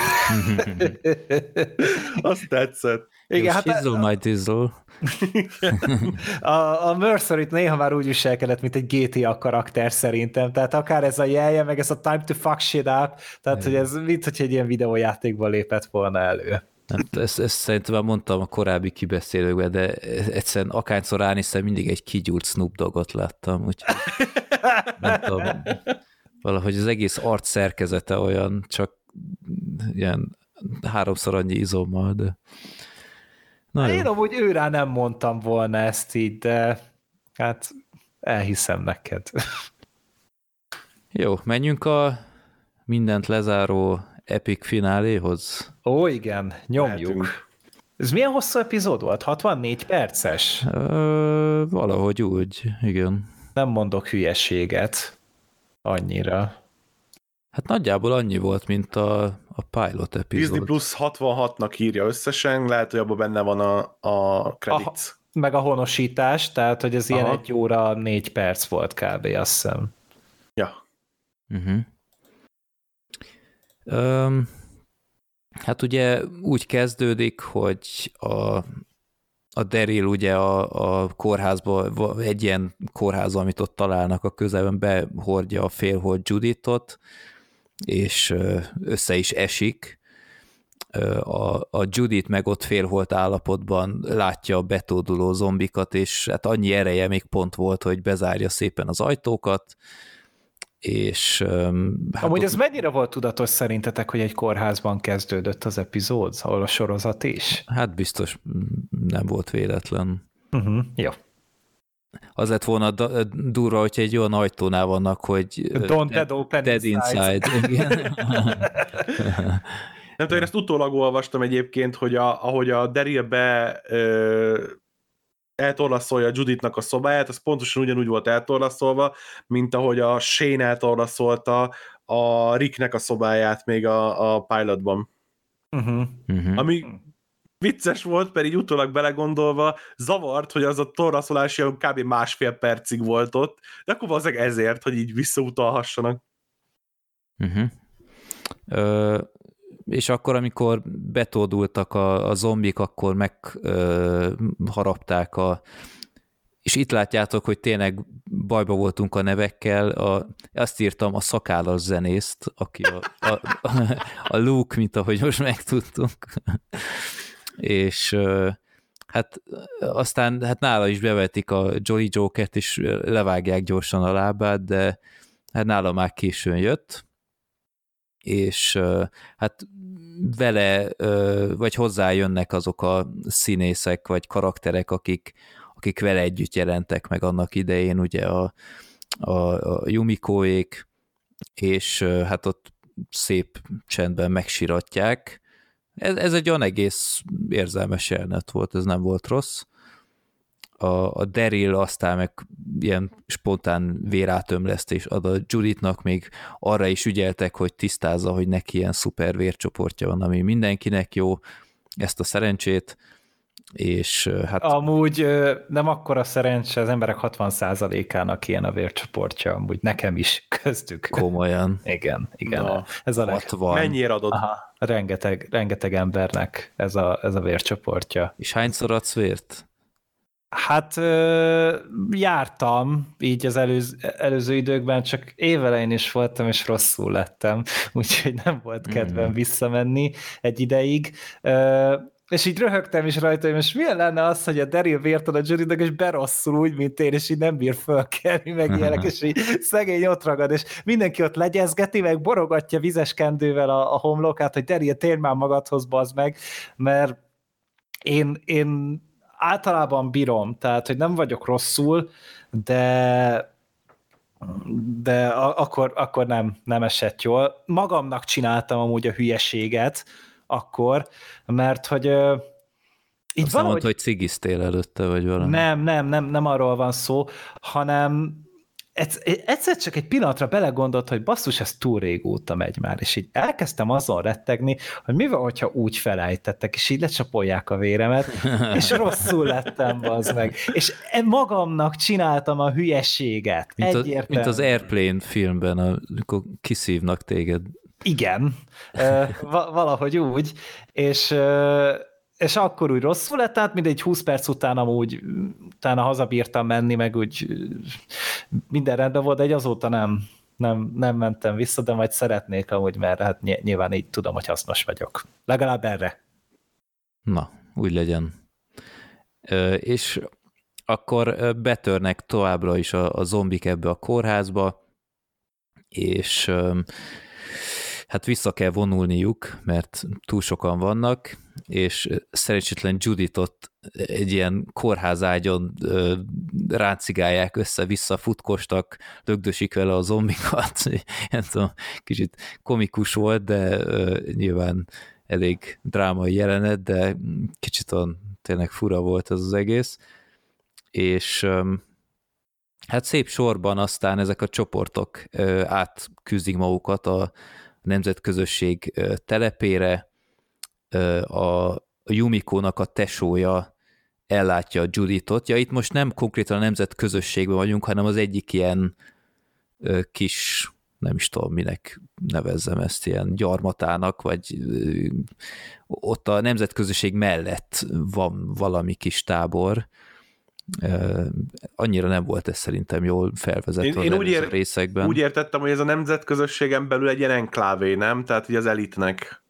Azt tetszett. Igen, hát shizzle my dizzle. [LAUGHS] a, a Mercer itt néha már úgy viselkedett, mint egy GTA karakter szerintem, tehát akár ez a jelje, meg ez a time to fuck shit up, tehát hogy ez mint, hogy egy ilyen videójátékban lépett volna elő. Nem, ezt, ezt szerintem már mondtam a korábbi kibeszélőkben, de egyszerűen akárszor ránéztem, mindig egy kigyúrt Snoop Dogot láttam, úgyhogy nem tudom, valahogy az egész arc szerkezete olyan, csak ilyen háromszor annyi izommal, de Na Én amúgy őrá nem mondtam volna ezt így, de hát elhiszem neked. Jó, menjünk a mindent lezáró epic fináléhoz. Ó, igen, nyomjuk. Lehetünk. Ez milyen hosszú epizód volt? 64 perces? Ö, valahogy úgy, igen. Nem mondok hülyeséget annyira. Hát nagyjából annyi volt, mint a, a pilot epizód. Disney Plus 66-nak írja összesen, lehet, hogy abban benne van a, a credits. A, meg a honosítás, tehát hogy ez Aha. ilyen egy óra négy perc volt kb. azt hiszem. Ja. Uh-huh. Um, hát ugye úgy kezdődik, hogy a, a Daryl ugye a, a kórházba, egy ilyen kórház, amit ott találnak a közelben, behordja a félhold Juditot, és össze is esik. A, a Judith meg ott félholt állapotban látja a betóduló zombikat, és hát annyi ereje még pont volt, hogy bezárja szépen az ajtókat, és... Hát Amúgy ott... ez mennyire volt tudatos szerintetek, hogy egy kórházban kezdődött az epizód, ahol a sorozat is? Hát biztos nem volt véletlen. Uh-huh, jó az lett volna durva, hogyha egy olyan ajtónál vannak, hogy Don't dead, open dead inside. inside. Igen. [LAUGHS] Nem tudom, én ezt utólag olvastam egyébként, hogy a, ahogy a Daryl be ö, eltorlaszolja Juditnak a szobáját, az pontosan ugyanúgy volt eltorlaszolva, mint ahogy a Shane eltorlaszolta a Ricknek a szobáját még a, a pilotban. Uh-huh. Uh-huh. Ami vicces volt, pedig utólag belegondolva zavart, hogy az a torraszolási kb. másfél percig volt ott, de akkor valószínűleg ezért, hogy így visszautalhassanak. Uh-huh. Ö, és akkor, amikor betódultak a, a zombik, akkor megharapták a és itt látjátok, hogy tényleg bajba voltunk a nevekkel, a, azt írtam a szakállas zenészt, aki a, a, a, Luke, mint ahogy most megtudtunk. És hát aztán hát nála is bevetik a Jolly Joker-t, és levágják gyorsan a lábát, de hát nála már későn jött, és hát vele, vagy hozzájönnek azok a színészek, vagy karakterek, akik, akik vele együtt jelentek meg annak idején, ugye a, a, a Yumikoék, és hát ott szép csendben megsiratják, ez, ez egy olyan egész érzelmes jelenet volt, ez nem volt rossz. A, a Daryl aztán meg ilyen spontán vérátömlesztés ad a Judithnak, még arra is ügyeltek, hogy tisztázza, hogy neki ilyen szuper vércsoportja van, ami mindenkinek jó, ezt a szerencsét, és hát... Amúgy nem akkor a szerencse, az emberek 60%-ának ilyen a vércsoportja, amúgy nekem is [LAUGHS] köztük. Komolyan. igen, igen. Na, ez a 60. Leg... Mennyire adod? Aha, rengeteg, rengeteg embernek ez a, ez a vércsoportja. És hányszor adsz vért? Hát jártam így az előz, előző időkben, csak évelején is voltam, és rosszul lettem, [LAUGHS] úgyhogy nem volt kedvem mm. visszamenni egy ideig. És így röhögtem is rajta, hogy most milyen lenne az, hogy a Daryl vért a Judynak, és berosszul úgy, mint én, és így nem bír fölkelni, meg ilyenek, és így szegény ott ragad, és mindenki ott legyezgeti, meg borogatja vizes kendővel a, a homlokát, hogy Daryl, térj már magadhoz, bazd meg, mert én, én általában bírom, tehát, hogy nem vagyok rosszul, de de akkor, akkor nem, nem esett jól. Magamnak csináltam amúgy a hülyeséget, akkor, mert hogy így Azt valahogy... hogy cigiztél előtte, vagy valami. Nem, nem, nem, nem arról van szó, hanem egyszer csak egy pillanatra belegondolt, hogy basszus, ez túl régóta megy már, és így elkezdtem azon rettegni, hogy mi van, hogyha úgy felejtettek, és így lecsapolják a véremet, [LAUGHS] és rosszul lettem, az meg. És e magamnak csináltam a hülyeséget. Mint, a, mint az Airplane filmben, amikor kiszívnak téged. Igen, valahogy úgy, és és akkor úgy rosszul lett, tehát mindegy 20 perc után amúgy utána hazabírtam menni, meg úgy minden rendben volt, de egy azóta nem, nem, nem mentem vissza, de majd szeretnék amúgy, mert hát nyilván így tudom, hogy hasznos vagyok. Legalább erre. Na, úgy legyen. Ö, és akkor betörnek továbbra is a, a zombik ebbe a kórházba, és hát vissza kell vonulniuk, mert túl sokan vannak, és szerencsétlen Judit ott egy ilyen kórházágyon ráncigálják össze-vissza, futkostak, lögdösik vele a zombikat. [LAUGHS] Nem tudom, kicsit komikus volt, de nyilván elég drámai jelenet, de kicsit olyan tényleg fura volt ez az egész. És hát szép sorban aztán ezek a csoportok átküzdik magukat a nemzetközösség telepére, a Yumiko-nak a tesója ellátja a Juditot. Ja, itt most nem konkrétan a nemzetközösségben vagyunk, hanem az egyik ilyen kis, nem is tudom, minek nevezzem ezt, ilyen gyarmatának, vagy ott a nemzetközösség mellett van valami kis tábor, annyira nem volt ez szerintem jól felvezetve én, én úgy ér, részekben. Úgy értettem, hogy ez a nemzetközösségen belül egy ilyen enklávé, nem? Tehát, hogy az elitnek.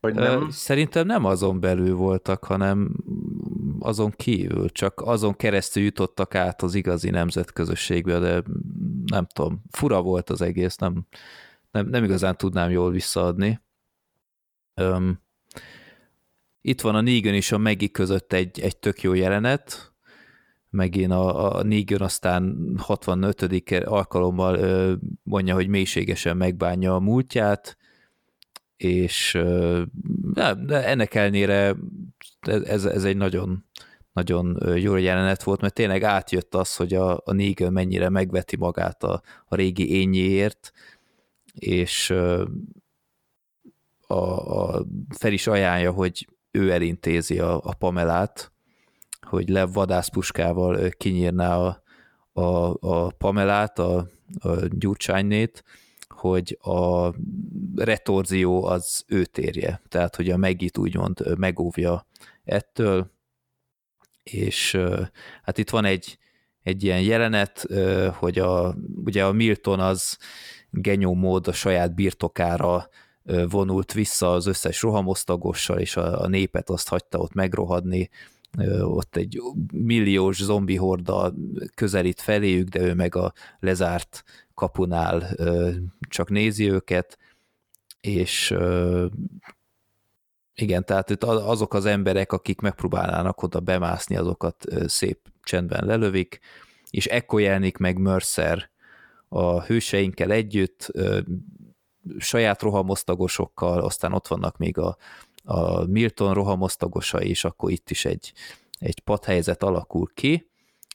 Vagy nem? Szerintem nem azon belül voltak, hanem azon kívül, csak azon keresztül jutottak át az igazi nemzetközösségbe, de nem tudom, fura volt az egész, nem, nem, nem igazán tudnám jól visszaadni. Um, itt van a Negan és a Maggie között egy, egy tök jó jelenet, megint a, a Negan aztán 65. alkalommal mondja, hogy mélységesen megbánja a múltját, és ö, de ennek ellenére ez, ez egy nagyon, nagyon jó jelenet volt, mert tényleg átjött az, hogy a, a Negan mennyire megveti magát a, a régi ényéért, és a, a fel is ajánlja, hogy ő elintézi a, a Pamelát, hogy Lev vadászpuskával kinyírná a, a, a Pamelát, a, a gyurcsánynét, hogy a retorzió az őt érje, tehát hogy a Megit úgymond megóvja ettől, és hát itt van egy, egy ilyen jelenet, hogy a, ugye a Milton az genyó mód a saját birtokára vonult vissza az összes rohamosztagossal, és a, a népet azt hagyta ott megrohadni, ott egy milliós zombi horda közelít feléjük, de ő meg a lezárt kapunál csak nézi őket, és igen, tehát itt azok az emberek, akik megpróbálnának oda bemászni, azokat szép csendben lelövik, és ekkor jelenik meg Mercer a hőseinkkel együtt, saját rohamosztagosokkal, aztán ott vannak még a, a Milton rohamosztagosai, és akkor itt is egy, egy padhelyzet alakul ki,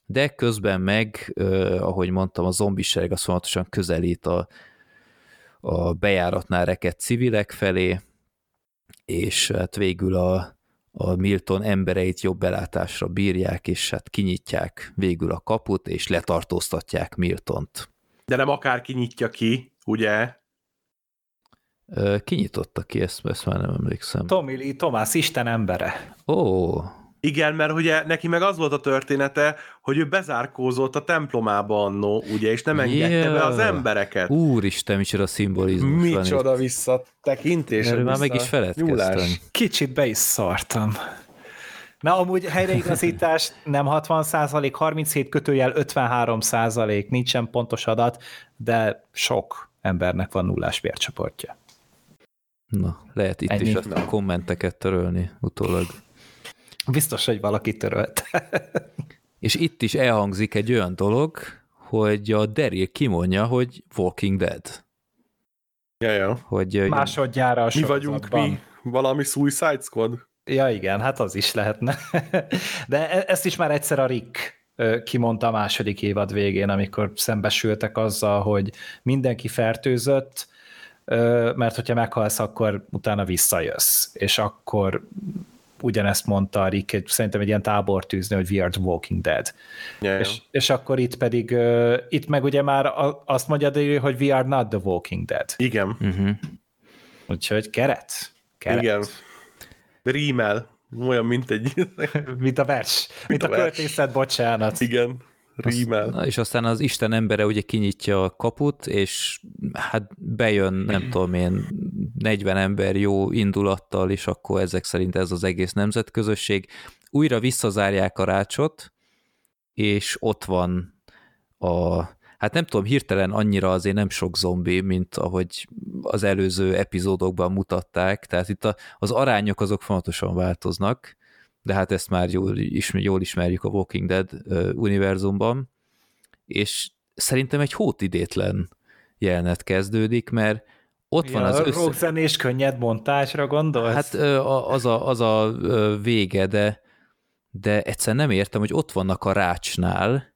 de közben meg, ahogy mondtam, a zombisereg az folyamatosan közelít a, a bejáratnál rekedt civilek felé, és hát végül a, a Milton embereit jobb belátásra bírják, és hát kinyitják végül a kaput, és letartóztatják Miltont. De nem akár kinyitja ki, ugye? Ki nyitotta ki, ezt, ezt már nem emlékszem. Tommy Lee Tomás, Isten embere. Ó. Igen, mert ugye neki meg az volt a története, hogy ő bezárkózott a templomába annó, ugye, és nem engedte yeah. be az embereket. Úristen, micsoda szimbolizmus Micsoda van visszatekintés. Erről már meg is feledkeztem. Kicsit be is szartam. Na, amúgy helyreigazítás nem 60 százalék, 37 kötőjel 53 százalék, nincsen pontos adat, de sok embernek van nullás vércsoportja. Na, lehet itt Ennyi. is a kommenteket törölni utólag. Biztos, hogy valaki törölt. [LAUGHS] És itt is elhangzik egy olyan dolog, hogy a Daryl kimondja, hogy Walking Dead. Ja, ja. Hogy, Másodjára a Mi vagyunk mi? Valami Suicide Squad? Ja igen, hát az is lehetne. [LAUGHS] De e- ezt is már egyszer a Rick kimondta a második évad végén, amikor szembesültek azzal, hogy mindenki fertőzött, mert hogyha meghalsz, akkor utána visszajössz, és akkor ugyanezt mondta a Rick, szerintem egy ilyen tábor tűzni, hogy we are the Walking Dead. Yeah, és, és akkor itt pedig, uh, itt meg ugye már azt mondja, hogy we are not the Walking Dead. Igen. Uh-huh. Úgyhogy keret. keret. Igen. Rímel. Olyan, mint egy... [LAUGHS] mint a vers. Mint, mint a, a költészet, bocsánat. Igen. Rímel. Na, és aztán az Isten embere ugye kinyitja a kaput, és hát bejön, nem tudom én, 40 ember jó indulattal, és akkor ezek szerint ez az egész nemzetközösség. Újra visszazárják a rácsot, és ott van a, hát nem tudom, hirtelen annyira azért nem sok zombi, mint ahogy az előző epizódokban mutatták, tehát itt a, az arányok azok fontosan változnak, de hát ezt már jól, ismer, jól ismerjük a Walking Dead univerzumban, és szerintem egy hótidétlen jelenet kezdődik, mert ott ja, van az össze... Rockzenés könnyed montásra gondolsz? Hát az a, az a vége, de, de egyszer nem értem, hogy ott vannak a rácsnál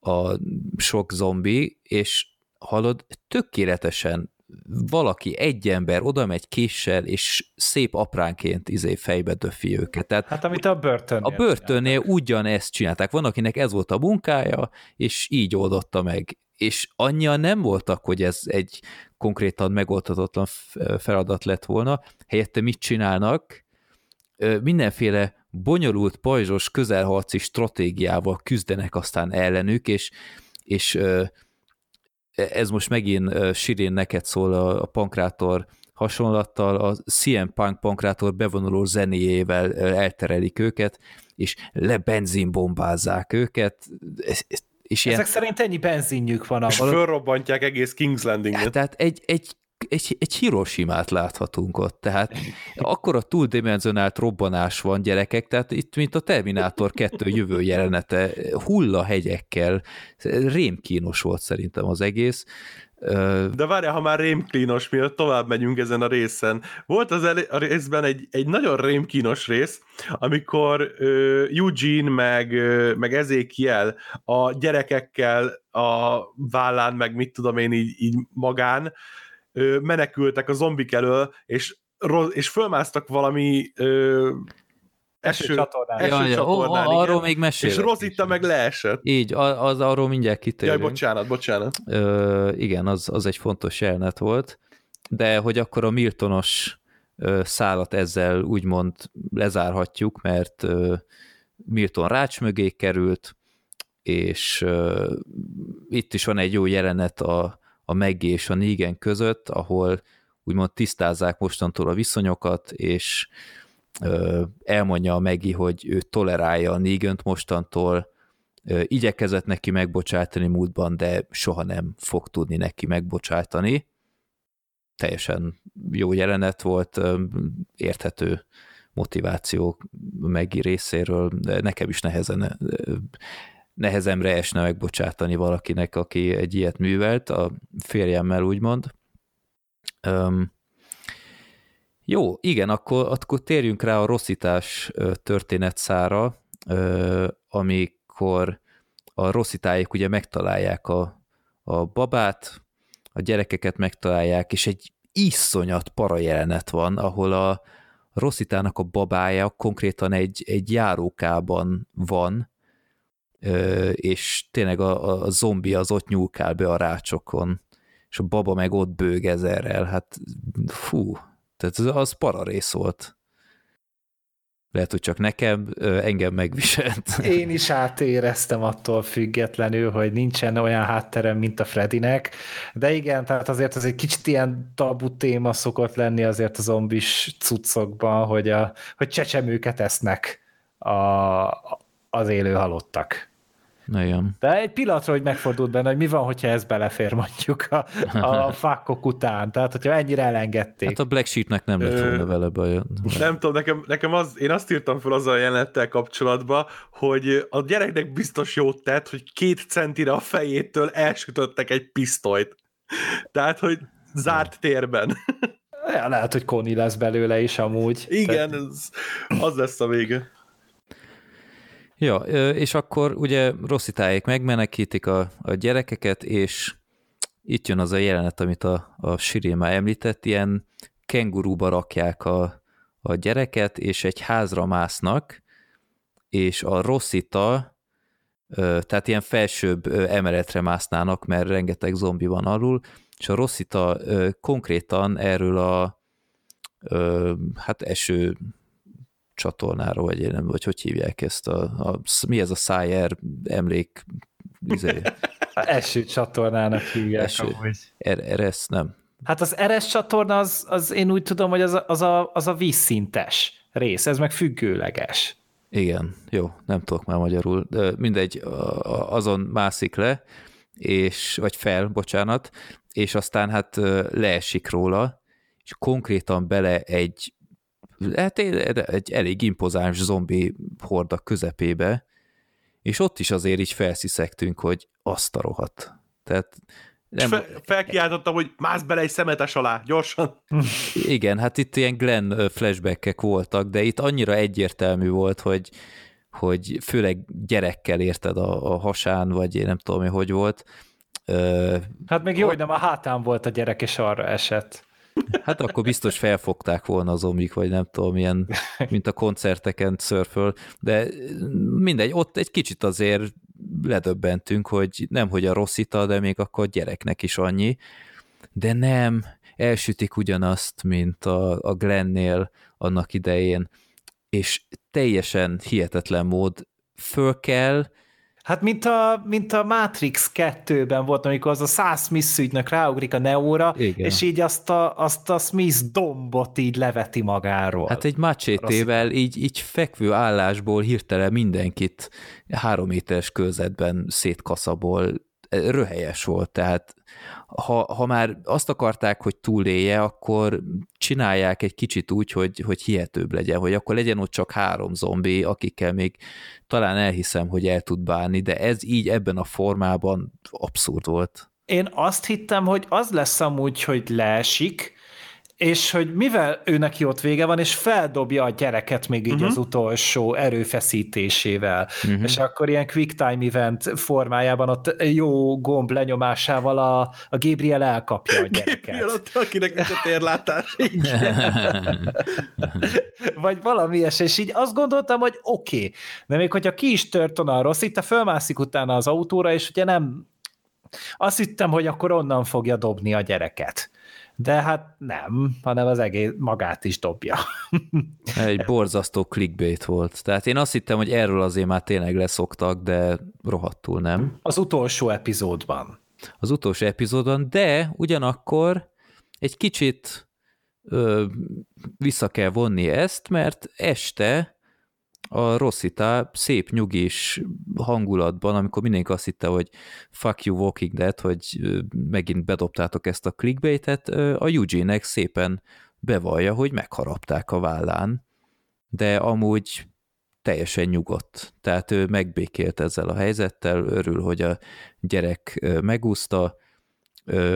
a sok zombi, és hallod, tökéletesen valaki, egy ember oda megy késsel, és szép apránként izé fejbe döfi őket. Tehát hát amit a börtönnél. A börtönnél ugyanezt csinálták. Van, akinek ez volt a munkája, és így oldotta meg. És annyian nem voltak, hogy ez egy konkrétan megoldhatatlan feladat lett volna. Helyette mit csinálnak? Mindenféle bonyolult, pajzsos, közelharci stratégiával küzdenek aztán ellenük, és, és ez most megint Sirén neked szól a, a pankrátor hasonlattal, a CM Punk pankrátor bevonuló zenéjével elterelik őket, és lebenzinbombázzák őket, és ilyen... Ezek szerint ennyi benzinjük van. És fölrobbantják egész King's Landing-et. Tehát egy, egy egy, egy Hiroshima-t láthatunk ott, tehát [LAUGHS] akkor a túldimenzionált robbanás van gyerekek, tehát itt mint a Terminátor 2 [LAUGHS] jövő jelenete, hulla hegyekkel, rémkínos volt szerintem az egész. De várjál, ha már rémkínos, miatt tovább megyünk ezen a részen. Volt az elé- a részben egy, egy nagyon rémkínos rész, amikor uh, Eugene meg, uh, meg Ezekiel a gyerekekkel a vállán, meg mit tudom én így, így magán, menekültek a zombik elől, és, és fölmásztak valami ö, eső, csatornán. Eső ja, csatornán ó, arról még mesélek. És Rosita meg leesett. Így, az arról mindjárt kitérünk. Jaj, bocsánat, bocsánat. Ö, igen, az, az egy fontos jelenet volt, de hogy akkor a Miltonos szálat ezzel úgymond lezárhatjuk, mert ö, Milton rács mögé került, és itt is van egy jó jelenet a, a Maggie és a Negan között, ahol úgymond tisztázzák mostantól a viszonyokat, és ö, elmondja a Maggie, hogy ő tolerálja a negan mostantól, ö, igyekezett neki megbocsátani múltban, de soha nem fog tudni neki megbocsátani. Teljesen jó jelenet volt, ö, érthető motiváció Maggie részéről, de nekem is nehezen nehezemre esne megbocsátani valakinek, aki egy ilyet művelt, a férjemmel úgymond. Um, jó, igen, akkor, akkor térjünk rá a rosszítás történetszára, amikor a rosszitáik ugye megtalálják a, a babát, a gyerekeket megtalálják, és egy iszonyat para jelenet van, ahol a rosszitának a babája konkrétan egy, egy járókában van, és tényleg a, a zombi az ott nyúlkál be a rácsokon, és a baba meg ott bőg ezerrel, hát fú, tehát az para rész volt. Lehet, hogy csak nekem, engem megviselt. [LAUGHS] Én is átéreztem attól függetlenül, hogy nincsen olyan hátterem, mint a Fredinek, de igen, tehát azért ez egy kicsit ilyen tabu téma szokott lenni azért a zombis cuccokban, hogy, a, hogy csecsemőket esznek a, az élő halottak. Igen. De egy pillanatra, hogy megfordult benne, hogy mi van, hogyha ez belefér mondjuk a, a [LAUGHS] fakkok után, tehát hogyha ennyire elengedték. Hát a Black Sheepnek nem lett volna vele baj. Nem tudom, nekem, nekem az, én azt írtam fel azzal a jelenettel kapcsolatban, hogy a gyereknek biztos jót tett, hogy két centire a fejétől elsütöttek egy pisztolyt. Tehát, hogy zárt térben. Ja, lehet, hogy Koni lesz belőle is amúgy. Igen, Tehát... ez, az lesz a vége. Ja, és akkor ugye Rosszitáék megmenekítik a, a gyerekeket, és itt jön az a jelenet, amit a, a Sirin már említett, ilyen kengurúba rakják a, a gyereket, és egy házra másznak, és a Rosszita, tehát ilyen felsőbb emeletre másznának, mert rengeteg zombi van alul, és a Rosszita konkrétan erről a hát eső csatornáról, vagy, én nem, vagy hogy hívják ezt, a, a, mi ez a Szájer emlék, izé, eső csatornának hívják Eső. amúgy. er, eresz, nem, Hát az RS csatorna, az, az én úgy tudom, hogy az a, az, a, az a vízszintes rész, ez meg függőleges. Igen, jó, nem tudok már magyarul. De mindegy, azon mászik le, és, vagy fel, bocsánat, és aztán hát leesik róla, és konkrétan bele egy, hát egy, egy elég impozáns zombi horda közepébe, és ott is azért így felsziszegtünk, hogy azt a rohadt. Tehát Nem. Fe, felkiáltottam, hogy mász bele egy szemetes alá, gyorsan. [LAUGHS] Igen, hát itt ilyen Glenn flashbackek voltak, de itt annyira egyértelmű volt, hogy, hogy főleg gyerekkel érted a, a hasán, vagy én nem tudom, hogy hogy volt. Ö, Hát még jó, hogy nem a hátán volt a gyerek, és arra esett. Hát akkor biztos felfogták volna az omik, vagy nem tudom, ilyen, mint a koncerteken szörföl, de mindegy, ott egy kicsit azért ledöbbentünk, hogy nem, hogy a rosszita, de még akkor gyereknek is annyi, de nem, elsütik ugyanazt, mint a, a Glennél annak idején, és teljesen hihetetlen mód föl kell, Hát mint a, mint a Matrix 2-ben volt, amikor az a száz Smith ügynök ráugrik a Neóra, Igen. és így azt a, azt a Smith dombot így leveti magáról. Hát egy macsétével így, így fekvő állásból hirtelen mindenkit három méteres körzetben szétkaszabol, röhelyes volt, tehát ha, ha már azt akarták, hogy túlélje, akkor csinálják egy kicsit úgy, hogy, hogy hihetőbb legyen, hogy akkor legyen ott csak három zombi, akikkel még talán elhiszem, hogy el tud bánni, de ez így ebben a formában abszurd volt. Én azt hittem, hogy az lesz amúgy, hogy leesik, és hogy mivel ő neki ott vége van, és feldobja a gyereket még így uh-huh. az utolsó erőfeszítésével, uh-huh. és akkor ilyen quick time event formájában ott jó gomb lenyomásával a, a Gabriel elkapja a [LAUGHS] gyereket. Mielőtt, akinek nincs a térlátás. [LAUGHS] Vagy valami ilyes, és így azt gondoltam, hogy oké, okay. de még hogyha ki is tört onnan a rossz, itt fölmászik utána az autóra, és ugye nem, azt hittem, hogy akkor onnan fogja dobni a gyereket. De hát nem, hanem az egész magát is dobja. [LAUGHS] Egy borzasztó clickbait volt. Tehát én azt hittem, hogy erről azért már tényleg leszoktak, de rohadtul nem. Az utolsó epizódban. Az utolsó epizódon, de ugyanakkor egy kicsit ö, vissza kell vonni ezt, mert este a Rossita szép nyugis hangulatban, amikor mindenki azt hitte, hogy fuck you Walking Dead, hogy megint bedobtátok ezt a clickbaitet, a Eugene-nek szépen bevallja, hogy megharapták a vállán, de amúgy teljesen nyugodt. Tehát ő megbékélt ezzel a helyzettel, örül, hogy a gyerek megúszta,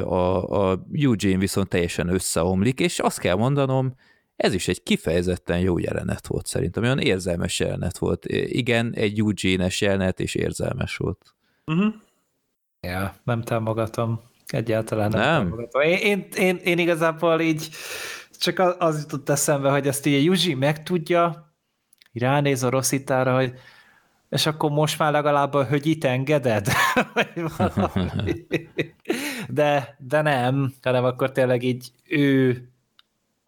a, a Eugene viszont teljesen összeomlik, és azt kell mondanom, ez is egy kifejezetten jó jelenet volt szerintem, olyan érzelmes jelenet volt. Igen, egy Eugene-es jelenet, és érzelmes volt. Uh-huh. Ja, nem támogatom. Egyáltalán nem, Nem? támogatom. Én, én, én, én igazából így csak az, jutott eszembe, hogy ezt így a Yuji megtudja, ránéz a Rosszitára, hogy és akkor most már legalább, hogy itt engeded? [LAUGHS] [LAUGHS] De, de nem, hanem akkor tényleg így ő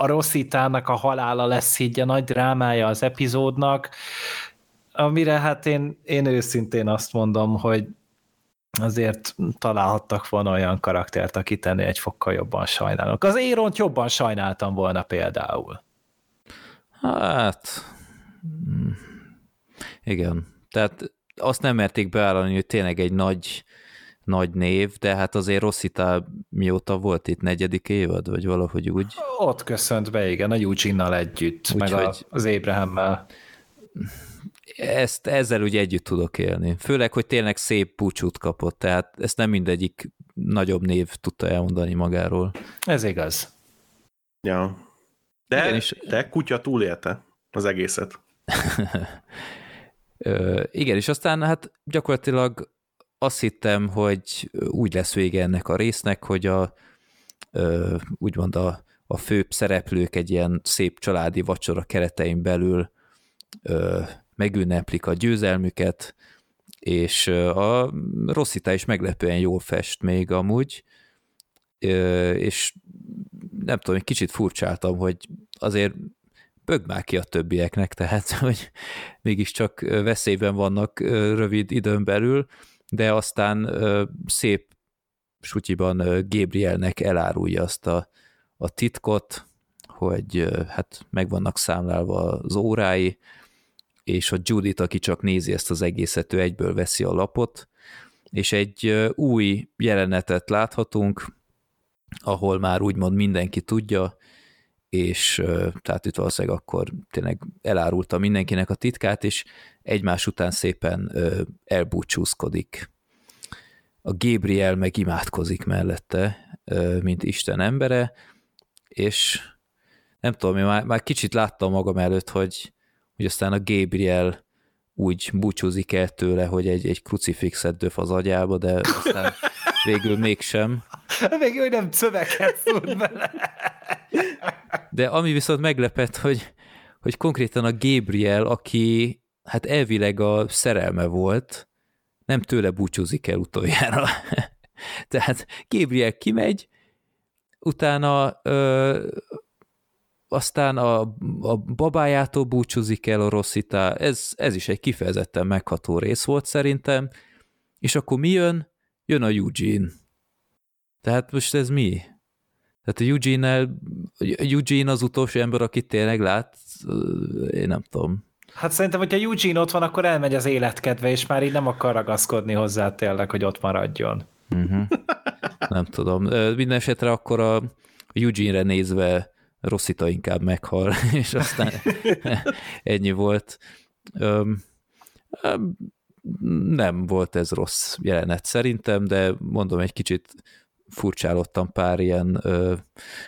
a Rosszitának a halála lesz így a nagy drámája az epizódnak, amire hát én, én őszintén azt mondom, hogy azért találhattak volna olyan karaktert, akit ennél egy fokkal jobban sajnálok. Az Éront jobban sajnáltam volna például. Hát, mm, igen. Tehát azt nem merték beállani, hogy tényleg egy nagy, nagy név, de hát azért Rossita mióta volt itt negyedik évad, vagy valahogy úgy. Ott köszönt be, igen, a Eugene-nal együtt, Úgy, meg a, hogy- az Abraham-mel. Ezt, ezzel úgy együtt tudok élni. Főleg, hogy tényleg szép búcsút kapott, tehát ezt nem mindegyik nagyobb név tudta elmondani magáról. Ez igaz. Ja. De, Igen, és- de kutya túlélte az egészet. [LAUGHS] Ö, igen, és aztán hát gyakorlatilag azt hittem, hogy úgy lesz vége ennek a résznek, hogy a úgymond a, a főbb szereplők egy ilyen szép családi vacsora keretein belül megünneplik a győzelmüket, és a Rosszita is meglepően jól fest még amúgy, és nem tudom, egy kicsit furcsáltam, hogy azért bög már ki a többieknek, tehát, [LAUGHS] hogy mégiscsak veszélyben vannak rövid időn belül, de aztán szép sutyiban Gabrielnek elárulja azt a, a titkot, hogy hát meg vannak számlálva az órái, és a Judith, aki csak nézi ezt az egészet, ő egyből veszi a lapot, és egy új jelenetet láthatunk, ahol már úgymond mindenki tudja, és tehát itt valószínűleg akkor tényleg elárulta mindenkinek a titkát, és egymás után szépen elbúcsúzkodik. A Gabriel meg imádkozik mellette, mint Isten embere, és nem tudom, én már, már kicsit láttam magam előtt, hogy, hogy aztán a Gabriel úgy búcsúzik el tőle, hogy egy, egy krucifixet döf az agyába, de aztán [LAUGHS] végül mégsem. Még hogy nem szöveget szúrt bele. [LAUGHS] De ami viszont meglepett, hogy, hogy konkrétan a Gabriel, aki hát elvileg a szerelme volt, nem tőle búcsúzik el utoljára. [LAUGHS] Tehát Gabriel kimegy, utána ö, aztán a, a babájától búcsúzik el a Rosszita, ez, ez is egy kifejezetten megható rész volt szerintem, és akkor mi jön? Jön a Eugene. Tehát most ez mi? Tehát a eugene Eugene az utolsó ember, akit tényleg lát, én nem tudom. Hát szerintem, hogyha Eugene ott van, akkor elmegy az életkedve, és már így nem akar ragaszkodni hozzá tényleg, hogy ott maradjon. Uh-huh. Nem tudom. Minden esetre akkor a Eugene-re nézve Rosszita inkább meghal, [LAUGHS] és aztán [LAUGHS] ennyi volt. Nem volt ez rossz jelenet szerintem, de mondom, egy kicsit furcsálottam pár ilyen ö,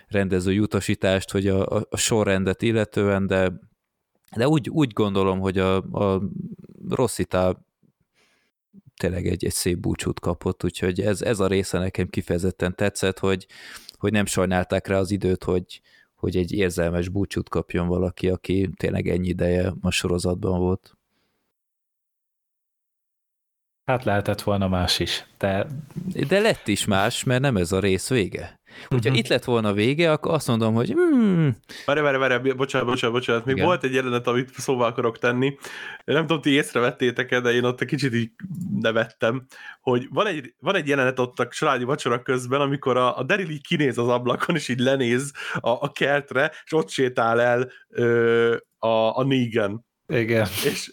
rendező utasítást, hogy a, a, a sorrendet illetően, de, de úgy, úgy gondolom, hogy a, a Rosszita tényleg egy, egy szép búcsút kapott, úgyhogy ez, ez a része nekem kifejezetten tetszett, hogy, hogy nem sajnálták rá az időt, hogy, hogy egy érzelmes búcsút kapjon valaki, aki tényleg ennyi ideje a sorozatban volt. Hát lehetett volna más is, de... De lett is más, mert nem ez a rész vége. Hogyha uh-huh. itt lett volna vége, akkor azt mondom, hogy hmm. Várj, várj, várj, bocsánat, bocsánat, bocsánat. Még Igen. volt egy jelenet, amit szóval akarok tenni. Nem tudom, ti észrevettétek-e, de én ott egy kicsit így nevettem, hogy van egy, van egy jelenet ott a családi vacsora közben, amikor a, a Daryl így kinéz az ablakon, és így lenéz a, a kertre, és ott sétál el ö, a, a Negan. Igen. És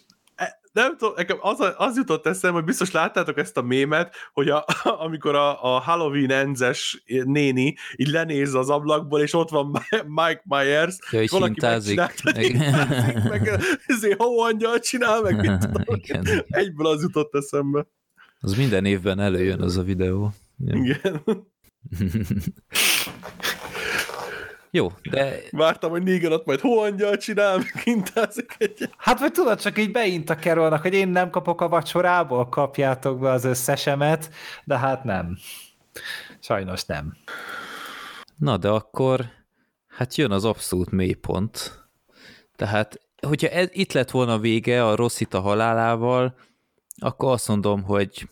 nem tudom, nekem az, az jutott eszembe, hogy biztos láttátok ezt a mémet, hogy a, [LAUGHS] amikor a, a Halloween enzes néni így lenéz az ablakból, és ott van Mike Myers, ja, és valaki megcsinálta, meg, ezért angyal csinál, meg mit [LAUGHS] tudom. Igen, igen. Egyből az jutott eszembe. Az minden évben előjön az a videó. Igen. [LAUGHS] Jó, de... Vártam, hogy Negan ott majd hóangyal csinál, meg intázik egy... Hát vagy tudod, csak így beinta kerolnak, hogy én nem kapok a vacsorából, kapjátok be az összesemet, de hát nem. Sajnos nem. Na, de akkor hát jön az abszolút mélypont. Tehát, hogyha ez, itt lett volna vége a Rosszita halálával, akkor azt mondom, hogy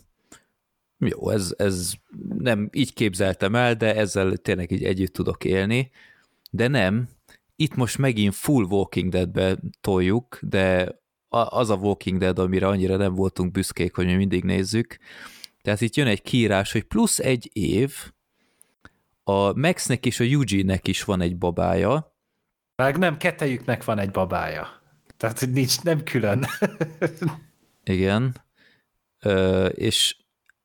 jó, ez, ez nem így képzeltem el, de ezzel tényleg így együtt tudok élni de nem, itt most megint full Walking Dead-be toljuk, de az a Walking Dead, amire annyira nem voltunk büszkék, hogy mi mindig nézzük. Tehát itt jön egy kiírás, hogy plusz egy év, a Maxnek és a Eugene-nek is van egy babája. Meg nem, kettejüknek van egy babája. Tehát nincs, nem külön. [LAUGHS] Igen. Ö, és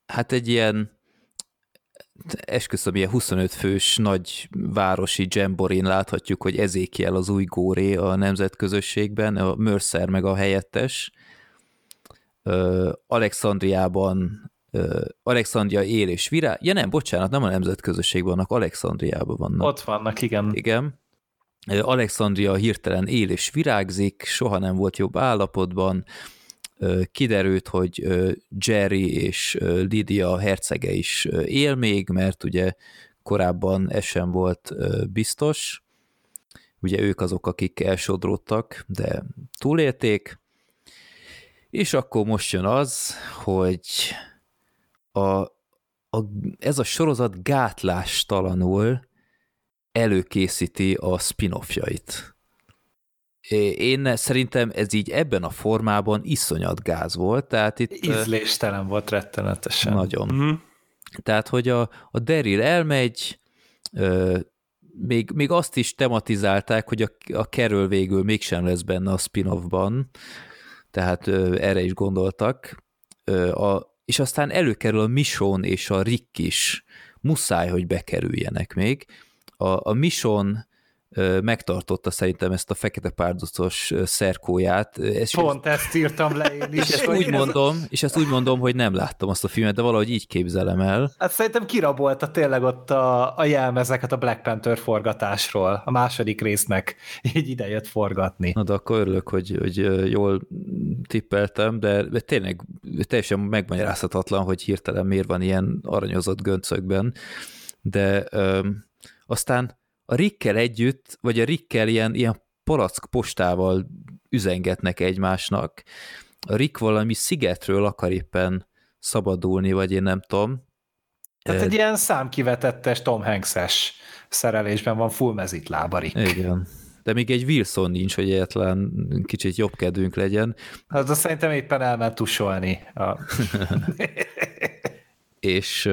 hát egy ilyen esküszöm, ilyen 25 fős nagy városi jamborin láthatjuk, hogy Ezékiel az új góré a nemzetközösségben, a Mercer meg a helyettes. Alexandriában Alexandria él és virág. Ja nem, bocsánat, nem a nemzetközösségben vannak, Alexandriában vannak. Ott vannak, igen. Igen. Alexandria hirtelen él és virágzik, soha nem volt jobb állapotban, kiderült, hogy Jerry és Lydia hercege is él még, mert ugye korábban ez sem volt biztos. Ugye ők azok, akik elsodródtak, de túlélték. És akkor most jön az, hogy a, a, ez a sorozat gátlástalanul előkészíti a spin-offjait. Én szerintem ez így ebben a formában iszonyat gáz volt, tehát itt... Ízléstelen volt rettenetesen. Nagyon. Uh-huh. Tehát, hogy a, a Daryl elmegy, ö, még, még azt is tematizálták, hogy a, a Carol végül mégsem lesz benne a spin-offban, tehát ö, erre is gondoltak, ö, a, és aztán előkerül a Mission és a Rick is, muszáj, hogy bekerüljenek még. A, a Mission megtartotta szerintem ezt a fekete párducos szerkóját. Ez Pont ezt, ezt írtam le én is. És ezt, úgy mondom, és ezt úgy mondom, hogy nem láttam azt a filmet, de valahogy így képzelem el. Hát szerintem kirabolta tényleg ott a, a jelmezeket a Black Panther forgatásról. A második résznek így idejött forgatni. Na de akkor örülök, hogy, hogy jól tippeltem, de, tényleg teljesen megmagyarázhatatlan, hogy hirtelen miért van ilyen aranyozott göncökben. De öm, aztán a Rickkel együtt, vagy a Rickkel ilyen, ilyen palack postával üzengetnek egymásnak. A Rick valami szigetről akar éppen szabadulni, vagy én nem tudom. Tehát egy ilyen számkivetettes Tom Hanks-es szerelésben van full mezitlába Rick. Igen. De még egy Wilson nincs, hogy egyetlen kicsit jobb kedvünk legyen. Hát azt szerintem éppen elment tusolni. A... [LAUGHS] és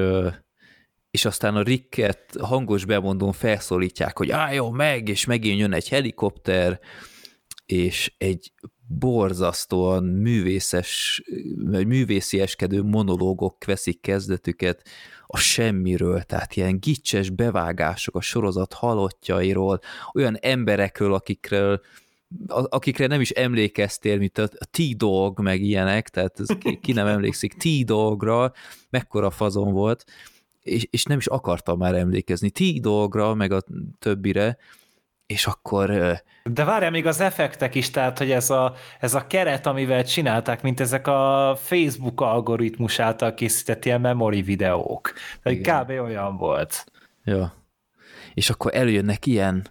és aztán a Ricket hangos bemondón felszólítják, hogy álljon meg, és megint jön egy helikopter, és egy borzasztóan művészes, művészieskedő monológok veszik kezdetüket a semmiről, tehát ilyen gicses bevágások a sorozat halottjairól, olyan emberekről, akikről akikre nem is emlékeztél, mint a T-Dog, meg ilyenek, tehát ez, ki, ki nem emlékszik T-Dogra, mekkora fazon volt, és, és nem is akartam már emlékezni ti dolgra, meg a többire, és akkor... De várjál még az effektek is, tehát, hogy ez a, ez a keret, amivel csinálták, mint ezek a Facebook algoritmus által készített ilyen memory videók. Tehát kb. olyan volt. Ja. És akkor előjönnek ilyen,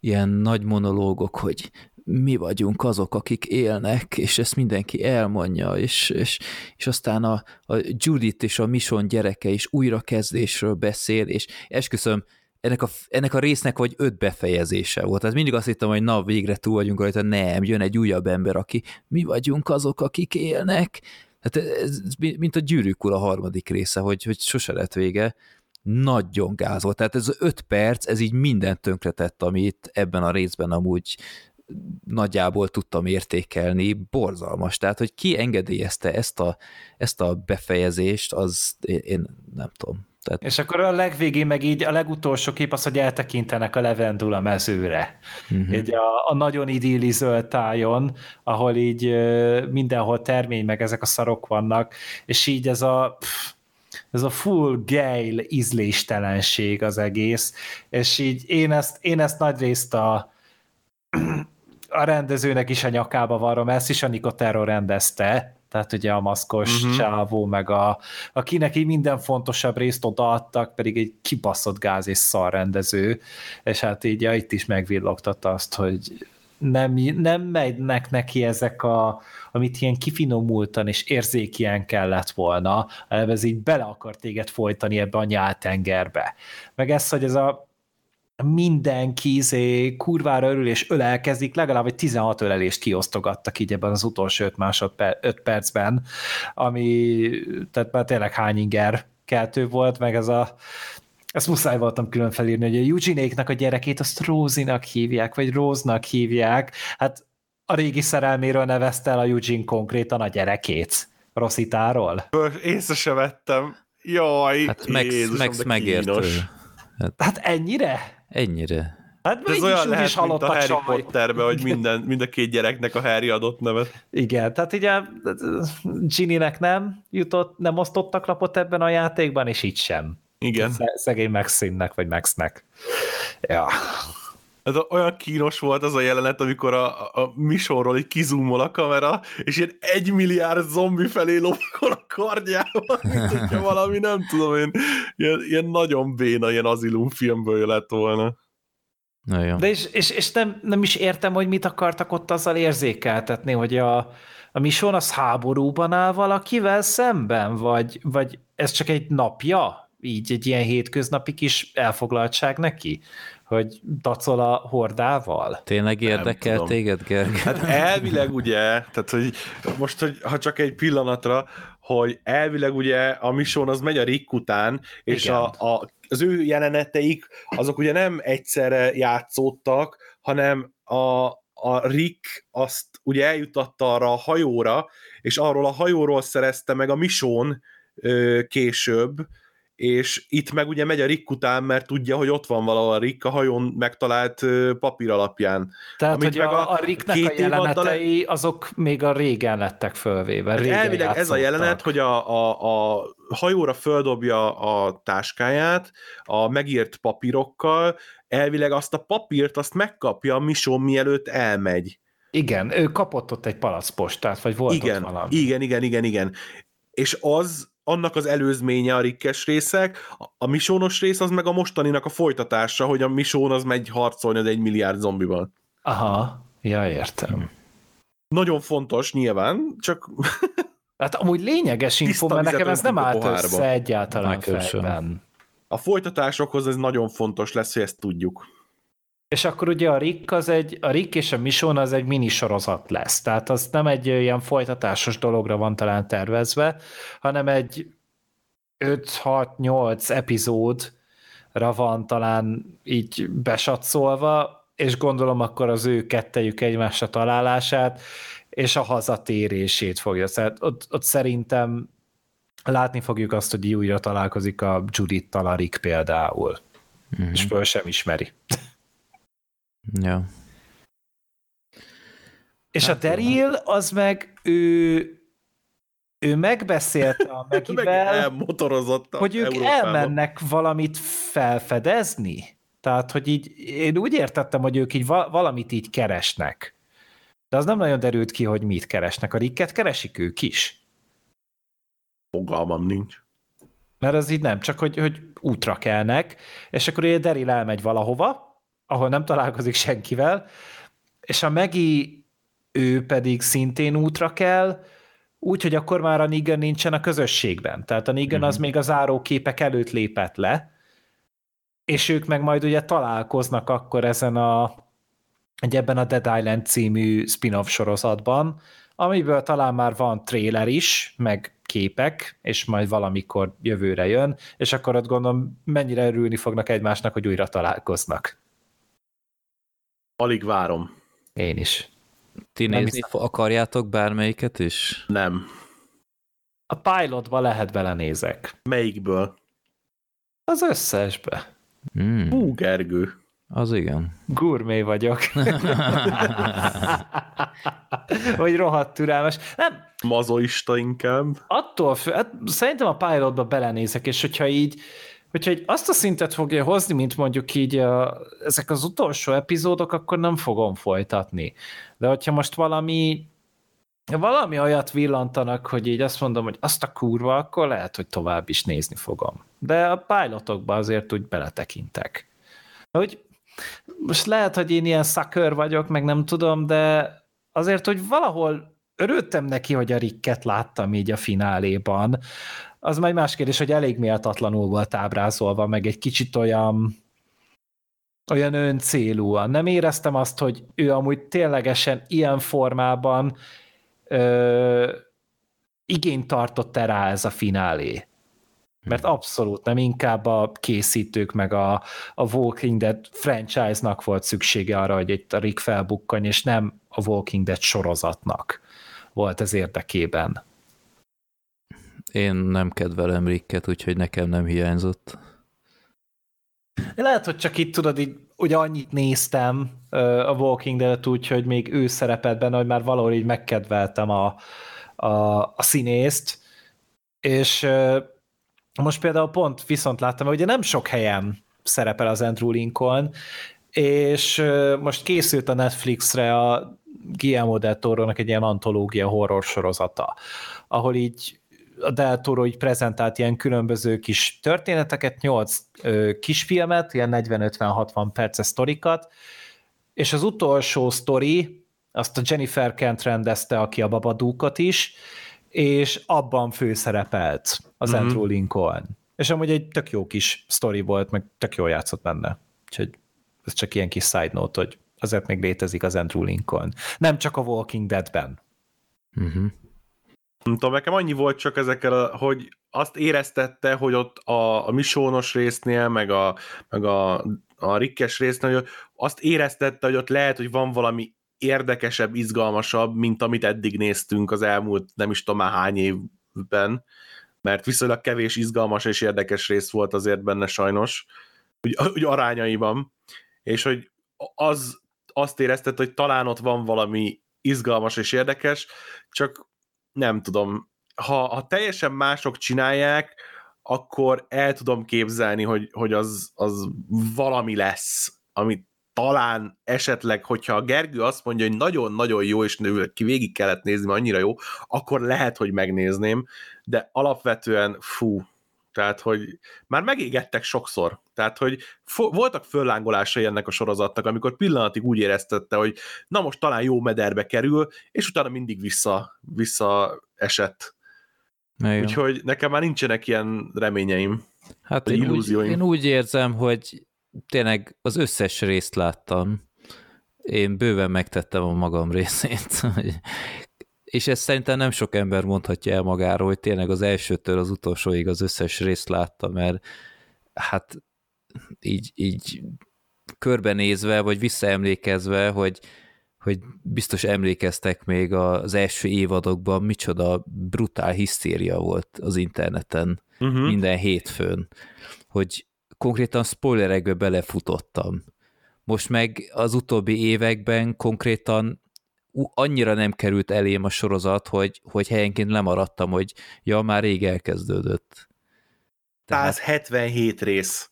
ilyen nagy monológok, hogy mi vagyunk azok, akik élnek, és ezt mindenki elmondja, és, és, és aztán a, a Judith és a Mission gyereke is újrakezdésről beszél, és esküszöm, ennek a, ennek a résznek vagy öt befejezése volt. Tehát mindig azt hittem, hogy na, végre túl vagyunk rajta, nem, jön egy újabb ember, aki mi vagyunk azok, akik élnek. Hát ez, mint a gyűrűk a harmadik része, hogy, hogy sose lett vége. Nagyon gáz volt. Tehát ez öt perc, ez így mindent tönkretett, amit ebben a részben amúgy nagyjából tudtam értékelni, borzalmas. Tehát, hogy ki engedélyezte ezt a, ezt a befejezést, az én nem tudom. Tehát... És akkor a legvégén meg így a legutolsó kép az, hogy eltekintenek a levendula mezőre. Uh-huh. Így a, a nagyon idilli zöld tájon, ahol így mindenhol termény, meg ezek a szarok vannak, és így ez a pff, ez a full gale ízléstelenség az egész, és így én ezt, én ezt nagy részt a a rendezőnek is a nyakába varrom, ezt is a Nicotero rendezte, tehát ugye a maszkos uh-huh. csávó, meg a, akinek így minden fontosabb részt odaadtak, pedig egy kibaszott gáz és szar rendező, és hát így ja, itt is megvillogtatta azt, hogy nem, nem megynek neki ezek a, amit ilyen kifinomultan és érzékien kellett volna, ez így bele akar téged folytani ebbe a nyáltengerbe. Meg ez, hogy ez a mindenki izé, kurvára örül és ölelkezik, legalább egy 16 ölelést kiosztogattak így ebben az utolsó 5 másodper, 5 percben, ami tehát már tényleg hány inger keltő volt, meg ez a ezt muszáj voltam külön felírni, hogy a Eugene-éknek a gyerekét azt Rózinak hívják, vagy Róznak hívják, hát a régi szerelméről nevezte el a Eugene konkrétan a gyerekét. Rosszitáról. Észre se vettem. Jaj, hát Max, Jézusom, Max megértő. Hát, hát ennyire? Ennyire. Hát De ez olyan lehet, is mint a Harry. Potterbe, hogy minden, mind a két gyereknek a Harry adott nevet. Igen, tehát ugye Ginny-nek nem jutott, nem osztottak lapot ebben a játékban, és itt sem. Igen. Szegény Maxinnek, vagy Maxnek. Ja. Ez olyan kínos volt az a jelenet, amikor a, a Misonról így kizumol a kamera, és ilyen egy milliárd zombi felé lovakol a kardjával, mint hogyha [LAUGHS] valami, nem tudom én, ilyen, ilyen nagyon béna, ilyen azilum filmből lett volna. Na jó. De és, és, és nem, nem is értem, hogy mit akartak ott azzal érzékeltetni, hogy a, a Mission az háborúban áll valakivel szemben, vagy, vagy ez csak egy napja? Így egy ilyen hétköznapi kis elfoglaltság neki? Hogy dacol a hordával? Tényleg érdekel tudom. téged, Gergely? Hát elvileg ugye, tehát hogy most, hogy ha csak egy pillanatra, hogy elvileg ugye a Mission az megy a Rick után, és Igen. a, a, az ő jeleneteik azok ugye nem egyszerre játszódtak, hanem a, a Rick azt ugye eljutatta arra a hajóra, és arról a hajóról szerezte meg a Mission ö, később, és itt meg ugye megy a Rick után, mert tudja, hogy ott van valahol a Rick a hajón megtalált papír alapján. Tehát, Amit hogy meg a, a Ricknek két a jelenetei, azok még a régen lettek fölvéve. Régen elvileg ez a jelenet, hogy a, a, a hajóra földobja a táskáját a megírt papírokkal, elvileg azt a papírt azt megkapja a Mission mielőtt elmegy. Igen, ő kapott ott egy palacpostát, vagy volt igen, ott valami. igen, igen, igen, igen. És az annak az előzménye a rikkes részek, a- misónos rész az meg a mostaninak a folytatása, hogy a misón az megy harcolni az egy milliárd zombival. Aha, ja, értem. Nagyon fontos nyilván, csak [LAUGHS] Hát amúgy lényeges info, mert nekem ez nem állt össze egyáltalán sem. fejben. a folytatásokhoz ez nagyon fontos lesz, hogy ezt tudjuk. És akkor ugye a Rick, az egy, a Rick és a Mission az egy minisorozat lesz. Tehát az nem egy ilyen folytatásos dologra van talán tervezve, hanem egy 5-6-8 epizódra van talán így besatszolva, és gondolom akkor az ő kettejük egymásra találását, és a hazatérését fogja. Tehát ott, ott szerintem látni fogjuk azt, hogy újra találkozik a Judith-tal a Rick például, Mhm. és föl sem ismeri. Ja. És Hát a. Daryl, az meg ő, ő megbeszélte a [LAUGHS] Meg Megivel, elmotorozott a hogy ők Európába. elmennek valamit felfedezni. Tehát, hogy így, én úgy értettem, hogy ők így va- valamit így keresnek. De az nem nagyon derült ki, hogy mit keresnek. A Ricket keresik ők is. Fogalmam nincs. Mert az így nem, csak hogy, hogy útra kelnek, és akkor ugye Daryl elmegy valahova, ahol nem találkozik senkivel, és a Megi ő pedig szintén útra kell, úgyhogy akkor már a Negan nincsen a közösségben. Tehát a Negan az még a záróképek előtt lépett le, és ők meg majd ugye találkoznak akkor ezen a egy ebben a Dead Island című spin-off sorozatban, amiből talán már van trailer is, meg képek, és majd valamikor jövőre jön, és akkor ott gondolom mennyire örülni fognak egymásnak, hogy újra találkoznak. Alig várom. Én is. Ti Nem nézni hiszem. akarjátok bármelyiket is? Nem. A pilotba lehet belenézek. Melyikből? Az összesbe. Mm, Hú, Gergő. az igen. Gurmé vagyok. [LAUGHS] Vagy rohadt türelmes. Nem, Mazoista inkább. attól fő, hát szerintem a pilotba belenézek, és hogyha így, hogyha így azt a szintet fogja hozni, mint mondjuk így a, ezek az utolsó epizódok, akkor nem fogom folytatni. De hogyha most valami valami olyat villantanak, hogy így azt mondom, hogy azt a kurva, akkor lehet, hogy tovább is nézni fogom. De a pilotokba azért úgy beletekintek. Hogy most lehet, hogy én ilyen szakör vagyok, meg nem tudom, de azért, hogy valahol örültem neki, hogy a Ricket láttam így a fináléban. Az majd más kérdés, hogy elég méltatlanul volt ábrázolva, meg egy kicsit olyan olyan öncélúan. Nem éreztem azt, hogy ő amúgy ténylegesen ilyen formában ö, igényt tartott rá ez a finálé. Mert abszolút nem, inkább a készítők meg a, a Walking Dead franchise-nak volt szüksége arra, hogy itt a Rick felbukkanj, és nem a Walking Dead sorozatnak volt ez érdekében. Én nem kedvelem Ricket, úgyhogy nekem nem hiányzott. Lehet, hogy csak itt tudod, így, ugye annyit néztem a Walking Dead-et úgy, hogy még ő szerepelt benne, hogy már valahol így megkedveltem a, a, a színészt, és most például pont viszont láttam, hogy ugye nem sok helyen szerepel az Andrew Lincoln, és most készült a Netflixre a Guillermo del Toro-nak egy ilyen antológia horror sorozata, ahol így a Del Toro így prezentált ilyen különböző kis történeteket, nyolc kisfilmet, ilyen 40-50-60 perces sztorikat, és az utolsó sztori, azt a Jennifer Kent rendezte, aki a Babadúkat is, és abban főszerepelt az mm-hmm. Andrew Lincoln. És amúgy egy tök jó kis sztori volt, meg tök jól játszott benne. Úgyhogy ez csak ilyen kis side note, hogy azért még létezik az Andrew Lincoln. Nem csak a Walking Dead-ben. Uh-huh. Nem tudom, nekem annyi volt csak ezekkel, hogy azt éreztette, hogy ott a, a misónos résznél, meg a, meg a, a rikkes résznél, hogy azt éreztette, hogy ott lehet, hogy van valami érdekesebb, izgalmasabb, mint amit eddig néztünk az elmúlt nem is tudom már hány évben, mert viszonylag kevés izgalmas és érdekes rész volt azért benne sajnos, úgy, úgy arányaiban, és hogy az, azt érezted, hogy talán ott van valami izgalmas és érdekes, csak nem tudom, ha, ha teljesen mások csinálják, akkor el tudom képzelni, hogy, hogy az, az valami lesz, amit talán esetleg, hogyha a Gergő azt mondja, hogy nagyon-nagyon jó, és ki végig kellett nézni, mert annyira jó, akkor lehet, hogy megnézném, de alapvetően fú, tehát, hogy már megégettek sokszor. Tehát, hogy fo- voltak föllángolásai ennek a sorozatnak, amikor pillanatig úgy éreztette, hogy na most talán jó mederbe kerül, és utána mindig vissza, vissza esett. Igen. Úgyhogy nekem már nincsenek ilyen reményeim. Hát én úgy, én úgy érzem, hogy tényleg az összes részt láttam. Én bőven megtettem a magam részét. [LAUGHS] És ezt szerintem nem sok ember mondhatja el magáról, hogy tényleg az elsőtől az utolsóig az összes részt látta, mert hát így, így körbenézve, vagy visszaemlékezve, hogy, hogy biztos emlékeztek még az első évadokban, micsoda brutál hisztéria volt az interneten uh-huh. minden hétfőn, hogy konkrétan spoilerekbe belefutottam. Most meg az utóbbi években konkrétan annyira nem került elém a sorozat, hogy, hogy helyenként lemaradtam, hogy ja, már rég elkezdődött. Tehát... 177 rész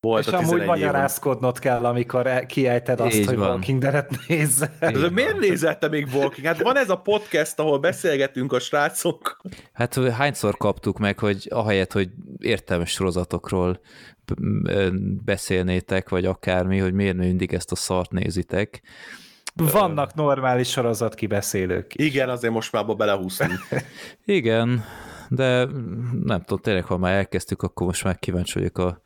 volt és a amúgy magyarázkodnod kell, amikor kiejted azt, Így hogy van. Walking Dead-et nézzel. miért nézett te még Walking? Hát van ez a podcast, ahol beszélgetünk a srácok. Hát hányszor kaptuk meg, hogy ahelyett, hogy értelmes sorozatokról beszélnétek, vagy akármi, hogy miért mindig ezt a szart nézitek. Vannak normális sorozat kibeszélők. Is. Igen, azért most már belehúztunk. [LAUGHS] Igen, de nem tudom, tényleg, ha már elkezdtük, akkor most már kíváncsi vagyok a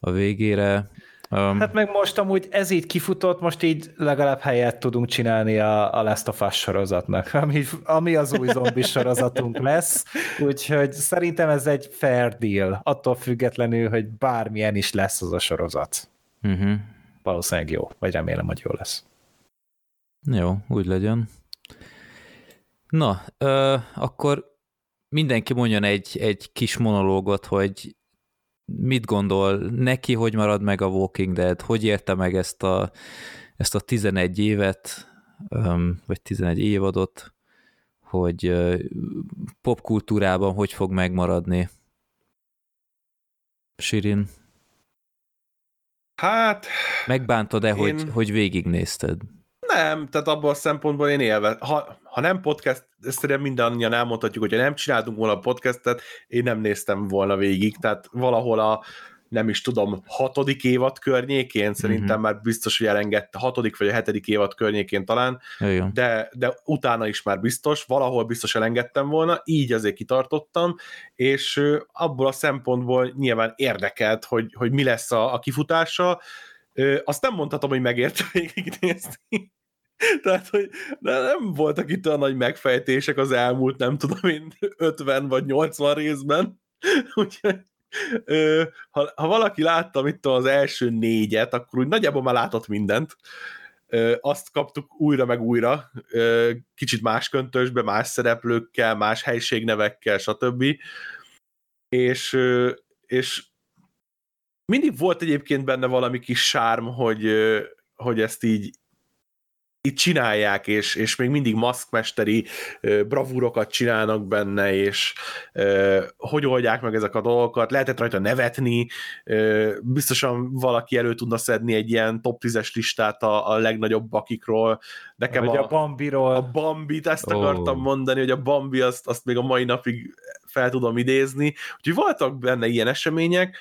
a végére. Um, hát meg most amúgy ez így kifutott, most így legalább helyet tudunk csinálni a, a Last of Us sorozatnak, [LAUGHS] ami, ami az új zombi sorozatunk lesz, úgyhogy szerintem ez egy fair deal, attól függetlenül, hogy bármilyen is lesz az a sorozat. Uh-huh. Valószínűleg jó, vagy remélem, hogy jó lesz. Jó, úgy legyen. Na, ö, akkor mindenki mondjon egy, egy kis monológot, hogy mit gondol neki, hogy marad meg a Walking Dead, hogy érte meg ezt a, ezt a 11 évet, vagy 11 évadot, hogy popkultúrában hogy fog megmaradni. Sirin? Hát... Megbántod-e, én... hogy, hogy végignézted? Nem, tehát abban a szempontból én élve. Ha, ha nem podcast, ezt mindannyian elmondhatjuk, hogyha nem csináltunk volna a podcastet, én nem néztem volna végig, tehát valahol a nem is tudom, hatodik évad környékén, szerintem mm-hmm. már biztos, hogy elengedte, hatodik vagy a hetedik évad környékén talán, de, de utána is már biztos, valahol biztos elengedtem volna, így azért kitartottam, és abból a szempontból nyilván érdekelt, hogy, hogy mi lesz a, a kifutása, azt nem mondhatom, hogy megérte végignézni, [LAUGHS] Tehát, hogy nem voltak itt olyan nagy megfejtések az elmúlt, nem tudom én, [LAUGHS] 50 vagy 80 részben. [LAUGHS] Úgyhogy ha, ha valaki látta itt az első négyet, akkor úgy nagyjából már látott mindent. Azt kaptuk újra meg újra, kicsit más köntösbe, más szereplőkkel, más helységnevekkel, stb. És, és mindig volt egyébként benne valami kis sárm, hogy, hogy ezt így itt csinálják, és, és még mindig maszkmesteri bravúrokat csinálnak benne, és ö, hogy oldják meg ezek a dolgokat, lehetett rajta nevetni, ö, biztosan valaki elő tudna szedni egy ilyen top 10-es listát a, a legnagyobb bakikról. Nekem Vagy a, a Bambiról. a Bambit, ezt Ó. akartam mondani, hogy a Bambi azt, azt még a mai napig fel tudom idézni, úgyhogy voltak benne ilyen események,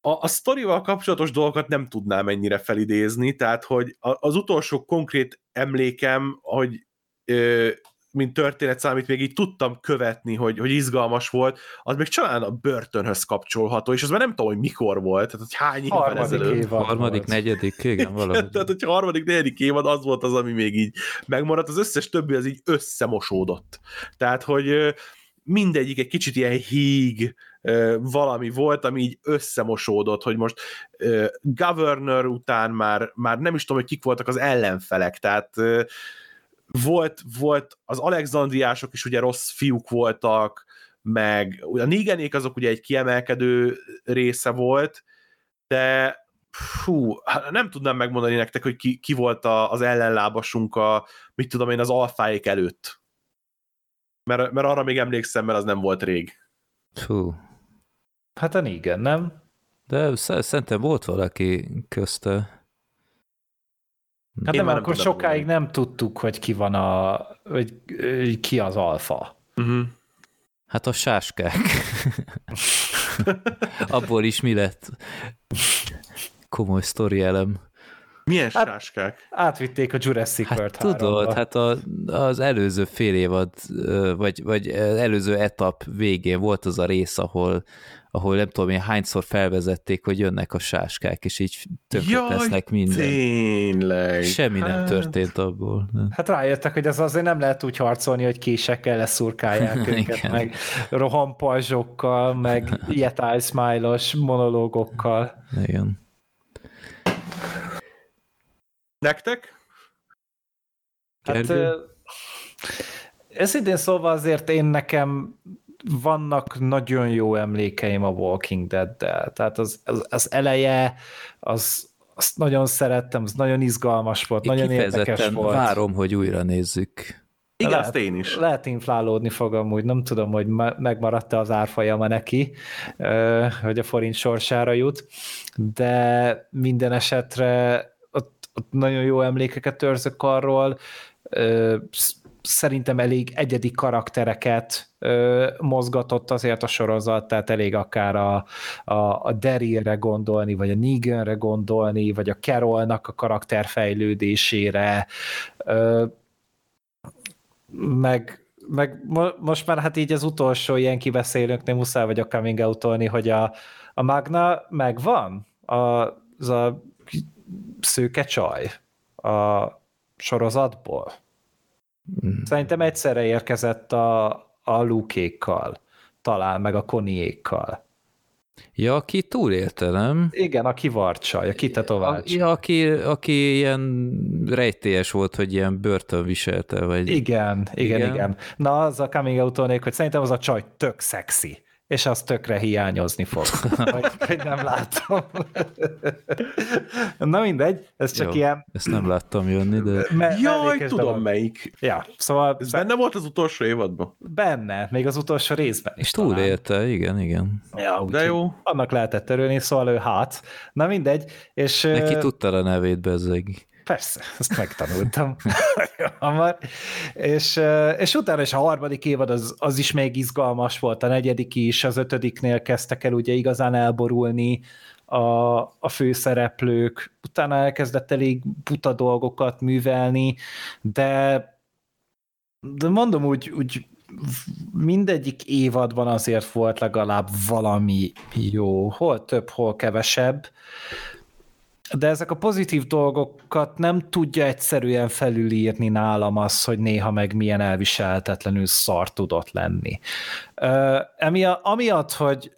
a, a sztorival kapcsolatos dolgokat nem tudnám ennyire felidézni, tehát, hogy az utolsó konkrét emlékem, hogy ö, mint történet még így tudtam követni, hogy, hogy izgalmas volt, az még talán a börtönhöz kapcsolható, és az már nem tudom, hogy mikor volt, tehát hogy hány évvel Harmadik ezelőtt. évad Harmadik, volt. negyedik, igen, valahogy. Tehát, hogyha a harmadik, negyedik évad az volt az, ami még így megmaradt, az összes többi az így összemosódott. Tehát, hogy mindegyik egy kicsit ilyen híg ö, valami volt, ami így összemosódott, hogy most Governor után már, már nem is tudom, hogy kik voltak az ellenfelek, tehát volt, volt az alexandriások is ugye rossz fiúk voltak, meg a Nigenék azok ugye egy kiemelkedő része volt, de fú, hát nem tudnám megmondani nektek, hogy ki, ki volt a, az ellenlábasunk a, mit tudom én, az alfáik előtt. Mert, mert arra még emlékszem, mert az nem volt rég. Fú. Hát a igen, nem? De sz- szerintem volt valaki közte. Hát Én nem, már nem akkor tudom sokáig nem tudtuk, hogy ki van a, hogy ö, ki az alfa. Uh-huh. Hát a sáskák. [LAUGHS] Abból is mi lett? Komoly sztori elem. Milyen Hát- sáskák? Átvitték a Jurassic Hát World tudod, 3-ba. hát a, az előző fél évad, vagy, vagy az előző etap végén volt az a rész, ahol, ahol nem tudom én hányszor felvezették, hogy jönnek a sáskák, és így tönkre tesznek minden. tényleg. Semmi nem Hát, történt abból. Hát rájöttek, hogy ez azért nem lehet úgy harcolni, hogy késekkel leszurkálják [LAUGHS] őket, meg rohampajzsokkal, meg Yeti Smile-os monológokkal. Igen. Nektek? Hát, Gergő? ö, őszintén szólva azért én nekem vannak nagyon jó emlékeim a Walking Dead-del. Tehát az, az, az eleje, az, azt nagyon szerettem, az nagyon izgalmas volt, Én nagyon érdekes volt. várom, hogy újra nézzük. Igen, Lehet. azt én is. Lehet inflálódni fog amúgy, nem tudom, hogy me- megmaradt-e az árfolyama neki, hogy a forint sorsára jut, de minden esetre ott, nagyon jó emlékeket őrzök arról, szerintem elég egyedi karaktereket mozgatott azért a sorozat, tehát elég akár a, a, a Darylre gondolni, vagy a Neganre gondolni, vagy a Carolnak a karakterfejlődésére, ö, meg, meg mo- most már hát így az utolsó ilyen kibeszélőnknél muszáj vagyok coming out hogy a, a Magna megvan, a, az a szőke csaj a sorozatból. Mm. Szerintem egyszerre érkezett a, a lukékkal, talán meg a koniékkal. Ja, aki túlélte, nem? Igen, a kivarcsaj, a kitetovács. ja, aki, aki ilyen rejtélyes volt, hogy ilyen börtön viselte, vagy... Igen, igen, Igen. igen. Na, az a coming out hogy szerintem az a csaj tök szexi, és az tökre hiányozni fog. [LAUGHS] Hogy nem látom. Na mindegy, ez csak Jó. ilyen Ezt nem láttam jönni, de... me- Jaj, tudom dolog. melyik. Ja, szóval Ez benne volt az utolsó évadban? benne, még az utolsó részben is És túlélte, igen, igen. Ja, De jó. Annak lehetett örülni, szóval ő hát. Na mindegy, és... Neki tudta a nevét bezzeg. Persze, ezt megtanultam. [LAUGHS] Hamar. És, ö, és utána is a harmadik évad az, az is még izgalmas volt, a negyedik is, az ötödiknél kezdtek el ugye igazán elborulni a, a főszereplők, utána elkezdett elég buta dolgokat művelni, de, de mondom úgy, úgy mindegyik évadban azért volt legalább valami jó, hol több, hol kevesebb, de ezek a pozitív dolgokat nem tudja egyszerűen felülírni nálam az, hogy néha meg milyen elviselhetetlenül szar tudott lenni. Ö, amiatt, hogy,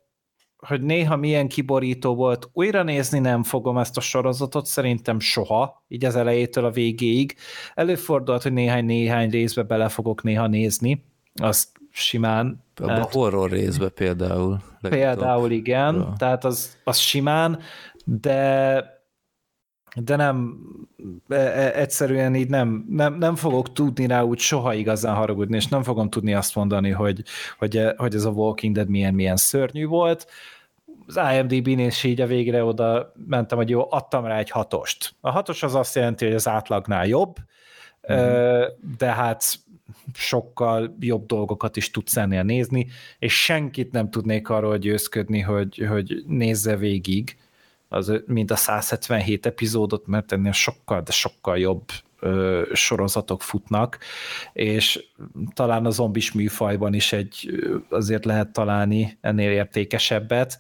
hogy néha milyen kiborító volt, újra nézni nem fogom ezt a sorozatot, szerintem soha, így az elejétől a végéig. Előfordult, hogy néhány-néhány részbe bele fogok néha nézni, azt simán Abba a horror részbe például. legutóbb. Például igen, Ja. tehát az, az simán, de de nem, e, e, egyszerűen így nem, nem, nem fogok tudni rá úgy soha igazán haragudni, és nem fogom tudni azt mondani, hogy, hogy, hogy ez a Walking Dead milyen, milyen szörnyű volt. Az IMDb-n is így a végre oda mentem, hogy jó, adtam rá egy hatost. A hatos az azt jelenti, hogy az átlagnál jobb, mm. de hát sokkal jobb dolgokat is tudsz ennél nézni, és senkit nem tudnék arról győzködni, hogy, hogy nézze végig, az, mint a 177 epizódot, mert ennél sokkal, de sokkal jobb ö, sorozatok futnak, és talán a zombis műfajban is egy azért lehet találni ennél értékesebbet,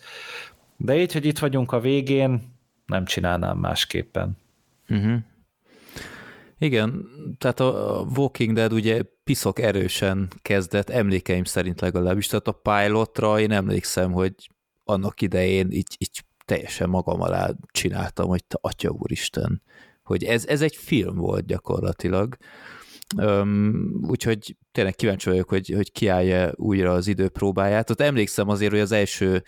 de így, hogy itt vagyunk a végén, nem csinálnám másképpen. Uh-huh. Igen, tehát a Walking Dead ugye piszok erősen kezdett, emlékeim szerint legalábbis, tehát a pilotra én emlékszem, hogy annak idején így, így teljesen magam alá csináltam, hogy te atya úristen, hogy ez, ez egy film volt gyakorlatilag. Um, úgyhogy tényleg kíváncsi vagyok, hogy, hogy kiállja újra az időpróbáját. Ott emlékszem azért, hogy az első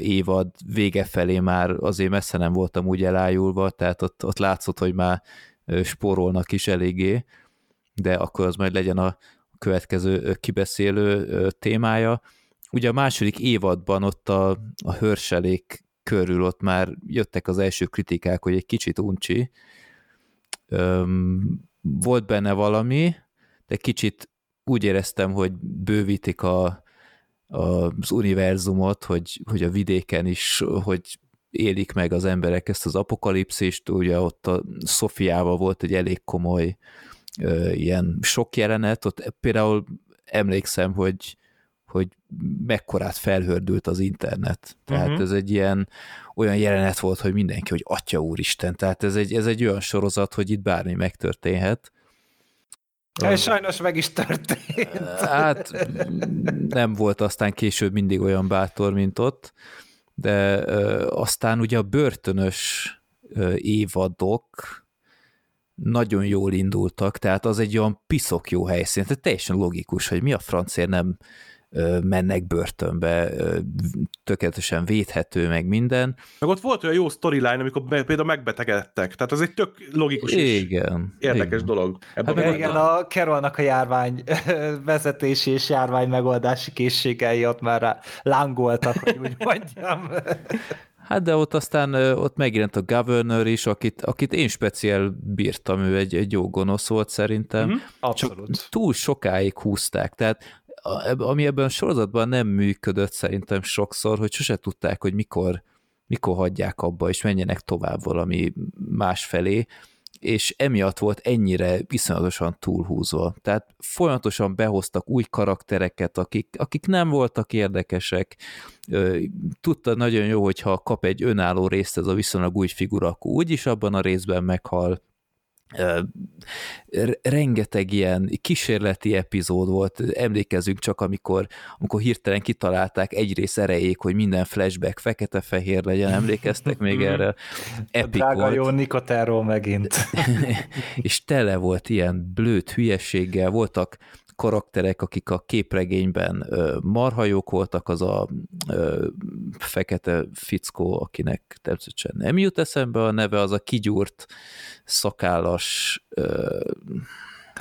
évad vége felé már azért messze nem voltam úgy elájulva, tehát ott, ott látszott, hogy már spórolnak is eléggé, de akkor az majd legyen a következő kibeszélő témája. Ugye a második évadban ott a, a hörselék körül ott már jöttek az első kritikák, hogy egy kicsit uncsi. Öm, volt benne valami, de kicsit úgy éreztem, hogy bővítik a, a, az univerzumot, hogy, hogy a vidéken is, hogy élik meg az emberek ezt az apokalipszist, ugye ott a Szofiával volt egy elég komoly ö, ilyen sok jelenet, ott például emlékszem, hogy hogy mekkorát felhördült az internet. Tehát uh-huh. ez egy ilyen olyan jelenet volt, hogy mindenki, hogy atya úristen, tehát ez egy, ez egy olyan sorozat, hogy itt bármi megtörténhet. És sajnos meg is történt. Hát nem volt aztán később mindig olyan bátor, mint ott, de aztán ugye a börtönös évadok nagyon jól indultak, tehát az egy olyan piszok jó helyszín, tehát teljesen logikus, hogy mi a francér nem mennek börtönbe, tökéletesen védhető, meg minden. Meg ott volt olyan jó storyline, amikor például megbetegedtek, tehát az egy tök logikus igen, és érdekes igen. dolog. Ebben hát igen, a Carolnak a járvány [LAUGHS] vezetési és járvány megoldási készségei ott már lángoltak, hogy úgy [LAUGHS] mondjam. Hát de ott aztán ott megjelent a Governor is, akit, akit én speciál bírtam, ő egy, egy jó gonosz volt szerintem. Mm-hmm. Abszolút. Csak túl sokáig húzták, tehát ami ebben a sorozatban nem működött szerintem sokszor, hogy sose tudták, hogy mikor, mikor hagyják abba, és menjenek tovább valami más felé, és emiatt volt ennyire viszonyatosan túlhúzva. Tehát folyamatosan behoztak új karaktereket, akik, akik nem voltak érdekesek. Tudta nagyon jó, hogyha kap egy önálló részt ez a viszonylag új figura, akkor úgyis abban a részben meghal, rengeteg ilyen kísérleti epizód volt, emlékezünk csak, amikor, amikor hirtelen kitalálták egyrészt erejék, hogy minden flashback fekete-fehér legyen, emlékeztek még [LAUGHS] erre? Epic Drága volt. jó Nikotáról megint. [LAUGHS] és tele volt ilyen blőtt hülyeséggel, voltak karakterek, akik a képregényben marhajók voltak, az a fekete fickó, akinek természetesen nem jut eszembe a neve, az a kigyúrt szakállas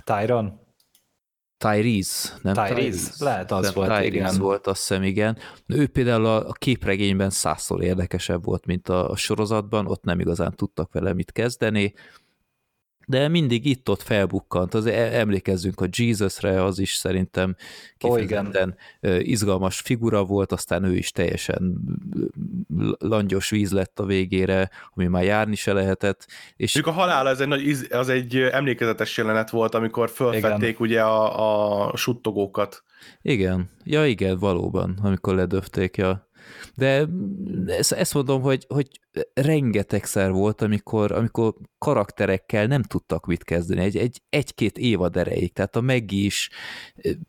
Tyron? Tyrese, nem? Tyrese, lehet az nem, volt, Tyrese igen. volt, azt hiszem, igen. Ő például a, képregényben százszor érdekesebb volt, mint a sorozatban, ott nem igazán tudtak vele mit kezdeni, de mindig itt-ott felbukkant, az e- emlékezzünk a Jesusre, az is szerintem kifejezetten oh, izgalmas figura volt, aztán ő is teljesen langyos víz lett a végére, ami már járni se lehetett. És a halál az egy, nagy, az egy emlékezetes jelenet volt, amikor fölfették igen. ugye a, a suttogókat. Igen, ja igen, valóban, amikor ledöfték, ja. De ezt, ezt mondom, hogy, hogy rengetegszer volt, amikor, amikor karakterekkel nem tudtak mit kezdeni, egy, egy, egy-két évad erejéig, tehát a Meggi is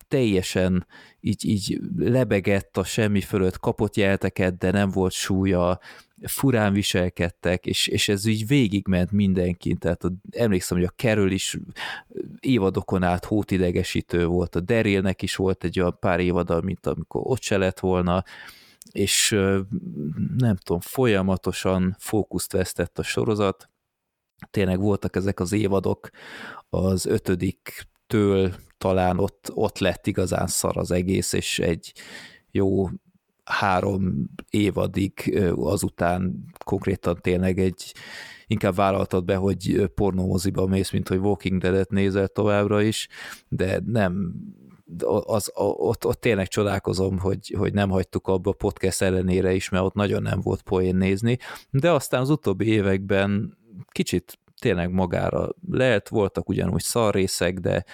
teljesen így, így lebegett a semmi fölött, kapott jelteket, de nem volt súlya, furán viselkedtek, és, és ez így végigment mindenkin, tehát a, emlékszem, hogy a Carol is évadokon át hótidegesítő volt, a Darylnek is volt egy olyan pár évada, mint amikor ott se lett volna, és nem tudom, folyamatosan fókuszt vesztett a sorozat, tényleg voltak ezek az évadok, az ötödiktől talán ott, ott lett igazán szar az egész, és egy jó három évadig azután konkrétan tényleg egy inkább vállaltad be, hogy pornómoziba mész, mint hogy Walking Dead-et nézel továbbra is, de nem az, ott, ott tényleg csodálkozom, hogy, hogy nem hagytuk abba a podcast ellenére is, mert ott nagyon nem volt poén nézni, de aztán az utóbbi években kicsit tényleg magára lehet, voltak ugyanúgy szarrészek, de,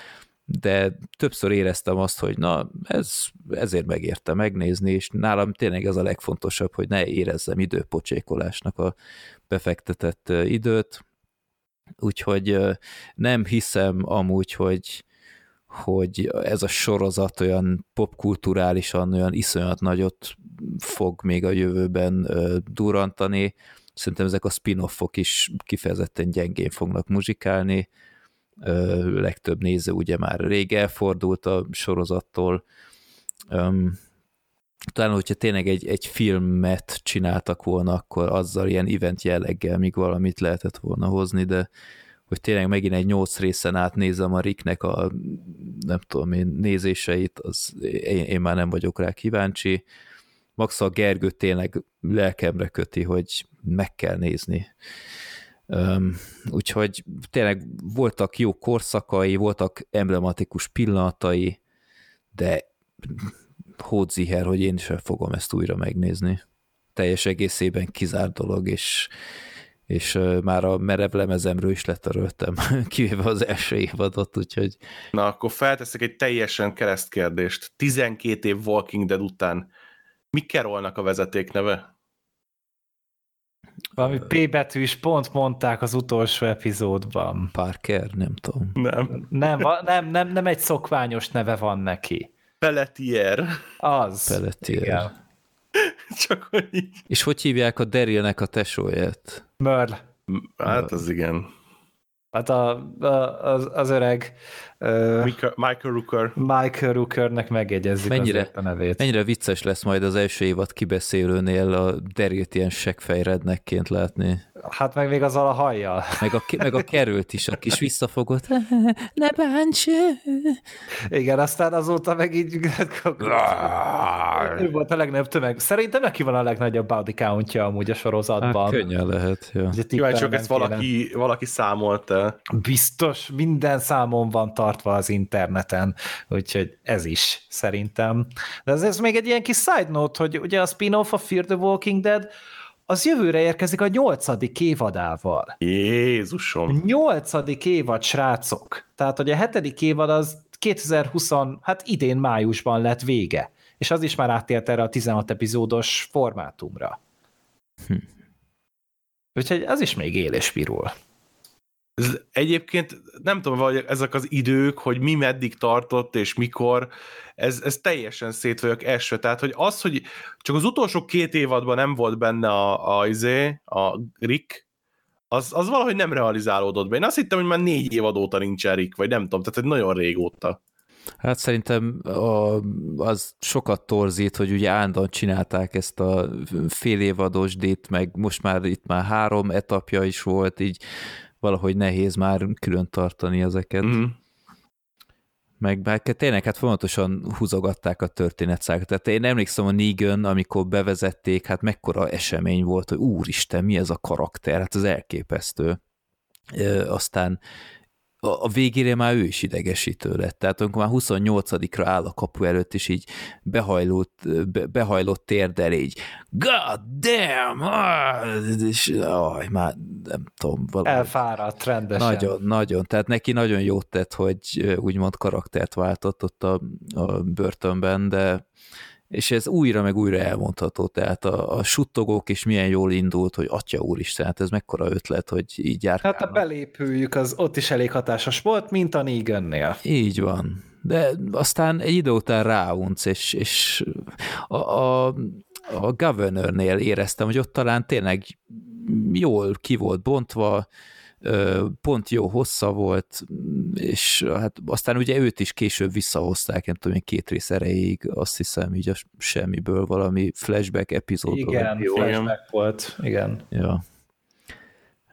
de többször éreztem azt, hogy na, ez, ezért megérte megnézni, és nálam tényleg ez a legfontosabb, hogy ne érezzem időpocsékolásnak a befektetett időt, úgyhogy nem hiszem amúgy, hogy, hogy ez a sorozat olyan popkulturálisan olyan iszonyat nagyot fog még a jövőben durantani. Szerintem ezek a spin-offok is kifejezetten gyengén fognak muzsikálni. Legtöbb néző ugye már rég elfordult a sorozattól. Talán, hogyha tényleg egy, egy filmet csináltak volna, akkor azzal ilyen event jelleggel még valamit lehetett volna hozni, de hogy tényleg megint egy nyolc részen átnézem a Ricknek a nem tudom én nézéseit, az én, én már nem vagyok rá kíváncsi. Max a Gergő tényleg lelkemre köti, hogy meg kell nézni. Um, úgyhogy tényleg voltak jó korszakai, voltak emblematikus pillanatai, de hódziher, hogy én sem fogom ezt újra megnézni. Teljes egészében kizárt dolog, és és már a merev lemezemről is letöröltem, [LAUGHS] kivéve az első évadot, úgyhogy... Na, akkor felteszek egy teljesen keresztkérdést. 12 év Walking Dead után mi kerolnak a vezeték neve? Valami P betűs pont mondták az utolsó epizódban. Parker, nem tudom. Nem. Nem, nem, nem, nem egy szokványos neve van neki. Pelletier. Az. Pelletier. Igen. [LAUGHS] Csak hogy így. És hogy hívják a Darylnek a tesóját? Merl. Hát az igen. Hát a, a, az, az öreg uh, Michael Rooker. Michael Rookernek megjegyezzük mennyire, a nevét. Mennyire vicces lesz majd az első évad kibeszélőnél a Darylt ilyen seggfejrednekként látni. Hát meg még azzal a hajjal. Meg a, meg a került is, a kis [LAUGHS] visszafogott. [LAUGHS] Ne bánts! Igen, aztán azóta meg így... ő volt a legnagyobb tömeg. Szerintem neki van a legnagyobb body countja amúgy a sorozatban. Hát, könnyen lehet, ja. csak ezt valaki, valaki számolt Biztos, minden számon van tartva az interneten, úgyhogy ez is szerintem. De ez, ez még egy ilyen kis side note, hogy ugye a spin-off a Fear the Walking Dead az jövőre érkezik a nyolcadik évadával. Jézusom! Nyolcadik évad, srácok. Tehát, hogy a hetedik évad az 2020, hát idén májusban lett vége. És az is már áttért erre a 16 epizódos formátumra. Hm. Úgyhogy az is még él és pirul. Ez egyébként nem tudom, vagy ezek az idők, hogy mi meddig tartott, és mikor, ez, ez teljesen szét vagyok esve. Tehát, hogy az, hogy csak az utolsó két évadban nem volt benne a, a, izé, a Rick, az, az valahogy nem realizálódott be. Én azt hittem, hogy már négy évad óta nincs Rick, vagy nem tudom, tehát egy nagyon régóta. Hát szerintem a, az sokat torzít, hogy ugye állandóan csinálták ezt a fél évados dét, meg most már itt már három etapja is volt, így valahogy nehéz már külön tartani ezeket. Mm. Meg bár tényleg hát fontosan húzogatták a történetszágot. Tehát én emlékszem a Negan, amikor bevezették, hát mekkora esemény volt, hogy úristen, mi ez a karakter, hát az elképesztő. Ö, aztán a végére már ő is idegesítő lett. Tehát amikor már 28-ra áll a kapu előtt, és így behajlott, be, behajlott térdel, így God damn! Ah! És aj, már nem tudom. Valami. Elfáradt rendesen. Nagyon, nagyon. Tehát neki nagyon jót tett, hogy úgymond karaktert váltott ott a, a börtönben, de és ez újra meg újra elmondható, tehát a, a suttogók is milyen jól indult, hogy atya úristen, hát ez mekkora ötlet, hogy így jár. Hát a belépőjük az ott is elég hatásos volt, mint a Negannél. Így van. De aztán egy idő után ráunc, és, és a, a, a Governornél éreztem, hogy ott talán tényleg jól ki volt bontva, pont jó hossza volt, és hát aztán ugye őt is később visszahozták, nem tudom, két rész erejéig, azt hiszem, így a semmiből valami flashback epizód. Igen, jó, flashback igen. volt, igen. Ja.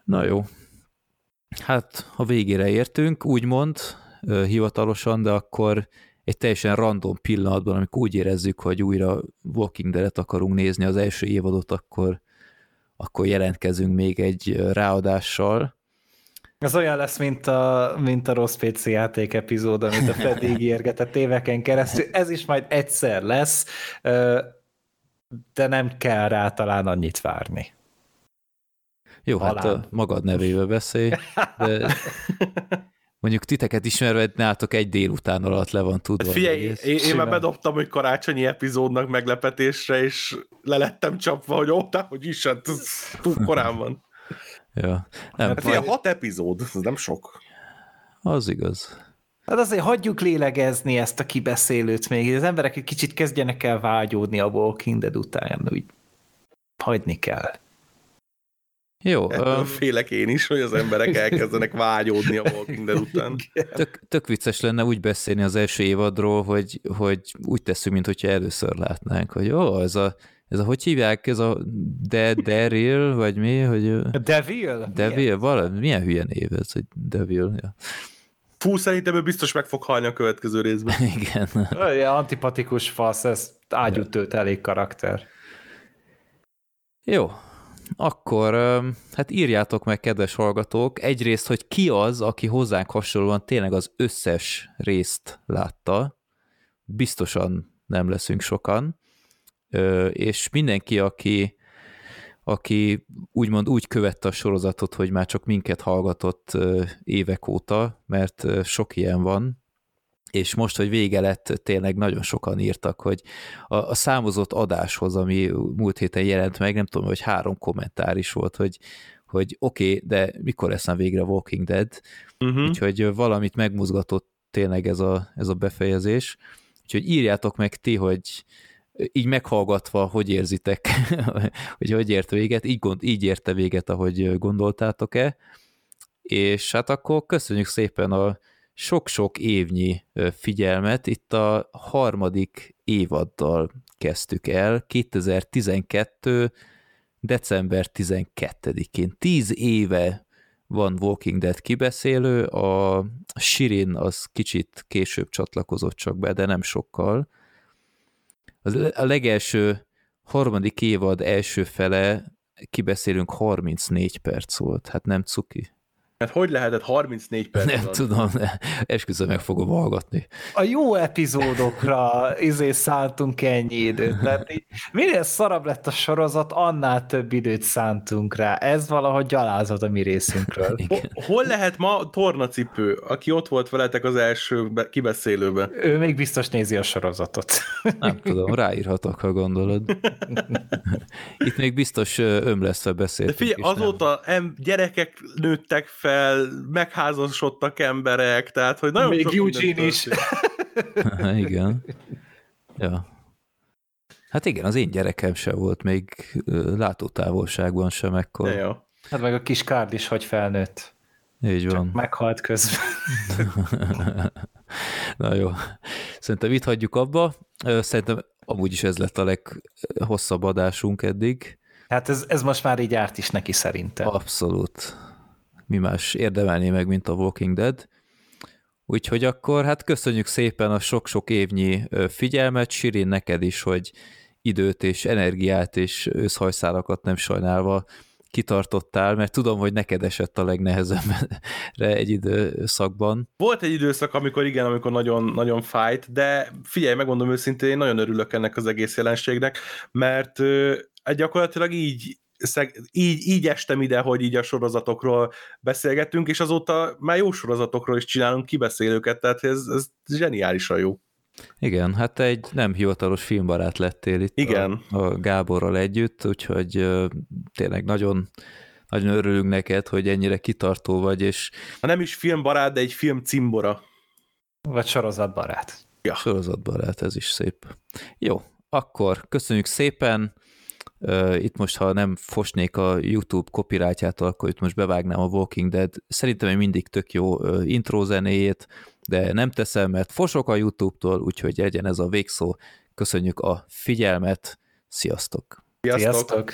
Na jó. Hát, a végére értünk, úgymond, hivatalosan, de akkor egy teljesen random pillanatban, amikor úgy érezzük, hogy újra Walking Dead-et akarunk nézni az első évadot, akkor, akkor jelentkezünk még egy ráadással. Ez olyan lesz, mint a, mint a rossz PC játék epizód, amit a Fred [LAUGHS] ígérgetett éveken keresztül. Ez is majd egyszer lesz, de nem kell rá talán annyit várni. Jó, Alán. hát a magad nevével beszélj, de [LAUGHS] mondjuk titeket ismerve nálatok egy délután alatt le van tudva. Figyelj, én, én, én már bedobtam, hogy karácsonyi epizódnak meglepetésre, és lelettem csapva, hogy ó, hogy is, hát túl korán van. Ja. Nem, hát figyelj, hat epizód, ez nem sok. Az igaz. Hát azért hagyjuk lélegezni ezt a kibeszélőt még, az emberek egy kicsit kezdjenek el vágyódni a Walking Dead után, úgy hagyni kell. Jó. Ettől um, félek én is, hogy az emberek elkezdenek vágyódni a Walking Dead után. Tök, tök vicces lenne úgy beszélni az első évadról, hogy, hogy úgy teszünk, mint hogyha először látnánk, hogy ó, ez a, ez a, hogy hívják, ez a De Daryl, vagy mi? Hogy, Devil? Devil, milyen? valami, milyen hülye név ez, hogy Devil, ja. Fú, szerintem ő biztos meg fog halni a következő részben. [LAUGHS] Igen. Olyan antipatikus fasz, ez ágyútölt elég karakter. Jó, akkor hát írjátok meg, kedves hallgatók, egyrészt, hogy ki az, aki hozzánk hasonlóan tényleg az összes részt látta. Biztosan nem leszünk sokan. És mindenki, aki, aki úgymond úgy követte a sorozatot, hogy már csak minket hallgatott évek óta, mert sok ilyen van, és most, hogy vége lett, tényleg nagyon sokan írtak, hogy a, a számozott adáshoz, ami múlt héten jelent meg, nem tudom, hogy három kommentár is volt, hogy, hogy oké, okay, de mikor lesz már végre Walking Dead, uh-huh. úgyhogy valamit megmozgatott tényleg ez a, ez a befejezés, úgyhogy írjátok meg ti, hogy így meghallgatva, hogy érzitek, [LAUGHS] hogy hogy ért véget, így, gond, így érte véget, ahogy gondoltátok-e, és hát akkor köszönjük szépen a sok-sok évnyi figyelmet. Itt a harmadik évaddal kezdtük el, 2012. december 12-én. Tíz éve van Walking Dead kibeszélő, a Shirin az kicsit később csatlakozott csak be, de nem sokkal. Az a legelső harmadik évad első fele kibeszélünk 34 perc volt, hát nem cuki. Hát hogy lehetett 34 perc? Nem tudom, esküszöm meg fogom hallgatni. A jó epizódokra izé szántunk ennyi időt. Tehát így, minél szarabb lett a sorozat, annál több időt szántunk rá. Ez valahogy gyalázat a mi részünkről. [LAUGHS] Hol lehet ma tornacipő, aki ott volt veletek az első kibeszélőben? Ő még biztos nézi a sorozatot. [LAUGHS] Nem tudom, ráírhatok, ha gondolod. [LAUGHS] Itt még biztos ömlesztve beszéltünk. De figyelj, azóta em, gyerekek nőttek fel, fel, megházasodtak emberek, tehát, hogy nagyon Még sok Eugene is. [LAUGHS] igen. Ja. Hát igen, az én gyerekem se volt még látótávolságban sem ekkor. De jó. Hát meg a kis kárd is, hogy felnőtt. Így van. Csak meghalt közben. [LAUGHS] Na jó. Szerintem itt hagyjuk abba. Szerintem amúgy is ez lett a leghosszabb adásunk eddig. Hát ez, ez most már így árt is neki szerintem. Abszolút mi más érdemelné meg, mint a Walking Dead. Úgyhogy akkor hát köszönjük szépen a sok-sok évnyi figyelmet, Sirin neked is, hogy időt és energiát és őszhajszálakat nem sajnálva kitartottál, mert tudom, hogy neked esett a legnehezebbre egy időszakban. Volt egy időszak, amikor igen, amikor nagyon, nagyon fájt, de figyelj, megmondom őszintén, én nagyon örülök ennek az egész jelenségnek, mert gyakorlatilag így szeg, így, így estem ide, hogy így a sorozatokról beszélgetünk, és azóta már jó sorozatokról is csinálunk kibeszélőket, tehát ez, ez zseniálisan jó. Igen, hát egy nem hivatalos filmbarát lettél itt Igen. A, a Gáborral együtt, úgyhogy tényleg nagyon, nagyon örülünk neked, hogy ennyire kitartó vagy, és... Ha nem is filmbarát, de egy film cimbora. Vagy sorozatbarát. Ja. Sorozatbarát, ez is szép. Jó, akkor köszönjük szépen, itt most, ha nem fosnék a YouTube copyrightjától, akkor itt most bevágnám a Walking Dead. Szerintem még mindig tök jó intro zenéjét, de nem teszem, mert fosok a YouTube-tól, úgyhogy legyen ez a végszó. Köszönjük a figyelmet, sziasztok! Sziasztok! sziasztok.